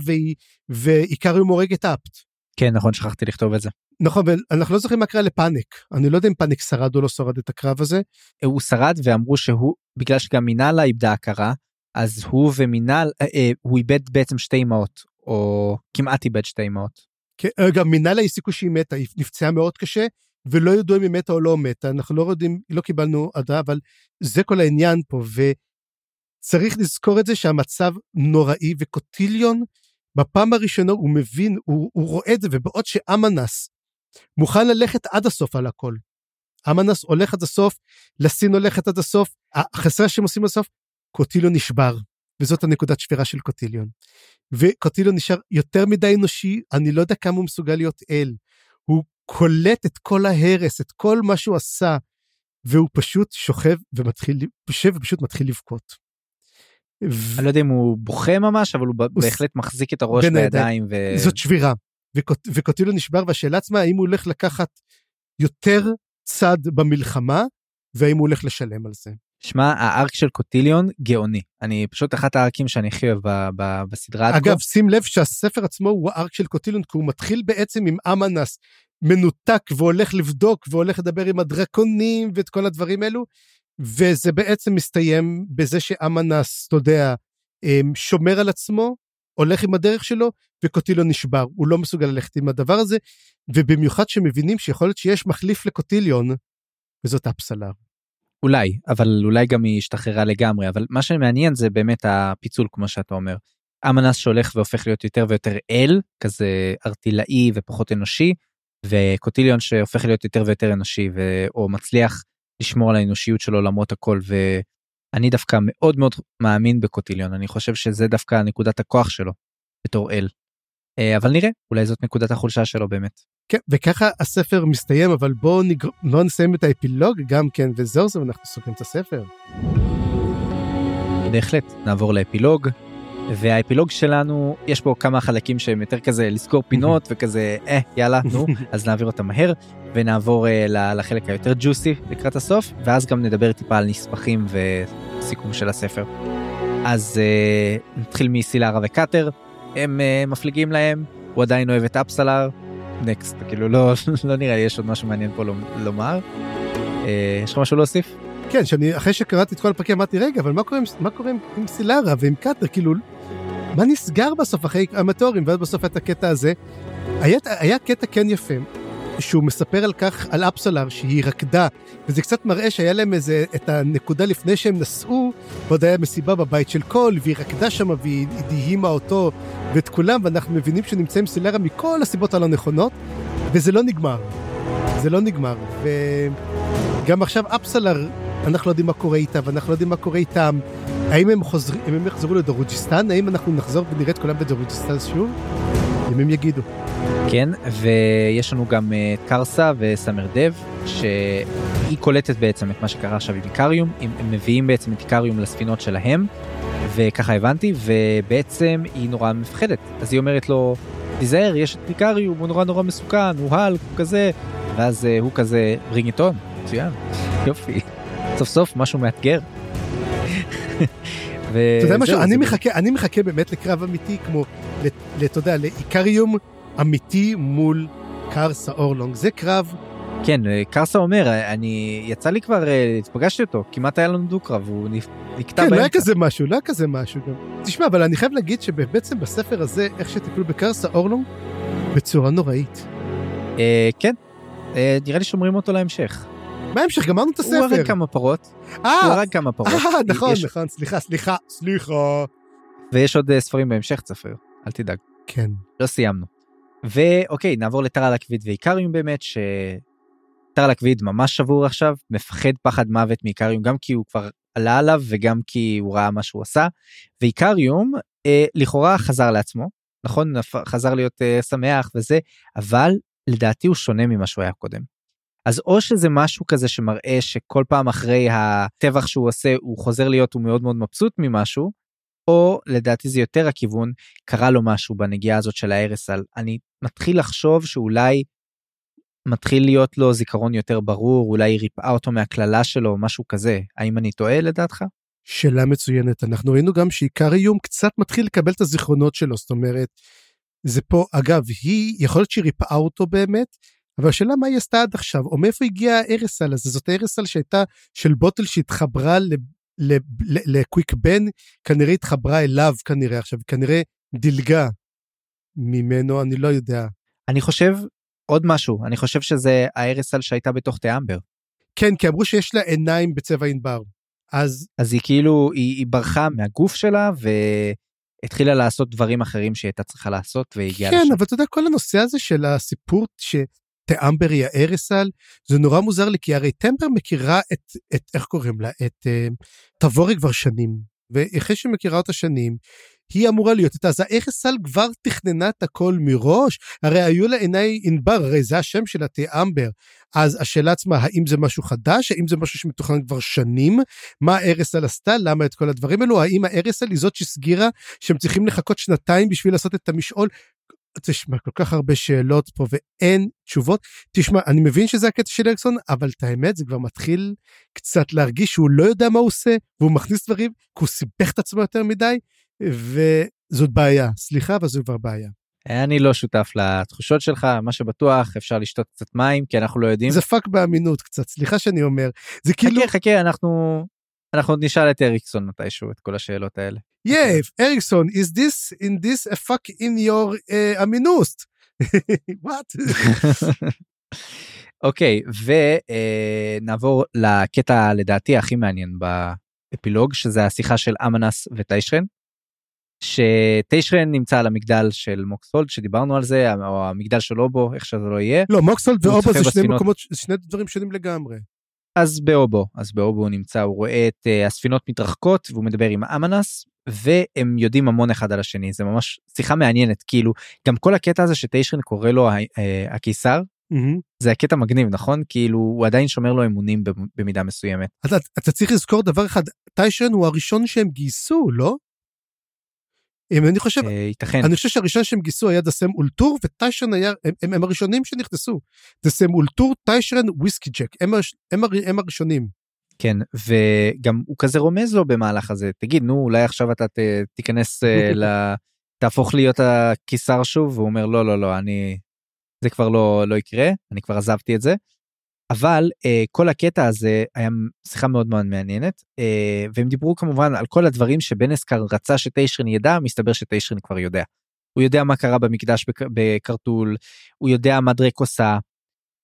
ועיקריום הורג את אפט. כן, נכון, שכחתי לכתוב את זה. נכון, ואנחנו לא זוכרים מה קרה לפאניק. אני לא יודע אם פאניק שרד או לא שרד את הקרב הזה. הוא שרד ואמרו שהוא, בגלל שגם מינאלה איבדה הכרה, אז הוא ומינאל, אה, אה, הוא איבד בעצם שתי אמהות, או כמעט איבד שתי אמהות. כן, אה, גם מינאלה סיכוי שהיא מתה, היא נפצעה מאוד קשה, ולא ידעו אם היא מתה או לא מתה, אנחנו לא יודעים, לא קיבלנו עדה, אבל זה כל העניין פה, וצריך לזכור את זה שהמצב נוראי, וקוטיליון, בפעם הראשונה הוא מבין, הוא, הוא רואה את זה, ובעוד שאמנס מוכן ללכת עד הסוף על הכל. אמנס הולך עד הסוף, לסין הולכת עד הסוף, החסרה שהם עושים בסוף, קוטיליון נשבר, וזאת הנקודת שבירה של קוטיליון. וקוטיליון נשאר יותר מדי אנושי, אני לא יודע כמה הוא מסוגל להיות אל. הוא קולט את כל ההרס, את כל מה שהוא עשה, והוא פשוט שוכב ומתחיל, יושב ופשוט מתחיל לבכות. ו... אני לא יודע אם הוא בוכה ממש, אבל הוא, הוא בהחלט מחזיק את הראש בידיים. ו... זאת שבירה. וקוטיליו נשבר והשאלה עצמה האם הוא הולך לקחת יותר צד במלחמה והאם הוא הולך לשלם על זה. שמע הארק של קוטיליון גאוני אני פשוט אחת הארקים שאני הכי אוהב בסדרה. אגב שים לב שהספר עצמו הוא הארק של קוטיליון כי הוא מתחיל בעצם עם אמנס מנותק והולך לבדוק והולך לדבר עם הדרקונים ואת כל הדברים האלו וזה בעצם מסתיים בזה שאמנס אתה יודע שומר על עצמו הולך עם הדרך שלו וקוטיליון נשבר, הוא לא מסוגל ללכת עם הדבר הזה, ובמיוחד שמבינים שיכול להיות שיש מחליף לקוטיליון, וזאת אפסלר. אולי, אבל אולי גם היא השתחררה לגמרי, אבל מה שמעניין זה באמת הפיצול כמו שאתה אומר. אמנס שהולך והופך להיות יותר ויותר אל, כזה ארטילאי ופחות אנושי, וקוטיליון שהופך להיות יותר ויותר אנושי, ו... או מצליח לשמור על האנושיות שלו למרות הכל ואני דווקא מאוד מאוד מאמין בקוטיליון אני חושב שזה דווקא נקודת הכוח שלו בתור אל. אה, אבל נראה אולי זאת נקודת החולשה שלו באמת. כן, וככה הספר מסתיים, אבל בואו נגר... בוא נסיים את האפילוג גם כן, וזהו זה, ואנחנו סוגרים את הספר. בהחלט נעבור לאפילוג. והאפילוג שלנו יש בו כמה חלקים שהם יותר כזה לסגור פינות וכזה אה יאללה נו אז נעביר אותם מהר ונעבור uh, לחלק היותר ג'וסי לקראת הסוף ואז גם נדבר טיפה על נספחים וסיכום של הספר. אז uh, נתחיל מסילרה וקאטר הם uh, מפליגים להם הוא עדיין אוהב את אפסלר נקסט כאילו לא לא נראה לי יש עוד משהו מעניין פה לומר. Uh, יש לך משהו להוסיף? כן, שאני אחרי שקראתי את כל הפרקים אמרתי רגע אבל מה קורה מה קורה עם, עם סילרה ועם קאטר כאילו מה נסגר בסוף אחרי המטורים ואז בסוף את הקטע הזה. היה, היה קטע כן יפה שהוא מספר על כך על אפסלר שהיא רקדה וזה קצת מראה שהיה להם איזה את הנקודה לפני שהם נסעו ועוד היה מסיבה בבית של קול והיא רקדה שם והיא דהימה אותו ואת כולם ואנחנו מבינים שנמצאים סילרה מכל הסיבות הלא נכונות וזה לא נגמר. זה לא נגמר וגם עכשיו אפסלר אנחנו לא יודעים מה קורה איתה ואנחנו לא יודעים מה קורה איתם. האם הם חוזרים, אם הם יחזרו לדרוג'יסטן? האם אנחנו נחזור ונראה את כולם בדרוג'יסטן שוב? הם יגידו. כן, ויש לנו גם uh, קרסה וסמר דב, שהיא קולטת בעצם את מה שקרה עכשיו עם איקריום, הם, מביאים בעצם את איקריום לספינות שלהם, וככה הבנתי, ובעצם היא נורא מפחדת. אז היא אומרת לו, תיזהר, יש את איקריום, הוא נורא נורא מסוכן, הוא הלק, הוא כזה, ואז uh, הוא כזה, bring it מצוין, יופי. סוף סוף משהו מאתגר. אתה יודע משהו, אני מחכה, אני מחכה באמת לקרב אמיתי כמו, אתה יודע, לאיקריום אמיתי מול קרסה אורלונג, זה קרב. כן, קרסה אומר, אני, יצא לי כבר, אה, פגשתי אותו, כמעט היה לנו דו-קרב, הוא נקטע באמצע. כן, לא היה כזה משהו, לא היה כזה משהו גם. תשמע, אבל אני חייב להגיד שבעצם בספר הזה, איך שטיפלו בקרסה אורלונג, בצורה נוראית. אה, כן, אה, נראה לי שומרים אותו להמשך. מה ההמשך? גמרנו את הספר. הוא הרג כמה פרות. אה, הוא הרג כמה פרות. אה, נכון, נכון, סליחה, סליחה, סליחה. ויש עוד ספרים בהמשך צפיר, אל תדאג. כן. לא סיימנו. ואוקיי, נעבור לטרה לקוויד ואיקריום באמת, שטרה לקוויד ממש שבור עכשיו, מפחד פחד מוות מאיקריום, גם כי הוא כבר עלה עליו וגם כי הוא ראה מה שהוא עשה. ואיקריום אה, לכאורה חזר לעצמו, נכון? חזר להיות אה, שמח וזה, אבל לדעתי הוא שונה ממה שהוא היה קודם. אז או שזה משהו כזה שמראה שכל פעם אחרי הטבח שהוא עושה הוא חוזר להיות הוא מאוד מאוד מבסוט ממשהו, או לדעתי זה יותר הכיוון, קרה לו משהו בנגיעה הזאת של ההרס על, אני מתחיל לחשוב שאולי מתחיל להיות לו זיכרון יותר ברור, אולי היא ריפאה אותו מהקללה שלו, משהו כזה. האם אני טועה לדעתך? שאלה מצוינת. אנחנו ראינו גם שעיקר איום קצת מתחיל לקבל את הזיכרונות שלו, זאת אומרת, זה פה, אגב, היא, יכול להיות שהיא ריפאה אותו באמת, אבל השאלה מה היא עשתה עד עכשיו, או מאיפה הגיע הארסל הזה, זאת הארסל שהייתה של בוטל שהתחברה לקוויק בן, כנראה התחברה אליו כנראה עכשיו, כנראה דילגה ממנו, אני לא יודע. אני חושב עוד משהו, אני חושב שזה הארסל שהייתה בתוך תיאמבר. כן, כי אמרו שיש לה עיניים בצבע ענבר. אז... אז היא כאילו, היא, היא ברחה מהגוף שלה והתחילה לעשות דברים אחרים שהיא הייתה צריכה לעשות והגיעה כן, לשם. אבל אתה יודע, כל הנושא הזה של הסיפור ש... טמבר היא הארסל, זה נורא מוזר לי, כי הרי טמבר מכירה את, את איך קוראים לה, את תבורי כבר שנים, ואחרי שהיא מכירה אותה שנים, היא אמורה להיות איתה, אז הארסל כבר תכננה את הכל מראש, הרי היו לה עיני ענבר, הרי זה השם שלה, תאמבר. אז השאלה עצמה, האם זה משהו חדש, האם זה משהו שמתוכנן כבר שנים, מה הארסל עשתה, למה את כל הדברים האלו, האם הארסל היא זאת שסגירה שהם צריכים לחכות שנתיים בשביל לעשות את המשעול, תשמע, כל כך הרבה שאלות פה ואין תשובות. תשמע, אני מבין שזה הקטע של אריקסון, אבל את האמת, זה כבר מתחיל קצת להרגיש שהוא לא יודע מה הוא עושה, והוא מכניס דברים, כי הוא סיבך את עצמו יותר מדי, וזאת בעיה. סליחה, אבל זו כבר בעיה. אני לא שותף לתחושות שלך, מה שבטוח, אפשר לשתות קצת מים, כי אנחנו לא יודעים. זה פאק באמינות קצת, סליחה שאני אומר. זה כאילו... חכה, חכה, אנחנו... אנחנו עוד נשאל את אריקסון מתישהו את כל השאלות האלה. Yeah, אריקסון, is this in this a fuck in your uh, אמינוסט? what? אוקיי, ונעבור לקטע לדעתי הכי מעניין באפילוג, שזה השיחה של אמנס וטיישרן. שטיישרן נמצא על המגדל של מוקסולד שדיברנו על זה או המגדל של אובו איך שזה לא יהיה. לא מוקסולד ואובו זה שני מקומות שני דברים שונים לגמרי. אז באובו, אז באובו הוא נמצא, הוא רואה את uh, הספינות מתרחקות והוא מדבר עם אמנס והם יודעים המון אחד על השני זה ממש שיחה מעניינת כאילו גם כל הקטע הזה שטיישרין קורא לו uh, הקיסר מהמם. זה הקטע מגניב נכון כאילו הוא עדיין שומר לו אמונים במידה מסוימת. אתה, אתה צריך לזכור דבר אחד, טיישרן הוא הראשון שהם גייסו, לא? אני חושב, אה, ייתכן. אני חושב שהראשון שהם גייסו היה דסם אולטור וטיישרן היה, הם, הם, הם הראשונים שנכנסו. דסם אולטור, טיישרן, וויסקי ג'ק, הם, הם, הם הראשונים. כן וגם הוא כזה רומז לו במהלך הזה תגיד נו אולי עכשיו אתה ת, תיכנס אה, ל... תהפוך להיות הקיסר שוב והוא אומר לא לא לא אני זה כבר לא לא יקרה אני כבר עזבתי את זה. אבל אה, כל הקטע הזה היה שיחה מאוד מאוד מעניינת אה, והם דיברו כמובן על כל הדברים שבנסקר רצה שטיישרין ידע מסתבר שטיישרין כבר יודע. הוא יודע מה קרה במקדש בק- בקרטול הוא יודע מה דרק עושה.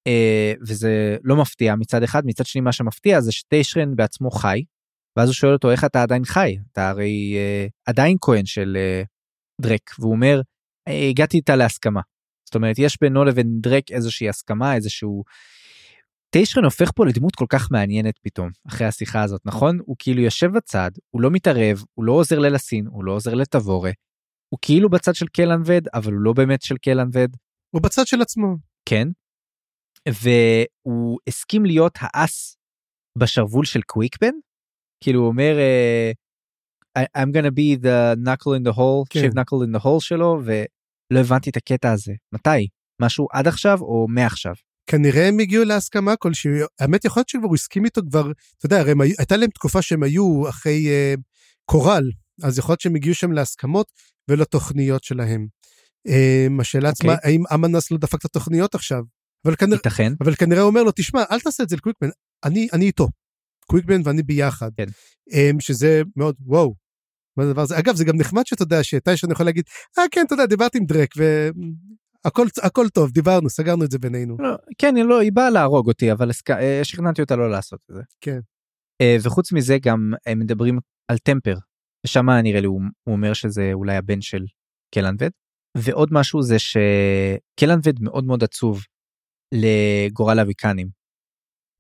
אה, וזה לא מפתיע מצד אחד מצד שני מה שמפתיע זה שטיישרן בעצמו חי. ואז הוא שואל אותו איך אתה עדיין חי אתה הרי אה, עדיין כהן של אה, דרק והוא אומר "אה, הגעתי איתה להסכמה. זאת אומרת יש בינו לבין דרק איזושהי הסכמה איזשהו. טיישרן הופך פה לדמות כל כך מעניינת פתאום אחרי השיחה הזאת נכון הוא כאילו יושב בצד הוא לא מתערב הוא לא עוזר ללסין הוא לא עוזר לטבורה. הוא כאילו בצד של קלנבד אבל הוא לא באמת של קלנבד הוא בצד של עצמו. כן. והוא הסכים להיות האס בשרוול של קוויקבן. כאילו הוא אומר אה, I'm gonna be the knuckle in the hole, כן. shave knuckle in the hole שלו ולא הבנתי את הקטע הזה. מתי? משהו עד עכשיו או מעכשיו? כנראה הם הגיעו להסכמה כלשהי, האמת יכול להיות שכבר הוא הסכים איתו כבר, אתה יודע, הרי היו- הייתה להם תקופה שהם היו אחרי אה, קורל, אז יכול להיות שהם הגיעו שם להסכמות ולתוכניות שלהם. אה, השאלה עצמה, אוקיי. האם אמנס לא דפק את התוכניות עכשיו? אבל כנראה, ייתכן. אבל כנראה הוא אומר לו, תשמע, אל תעשה את זה לקוויקבן, אני, אני איתו. קוויקבן ואני ביחד. כן. אמ, שזה מאוד, וואו. מה זה הדבר הזה? אגב, זה גם נחמד שאתה יודע שטיישון יכול להגיד, אה כן, אתה יודע, דיברתי עם דרק, והכל הכל טוב, דיברנו, סגרנו את זה בינינו. לא, כן היא לא היא באה להרוג אותי אבל אה, שכנעתי אותה לא לעשות את זה. כן. אה, וחוץ מזה גם הם מדברים על טמפר. ושם נראה לי הוא, הוא אומר שזה אולי הבן של קלנבד. ועוד משהו זה שקלנבד מאוד מאוד עצוב לגורל האביקנים.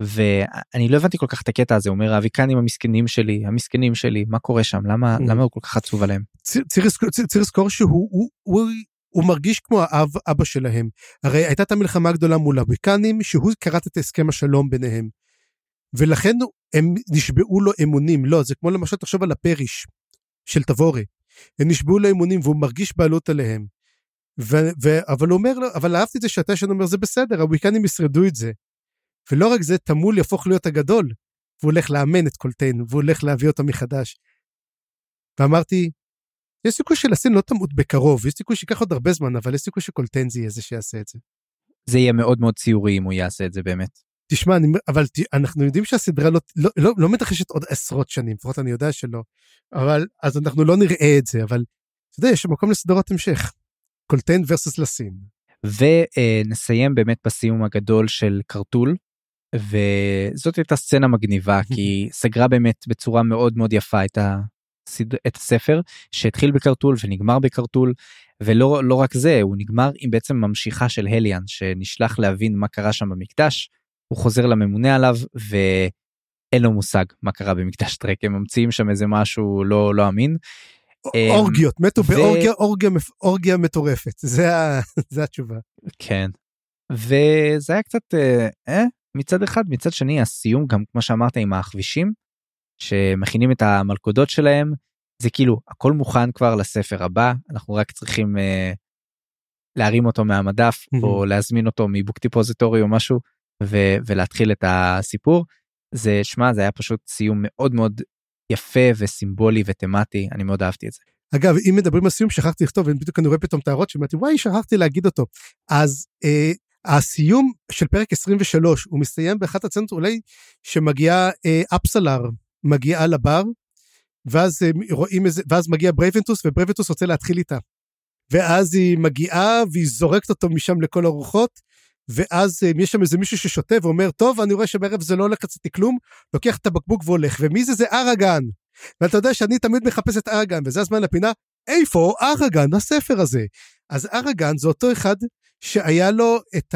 ואני לא הבנתי כל כך את הקטע הזה אומר האביקנים המסכנים שלי המסכנים שלי מה קורה שם למה Mm. למה הוא כל כך עצוב עליהם. צריך לזכור שהוא הוא, הוא, הוא מרגיש כמו האב אבא שלהם. הרי הייתה את המלחמה הגדולה מול הוויקנים, שהוא כרת את הסכם השלום ביניהם. ולכן הם נשבעו לו אמונים. לא, זה כמו למשל, תחשוב על הפריש של תבורי. הם נשבעו לו אמונים והוא מרגיש בעלות עליהם. ו- ו- אבל הוא אומר לו, אבל אהבתי את זה שם אומר, זה בסדר, הוויקנים ישרדו את זה. ולא רק זה, תמול יהפוך להיות הגדול. והוא הולך לאמן את קולטיין, והוא הולך להביא אותה מחדש. ואמרתי, יש סיכוי שלסין לא תמות בקרוב, יש סיכוי שייקח עוד הרבה זמן, אבל יש סיכוי שקולטיין זה יהיה זה שיעשה את זה. זה יהיה מאוד מאוד ציורי אם הוא יעשה את זה באמת. תשמע, אני, אבל ת, אנחנו יודעים שהסדרה לא, לא, לא, לא מתרחשת עוד עשרות שנים, לפחות אני יודע שלא. אבל, אז אנחנו לא נראה את זה, אבל אתה יודע, יש מקום לסדרות המשך. קולטיין versus לסין. ונסיים באמת בסיום הגדול של קרטול. וזאת הייתה סצנה מגניבה כי סגרה באמת בצורה מאוד מאוד יפה את, הסד... את הספר שהתחיל בקרטול ונגמר בקרטול ולא לא רק זה הוא נגמר עם בעצם ממשיכה של הליאן שנשלח להבין מה קרה שם במקדש הוא חוזר לממונה עליו ואין לו מושג מה קרה במקדש טרק הם ממציאים שם איזה משהו לא לא אמין. אמ, אורגיות, מתו באורגיה, אורגיה, אורגיה מטורפת, זה, זה התשובה. כן. וזה היה קצת אה, אה, מצד אחד מצד שני הסיום גם כמו שאמרת עם הכבישים שמכינים את המלכודות שלהם זה כאילו הכל מוכן כבר לספר הבא אנחנו רק צריכים אה, להרים אותו מהמדף Mhm. או להזמין אותו מבוק טיפוזיטורי או משהו ו- ולהתחיל את הסיפור זה שמע זה היה פשוט סיום מאוד מאוד יפה וסימבולי ותמטי אני מאוד אהבתי את זה. אגב, אם מדברים על סיום, שכחתי לכתוב, בדיוק אני רואה פתאום את ההערות שאמרתי, וואי, שכחתי להגיד אותו. אז אה, הסיום של פרק 23, הוא מסתיים באחת הצנות אולי שמגיעה אה, אפסלר, מגיעה לבר, ואז אה, רואים איזה, ואז מגיע ברייבנטוס, וברייבנטוס רוצה להתחיל איתה. ואז היא מגיעה, והיא זורקת אותו משם לכל הרוחות, ואז אה, יש שם איזה מישהו ששותה ואומר, טוב, אני רואה שבערב זה לא הולך לצאת לי כלום, לוקח את הבקבוק והולך, ומי זה? זה אראגן. ואתה יודע שאני תמיד מחפש את אראגן, וזה הזמן לפינה, איפה אראגן, הספר הזה? אז אראגן זה אותו אחד שהיה לו את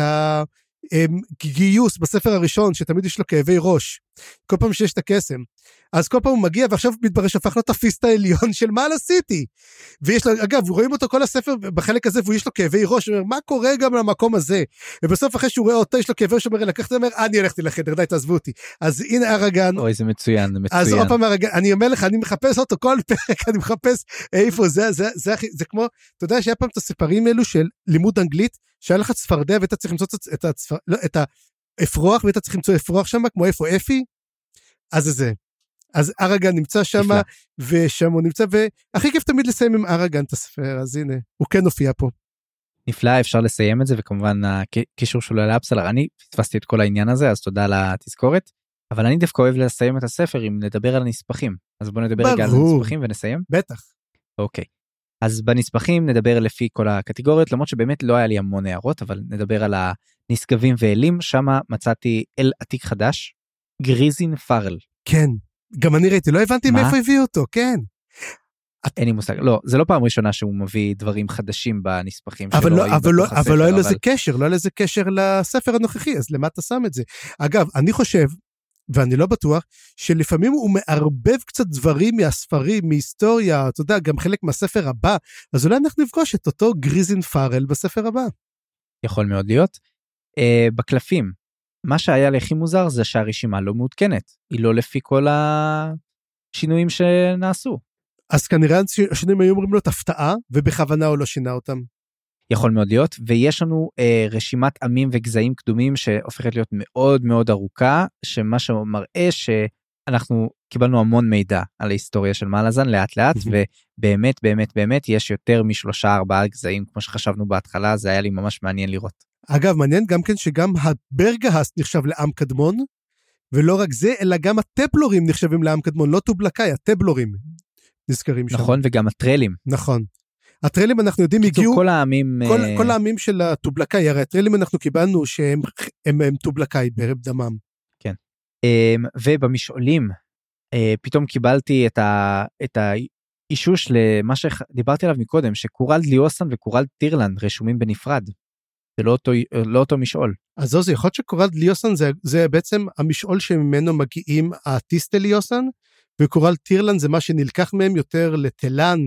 הגיוס בספר הראשון, שתמיד יש לו כאבי ראש. כל פעם שיש את הקסם. אז כל פעם הוא מגיע ועכשיו מתברר שהפך להיות הפיסט העליון של מעלה סיטי. ויש לו, אגב, רואים אותו כל הספר בחלק הזה ויש לו כאבי ראש, הוא אומר, מה קורה גם למקום הזה? ובסוף אחרי שהוא רואה אותו, יש לו כאבי ראש, הוא אומר, לקחת, אומר, אני הלכתי לחדר, די, תעזבו אותי. אז הנה ארגן. אוי, זה מצוין, זה מצוין. אז עוד פעם ארגן, אני אומר לך, אני מחפש אותו כל פרק, אני מחפש איפה זה, זה, זה, זה, זה כמו, אתה יודע שהיה פעם את הספרים האלו של לימוד אנגלית, שהיה לך צפרדע ואתה צריך למצוא את, הצפר, לא, את האפרוח ואתה צריך למצוא אפרוח שם, כמו איפה אפי, אז זה זה. אז אראגן נמצא שם, ושם הוא נמצא, והכי כיף תמיד לסיים עם אראגן את הספר, אז הנה, הוא כן הופיע פה. נפלא, אפשר לסיים את זה, וכמובן הקישור שלו לאפסלר, אני פספסתי את כל העניין הזה, אז תודה על התזכורת. אבל אני דווקא אוהב לסיים את הספר אם נדבר על הנספחים. אז בוא נדבר רגע על הנספחים ונסיים. בטח. אוקיי. אז בנספחים נדבר לפי כל הקטגוריות, למרות שבאמת לא היה לי המון הערות, אבל נדבר על הנשגבים ואלים, שם מצאתי אל עתיק חדש, גריזין פארל. כן, גם אני ראיתי, לא הבנתי מה? מאיפה הביאו אותו, כן. אין לי מושג, לא, זה לא פעם ראשונה שהוא מביא דברים חדשים בנספחים אבל שלא לא, אבל לא, הספר, אבל לא היה לזה קשר, לא היה לזה קשר לספר הנוכחי, אז למה אתה שם את זה? אגב, אני חושב, ואני לא בטוח, שלפעמים הוא מערבב קצת דברים מהספרים, מהיסטוריה, אתה יודע, גם חלק מהספר הבא, אז אולי אנחנו נפגוש את אותו גריזין פארל בספר הבא. יכול מאוד להיות. Uh, בקלפים, מה שהיה לי הכי מוזר זה שהרשימה לא מעודכנת, היא לא לפי כל השינויים שנעשו. אז כנראה השינויים היו אומרים להיות הפתעה, ובכוונה הוא לא שינה אותם. יכול מאוד להיות, ויש לנו אה, רשימת עמים וגזעים קדומים שהופכת להיות מאוד מאוד ארוכה, שמה שמראה שאנחנו קיבלנו המון מידע על ההיסטוריה של מעלזן לאט לאט, ובאמת באמת באמת יש יותר משלושה ארבעה גזעים כמו שחשבנו בהתחלה, זה היה לי ממש מעניין לראות. אגב, מעניין גם כן שגם הברגהס נחשב לעם קדמון, ולא רק זה, אלא גם הטפלורים נחשבים לעם קדמון, לא טובלקאי, הטבלורים נזכרים שם. נכון, וגם הטרלים. נכון. הטרלים אנחנו יודעים הגיעו... כל העמים... כל, uh... כל העמים של הטובלקאי, הרי הטרלים אנחנו קיבלנו שהם הם, הם טובלקאי בערב דמם. כן. Um, ובמשעולים, uh, פתאום קיבלתי את, ה, את האישוש למה שדיברתי עליו מקודם, שקורלד ליאוסן וקורלד טירלנד רשומים בנפרד. זה לא אותו, לא אותו משעול. אז עוזי, יכול להיות שקורל ליוסן זה, זה בעצם המשעול שממנו מגיעים האטיסטה ליוסן, וקורל טירלן זה מה שנלקח מהם יותר לתלן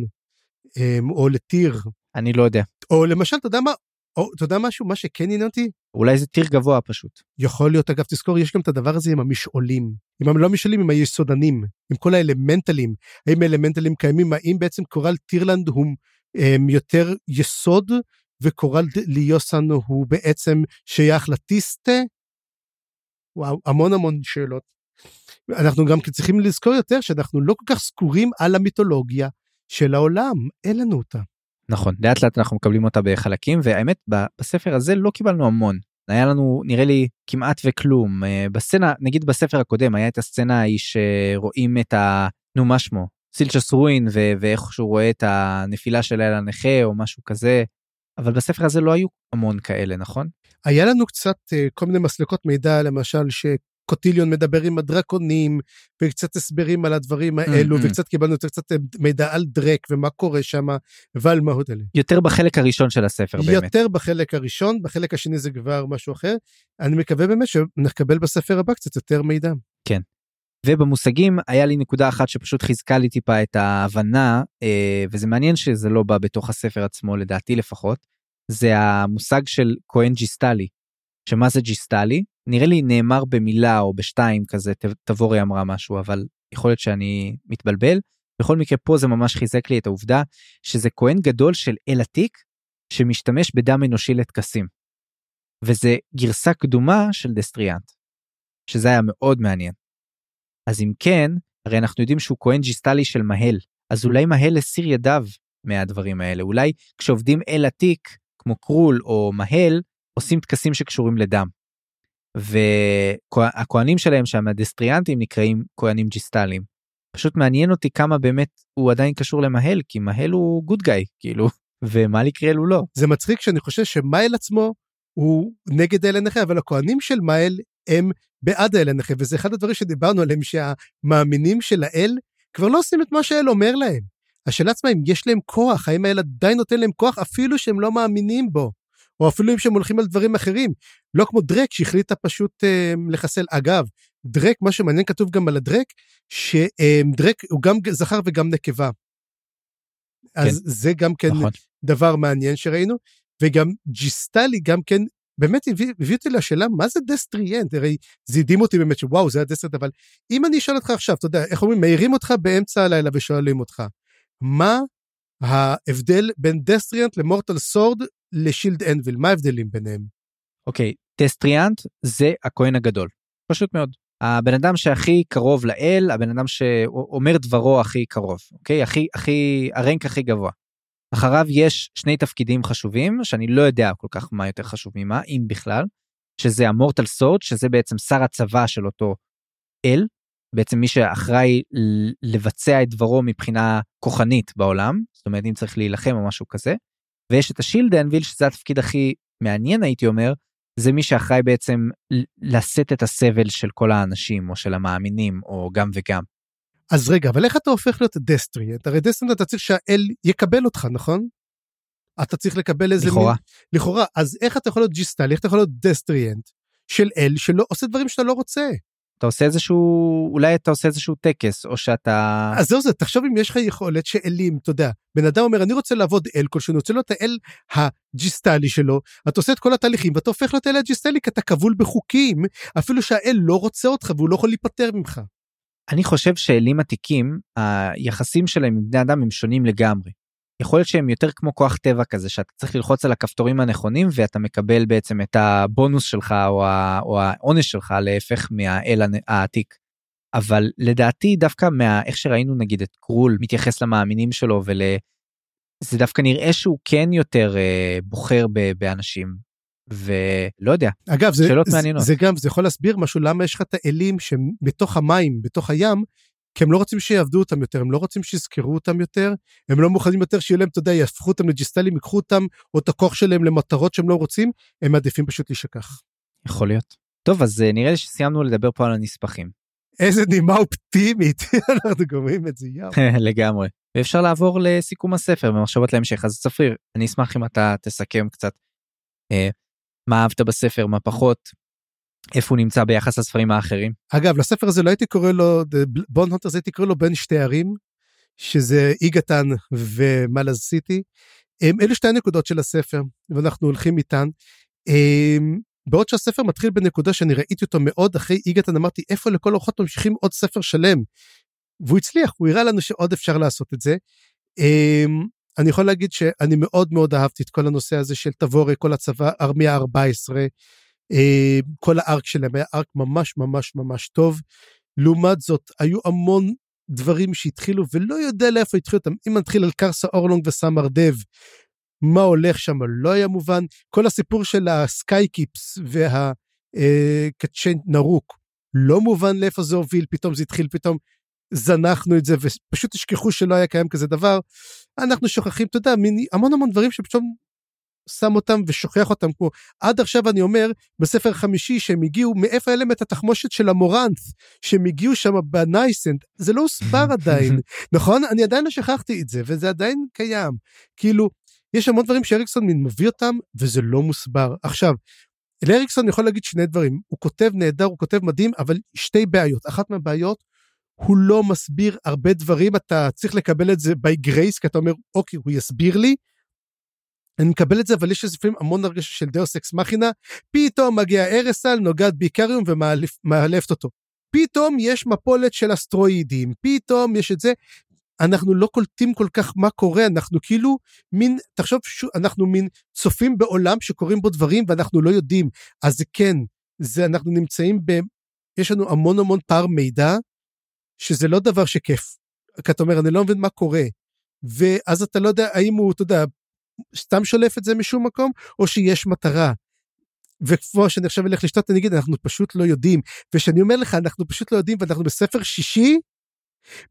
אמ, או לטיר. אני לא יודע. או למשל, אתה יודע מה? או, אתה יודע משהו? מה שכן עניין אותי? אולי זה טיר גבוה פשוט. יכול להיות, אגב, תזכור, יש גם את הדבר הזה עם המשעולים. עם הלא משעולים, עם היסודנים, עם כל האלמנטלים. האם האלמנטלים קיימים? האם בעצם קורל טירלנד הוא um, יותר יסוד וקורל ליוסן הוא בעצם שייך לטיסטה? וואו, המון המון שאלות. אנחנו גם צריכים לזכור יותר שאנחנו לא כל כך סגורים על המיתולוגיה של העולם, אין לנו אותה. נכון, לאט לאט אנחנו מקבלים אותה בחלקים, והאמת, בספר הזה לא קיבלנו המון. היה לנו, נראה לי, כמעט וכלום. אה, בסצנה, נגיד בספר הקודם, היה את הסצנה ההיא שרואים את ה... נו, מה שמו? סילצ'ס רואין, ואיך שהוא רואה את הנפילה של אל הנכה, או משהו כזה. אבל בספר הזה לא היו המון כאלה, נכון? היה לנו קצת uh, כל מיני מסלקות מידע, למשל, שקוטיליון מדבר עם הדרקונים, וקצת הסברים על הדברים האלו, mm-hmm. וקצת קיבלנו יותר קצת אה, מידע על דרק ומה קורה שם, ועל מהות אלה. יותר בחלק הראשון של הספר, באמת. יותר בחלק הראשון, בחלק השני זה כבר משהו אחר. אני מקווה באמת שנקבל בספר הבא קצת יותר מידע. כן. ובמושגים היה לי נקודה אחת שפשוט חיזקה לי טיפה את ההבנה, אה, וזה מעניין שזה לא בא בתוך הספר עצמו, לדעתי לפחות, זה המושג של כהן ג'יסטלי. שמה זה ג'יסטלי? נראה לי נאמר במילה או בשתיים כזה, תבורי אמרה משהו, אבל יכול להיות שאני מתבלבל. בכל מקרה פה זה ממש חיזק לי את העובדה שזה כהן גדול של אל עתיק שמשתמש בדם אנושי לטקסים. וזה גרסה קדומה של דסטריאנט. שזה היה מאוד מעניין. אז אם כן, הרי אנחנו יודעים שהוא כהן ג'יסטלי של מהל, אז אולי מהל הסיר ידיו מהדברים האלה. אולי כשעובדים אל עתיק, כמו קרול או מהל, עושים טקסים שקשורים לדם. והכהנים שלהם שם, הדסטריאנטים, נקראים כהנים ג'יסטליים. פשוט מעניין אותי כמה באמת הוא עדיין קשור למהל, כי מהל הוא good guy, כאילו, ולקרול הוא לא. זה מצחיק שאני חושב שמייל עצמו הוא נגד האל הנכה, אבל הכהנים של מייל הם בעד האל הנכה, וזה אחד הדברים שדיברנו עליהם, שהמאמינים של האל כבר לא עושים את מה שהאל אומר להם. השאלה עצמה אם יש להם כוח, האם האל עדיין נותן להם כוח אפילו שהם לא מאמינים בו. או אפילו אם שהם הולכים על דברים אחרים. לא כמו דרק שהחליטה פשוט אה, לחסל. אגב, דרק, מה שמעניין כתוב גם על הדרק, שדרק הוא גם זכר וגם נקבה. אז כן. זה גם כן נכון. דבר מעניין שראינו, וגם ג'יסטלי גם כן באמת הביא, הביא אותי לשאלה מה זה דסטריאנט, הרי זה הדהים אותי באמת שוואו זה הדסטריאנט, אבל אם אני אשאל אותך עכשיו, אתה יודע, איך אומרים, מעירים אותך באמצע הלילה ושואלים אותך, מה ההבדל בין דסטריאנט ל mortal sword ל shield anvil, מה ההבדלים ביניהם? אוקיי, okay, דסטריאנט זה הכהן הגדול, פשוט מאוד. הבן אדם שהכי קרוב לאל, הבן אדם שאומר דברו הכי קרוב, אוקיי? הכי, הכי, ה rank הכי גבוה. אחריו יש שני תפקידים חשובים שאני לא יודע כל כך מה יותר חשוב ממה אם בכלל שזה ה Mortal Sword שזה בעצם שר הצבא של אותו אל בעצם מי שאחראי לבצע את דברו מבחינה כוחנית בעולם זאת אומרת אם צריך להילחם או משהו כזה. ויש את ה Shield Anvil שזה התפקיד הכי מעניין הייתי אומר זה מי שאחראי בעצם לשאת את הסבל של כל האנשים או של המאמינים או גם וגם. אז רגע, אבל איך אתה הופך להיות Destriant? הרי Destriant אתה צריך שהאל יקבל אותך, נכון? אתה צריך לקבל איזה לכאורה. מין... לכאורה. אז איך אתה יכול להיות ג'יסטלי, איך אתה יכול להיות דסטריאנט של אל שלא עושה דברים שאתה לא רוצה? אתה עושה איזשהו, אולי אתה עושה איזשהו טקס, או שאתה... אז זהו זה, תחשוב אם יש לך יכולת שאלים, אתה יודע, בן אדם אומר, אני רוצה לעבוד אל כלשהו, אני רוצה להיות האל הג'יסטלי שלו, אתה עושה את כל התהליכים, ואתה הופך להיות אל הג'יסטלי, כי אתה כבול בחוקים, אפילו שהאל לא רוצה אותך והוא לא יכול להיפטר ממך. אני חושב שאלים עתיקים, היחסים שלהם עם בני אדם הם שונים לגמרי. יכול להיות שהם יותר כמו כוח טבע כזה שאתה צריך ללחוץ על הכפתורים הנכונים ואתה מקבל בעצם את הבונוס שלך או, ה, או העונש שלך להפך מהאל העתיק. אבל לדעתי דווקא מאיך שראינו נגיד את קרול מתייחס למאמינים שלו ול... זה דווקא נראה שהוא כן יותר אה, בוחר ב, באנשים ולא יודע, אגב, זה, שאלות זה, מעניינות. זה גם, זה יכול להסביר משהו, למה יש לך את האלים שהם בתוך המים, בתוך הים, כי הם לא רוצים שיעבדו אותם יותר, הם לא רוצים שיזכרו אותם יותר, הם לא מוכנים יותר שיהיה להם, אתה יודע, יהפכו אותם לג'יסטלים, ייקחו אותם, או את הכוח שלהם למטרות שהם לא רוצים, הם מעדיפים פשוט להישכח. יכול להיות. טוב, אז אה, נראה לי שסיימנו לדבר פה על הנספחים. איזה נימה אופטימית, אנחנו גומרים את זה, יאו. לגמרי. ואפשר לעבור לסיכום הספר במחשבות להמשך. אז צפריר, אני אשמח אם אתה תסכם קצת. מה אהבת בספר, מה פחות, איפה הוא נמצא ביחס לספרים האחרים. אגב, לספר הזה לא הייתי קורא לו, בון הונטרס הייתי קורא לו בין שתי ערים, שזה איגתן ומלאז סיטי. אלו שתי הנקודות של הספר, ואנחנו הולכים איתן. אמ, בעוד שהספר מתחיל בנקודה שאני ראיתי אותו מאוד אחרי איגתן, אמרתי, איפה לכל אורחות ממשיכים עוד ספר שלם? והוא הצליח, הוא הראה לנו שעוד אפשר לעשות את זה. אני יכול להגיד שאני מאוד מאוד אהבתי את כל הנושא הזה של תבורי, כל הצבא, ארמיה 14, אה, כל ה arc שלהם היה arc ממש ממש ממש טוב. לעומת זאת, היו המון דברים שהתחילו ולא יודע לאיפה התחילו אותם. אם נתחיל על קרסה אורלונג וסמר דב, מה הולך שם לא היה מובן. כל הסיפור של ה Sky Keeps והקצ'יין אה, נרוק, לא מובן לאיפה זה הוביל, פתאום זה התחיל, פתאום זנחנו את זה ופשוט תשכחו שלא היה קיים כזה דבר. אנחנו שוכחים, אתה יודע, המון המון דברים שפשוט שם אותם ושוכח אותם כמו עד עכשיו אני אומר בספר חמישי שהם הגיעו מאיפה היה להם את התחמושת של המורנט שהם הגיעו שם בנייסנט? זה לא הוסבר עדיין נכון? אני עדיין לא שכחתי את זה וזה עדיין קיים. כאילו יש המון דברים שאריקסון מביא אותם וזה לא מוסבר. עכשיו. לאריקסון יכול להגיד שני דברים. הוא כותב נהדר הוא כותב מדהים אבל שתי בעיות. אחת מהבעיות הוא לא מסביר הרבה דברים, אתה צריך לקבל את זה by grace, כי אתה אומר, אוקיי, הוא יסביר לי. אני מקבל את זה, אבל יש לפעמים המון הרגשה של דאוס אקס מכינה, פתאום מגיע ארסל, נוגעת באיקריום ומאלפת אותו. פתאום יש מפולת של אסטרואידים, פתאום יש את זה. אנחנו לא קולטים כל כך מה קורה, אנחנו כאילו מין, תחשוב, אנחנו מין צופים בעולם שקורים בו דברים ואנחנו לא יודעים. אז כן, זה אנחנו נמצאים ב... יש לנו המון המון פער מידע, שזה לא דבר שכיף. כי אתה אומר, אני לא מבין מה קורה. ואז אתה לא יודע האם הוא, אתה יודע, סתם שולף את זה משום מקום, או שיש מטרה. וכמו שאני עכשיו אלך לשתות, אני אגיד, אנחנו פשוט לא יודעים. וכשאני אומר לך, אנחנו פשוט לא יודעים, ואנחנו בספר שישי,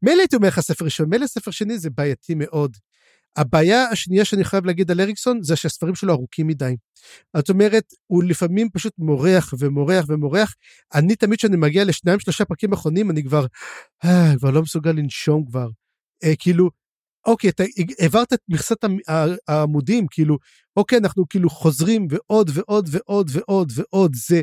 מילא הייתי אומר לך ספר ראשון, מילא ספר שני זה בעייתי מאוד. הבעיה השנייה שאני חייב להגיד על אריקסון זה שהספרים שלו ארוכים מדי. זאת אומרת, הוא לפעמים פשוט מורח ומורח ומורח. אני תמיד כשאני מגיע לשניים שלושה פרקים אחרונים אני כבר, אה, כבר לא מסוגל לנשום כבר. אה, כאילו, אוקיי, אתה העברת את מכסת העמודים, כאילו, אוקיי, אנחנו כאילו חוזרים ועוד ועוד ועוד ועוד ועוד, זה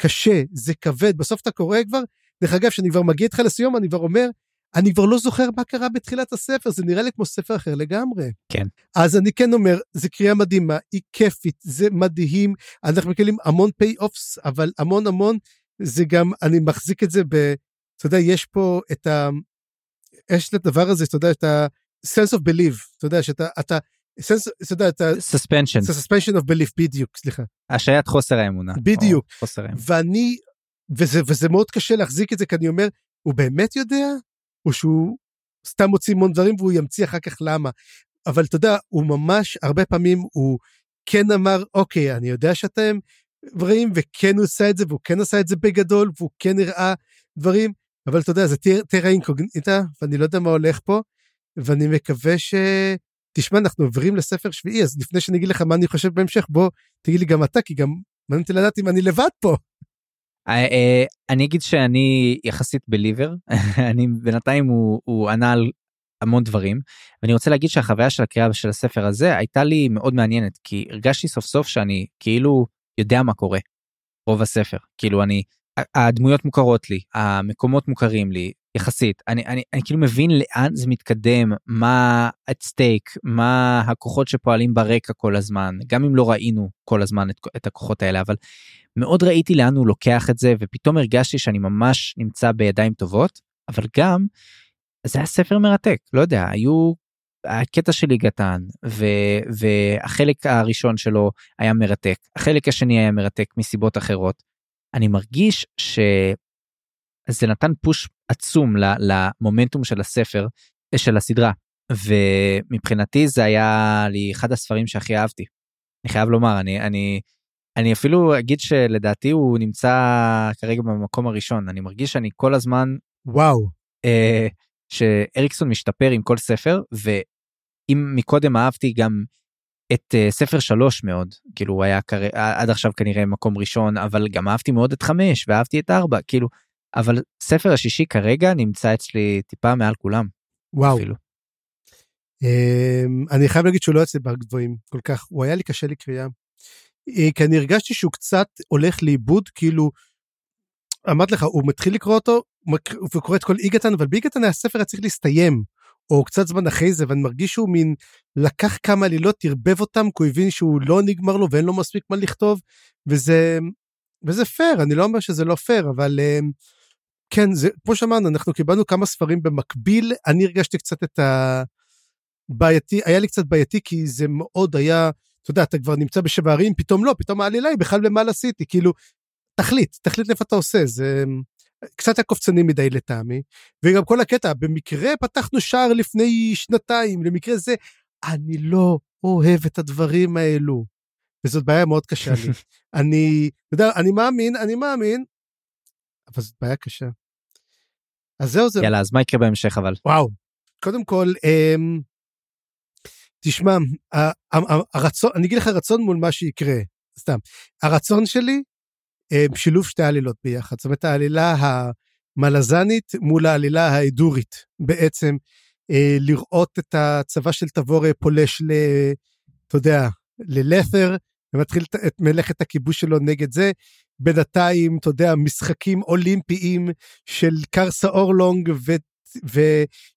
קשה, זה כבד, בסוף אתה קורא כבר, דרך אגב, כשאני כבר מגיע איתך לסיום, אני כבר אומר, אני כבר לא זוכר מה קרה בתחילת הספר, זה נראה לי כמו ספר אחר לגמרי. כן. אז אני כן אומר, זו קריאה מדהימה, היא כיפית, זה מדהים, אנחנו מקבלים המון פי-אופס, אבל המון המון, זה גם, אני מחזיק את זה ב... אתה יודע, יש פה את ה... יש את הדבר הזה, אתה יודע, את ה-sense of belief, אתה יודע, שאתה, אתה, sense, אתה יודע, אתה... suspension. suspension of belief, בדיוק, סליחה. השעיית חוסר האמונה. בדיוק. חוסר האמונה. ואני, וזה, וזה מאוד קשה להחזיק את זה, כי אני אומר, הוא באמת יודע? או שהוא סתם מוציא המון דברים והוא ימציא אחר כך למה. אבל אתה יודע, הוא ממש, הרבה פעמים הוא כן אמר, אוקיי, אני יודע שאתם דברים, וכן הוא עשה את זה, והוא כן עשה את זה בגדול, והוא כן הראה דברים, אבל אתה יודע, זה טרה אינקוגניטה, ואני לא יודע מה הולך פה, ואני מקווה ש... תשמע, אנחנו עוברים לספר שביעי, אז לפני שאני אגיד לך מה אני חושב בהמשך, בוא תגיד לי גם אתה, כי גם מעניין אותי לדעת אם אני לבד פה. אה, אה, אני אגיד שאני יחסית בליבר, אני בינתיים הוא, הוא ענה על המון דברים, ואני רוצה להגיד שהחוויה של הקריאה של הספר הזה הייתה לי מאוד מעניינת, כי הרגשתי סוף סוף שאני כאילו יודע מה קורה, רוב הספר, כאילו אני, הדמויות מוכרות לי, המקומות מוכרים לי, יחסית, אני, אני, אני כאילו מבין לאן זה מתקדם, מה את סטייק, מה הכוחות שפועלים ברקע כל הזמן, גם אם לא ראינו כל הזמן את, את הכוחות האלה, אבל מאוד ראיתי לאן הוא לוקח את זה ופתאום הרגשתי שאני ממש נמצא בידיים טובות אבל גם זה היה ספר מרתק לא יודע היו הקטע של ליגתן ו, והחלק הראשון שלו היה מרתק החלק השני היה מרתק מסיבות אחרות. אני מרגיש שזה נתן פוש עצום למומנטום של הספר של הסדרה. ומבחינתי זה היה לי אחד הספרים שהכי אהבתי. אני חייב לומר אני אני אני אפילו אגיד שלדעתי הוא נמצא כרגע במקום הראשון. אני מרגיש שאני כל הזמן וואו. אה, שאריקסון משתפר עם כל ספר ואם מקודם אהבתי גם את uh, ספר שלוש מאוד כאילו הוא היה כר... עד עכשיו כנראה מקום ראשון אבל גם אהבתי מאוד את חמש ואהבתי את ארבע כאילו אבל ספר השישי כרגע נמצא אצלי טיפה מעל כולם. וואו. אפילו. Um, אני חייב להגיד שהוא לא יוצא בגבוהים כל כך הוא היה לי קשה לקריאה. אה, כי אני הרגשתי שהוא קצת הולך לאיבוד, כאילו, אמרתי לך, הוא מתחיל לקרוא אותו, וקורא את כל איגתן, אבל באיגתן הספר היה צריך להסתיים, או קצת זמן אחרי זה, ואני מרגיש שהוא מין לקח כמה עלילות, ערבב אותם, כי הוא הבין שהוא לא נגמר לו ואין לו מספיק מה לכתוב, וזה, וזה פייר, אני לא אומר שזה לא פייר, אבל אה, כן, זה, כמו שאמרנו, אנחנו קיבלנו כמה ספרים במקביל, אני הרגשתי קצת את הבעייתי, היה לי קצת בעייתי, כי זה מאוד היה, אתה יודע, אתה כבר נמצא בשבע ערים, פתאום לא, פתאום העלילה היא בכלל במה עשיתי, כאילו, תחליט, תחליט איפה אתה עושה, זה קצת הקופצני מדי לטעמי, וגם כל הקטע, במקרה פתחנו שער לפני שנתיים, למקרה זה, אני לא אוהב את הדברים האלו. וזאת בעיה מאוד קשה לי. אני, אתה יודע, אני מאמין, אני מאמין, אבל זאת בעיה קשה. אז זהו זה. יאללה, אז מה יקרה בהמשך אבל? וואו. קודם כל, אמ, תשמע, הרצון, אני אגיד לך רצון מול מה שיקרה, סתם. הרצון שלי, אה, שילוב שתי עלילות ביחד. זאת אומרת, העלילה המלזנית מול העלילה האדורית. בעצם, אה, לראות את הצבא של תבורה פולש ל... אתה יודע, ללת'ר, ומתחיל את מלאכת הכיבוש שלו נגד זה. בינתיים, אתה יודע, משחקים אולימפיים של קרסה אורלונג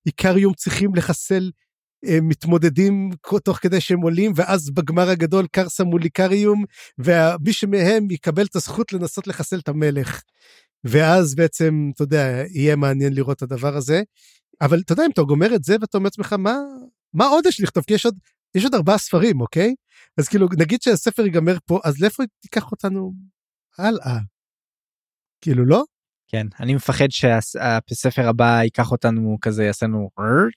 ואיקריום צריכים לחסל מתמודדים תוך כדי שהם עולים, ואז בגמר הגדול קרסה מול איקריום, ומי שמהם יקבל את הזכות לנסות לחסל את המלך. ואז בעצם, אתה יודע, יהיה מעניין לראות את הדבר הזה. אבל אתה יודע, אם אתה גומר את זה ואתה אומר לעצמך, מה, מה עוד יש לכתוב? כי יש עוד, יש עוד ארבעה ספרים, אוקיי? אז כאילו, נגיד שהספר ייגמר פה, אז לאיפה תיקח אותנו הלאה? כאילו, לא? כן אני מפחד שהספר הבא ייקח אותנו כזה יעשה לנו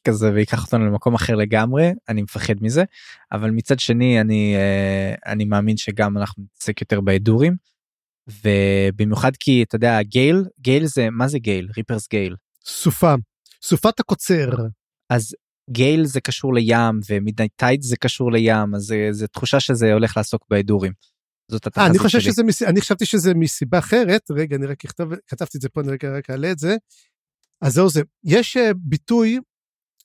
כזה ויקח אותנו למקום אחר לגמרי אני מפחד מזה אבל מצד שני אני אה, אני מאמין שגם אנחנו נתעסק יותר בהדורים. ובמיוחד כי אתה יודע גייל גייל זה מה זה גייל ריפרס גייל. סופה סופת הקוצר. אז Gale זה קשור לים ו Midnight Tide זה קשור לים אז זה, זה תחושה שזה הולך לעסוק באדורים. זאת התחזית שלי. אני חושב שזה. אני חשבתי שזה מסיבה אחרת, רגע, אני רק אכתוב, כתבתי את זה פה, אני רק אעלה את זה. אז זהו זה. יש uh, ביטוי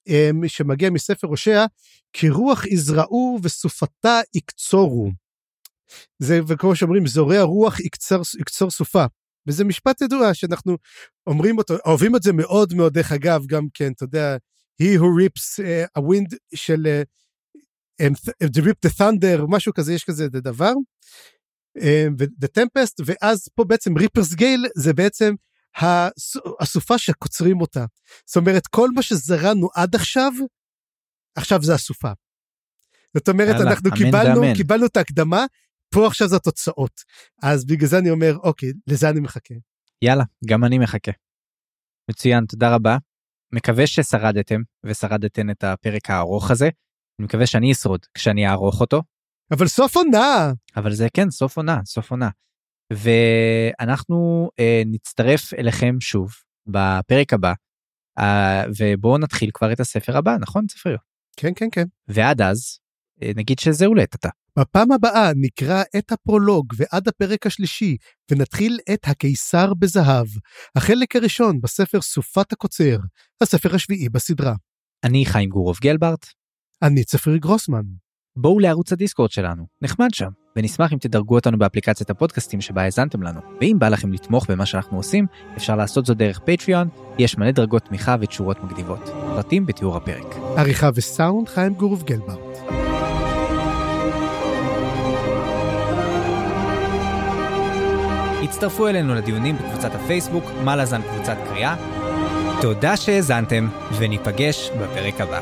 אמ, שמגיע מספר הושע, כי רוח יזרעו וסופתה יקצורו. זה, וכמו שאומרים, זורע רוח יקצור, יקצור סופה. וזה משפט ידוע שאנחנו אומרים אותו, אוהבים את זה מאוד מאוד, דרך אגב, גם כן, אתה יודע, he who rips uh, a wind של uh, the rip the thunder, משהו כזה, יש כזה דבר. ו-The Tempest, ואז פה בעצם ריפרס גייל זה בעצם הסופה שקוצרים אותה. זאת אומרת, כל מה שזרענו עד עכשיו, עכשיו זה הסופה. זאת אומרת, יאללה, אנחנו אמן קיבלנו, ואמן. קיבלנו את ההקדמה, פה עכשיו זה התוצאות. אז בגלל זה אני אומר, אוקיי, לזה אני מחכה. יאללה, גם אני מחכה. מצוין, תודה רבה. מקווה ששרדתם ושרדתן את הפרק הארוך הזה. אני מקווה שאני אשרוד כשאני אערוך אותו. אבל סוף עונה. אבל זה כן, סוף עונה, סוף עונה. ואנחנו אה, נצטרף אליכם שוב בפרק הבא, אה, ובואו נתחיל כבר את הספר הבא, נכון ספריו? כן, כן, כן. ועד אז, אה, נגיד שזהו לעת בפעם הבאה נקרא את הפרולוג ועד הפרק השלישי, ונתחיל את הקיסר בזהב, החלק הראשון בספר סופת הקוצר, הספר השביעי בסדרה. אני חיים גורוב גלברט. אני צפרי גרוסמן. בואו לערוץ הדיסקורד שלנו, נחמד שם, ונשמח אם תדרגו אותנו באפליקציית הפודקאסטים שבה האזנתם לנו. ואם בא לכם לתמוך במה שאנחנו עושים, אפשר לעשות זאת דרך פטריון, יש מלא דרגות תמיכה ותשורות מגניבות. פרטים בתיאור הפרק. עריכה וסאונד חיים גורוב גלברט. הצטרפו אלינו לדיונים בקבוצת הפייסבוק, מה לזן קבוצת קריאה. תודה שהאזנתם, וניפגש בפרק הבא.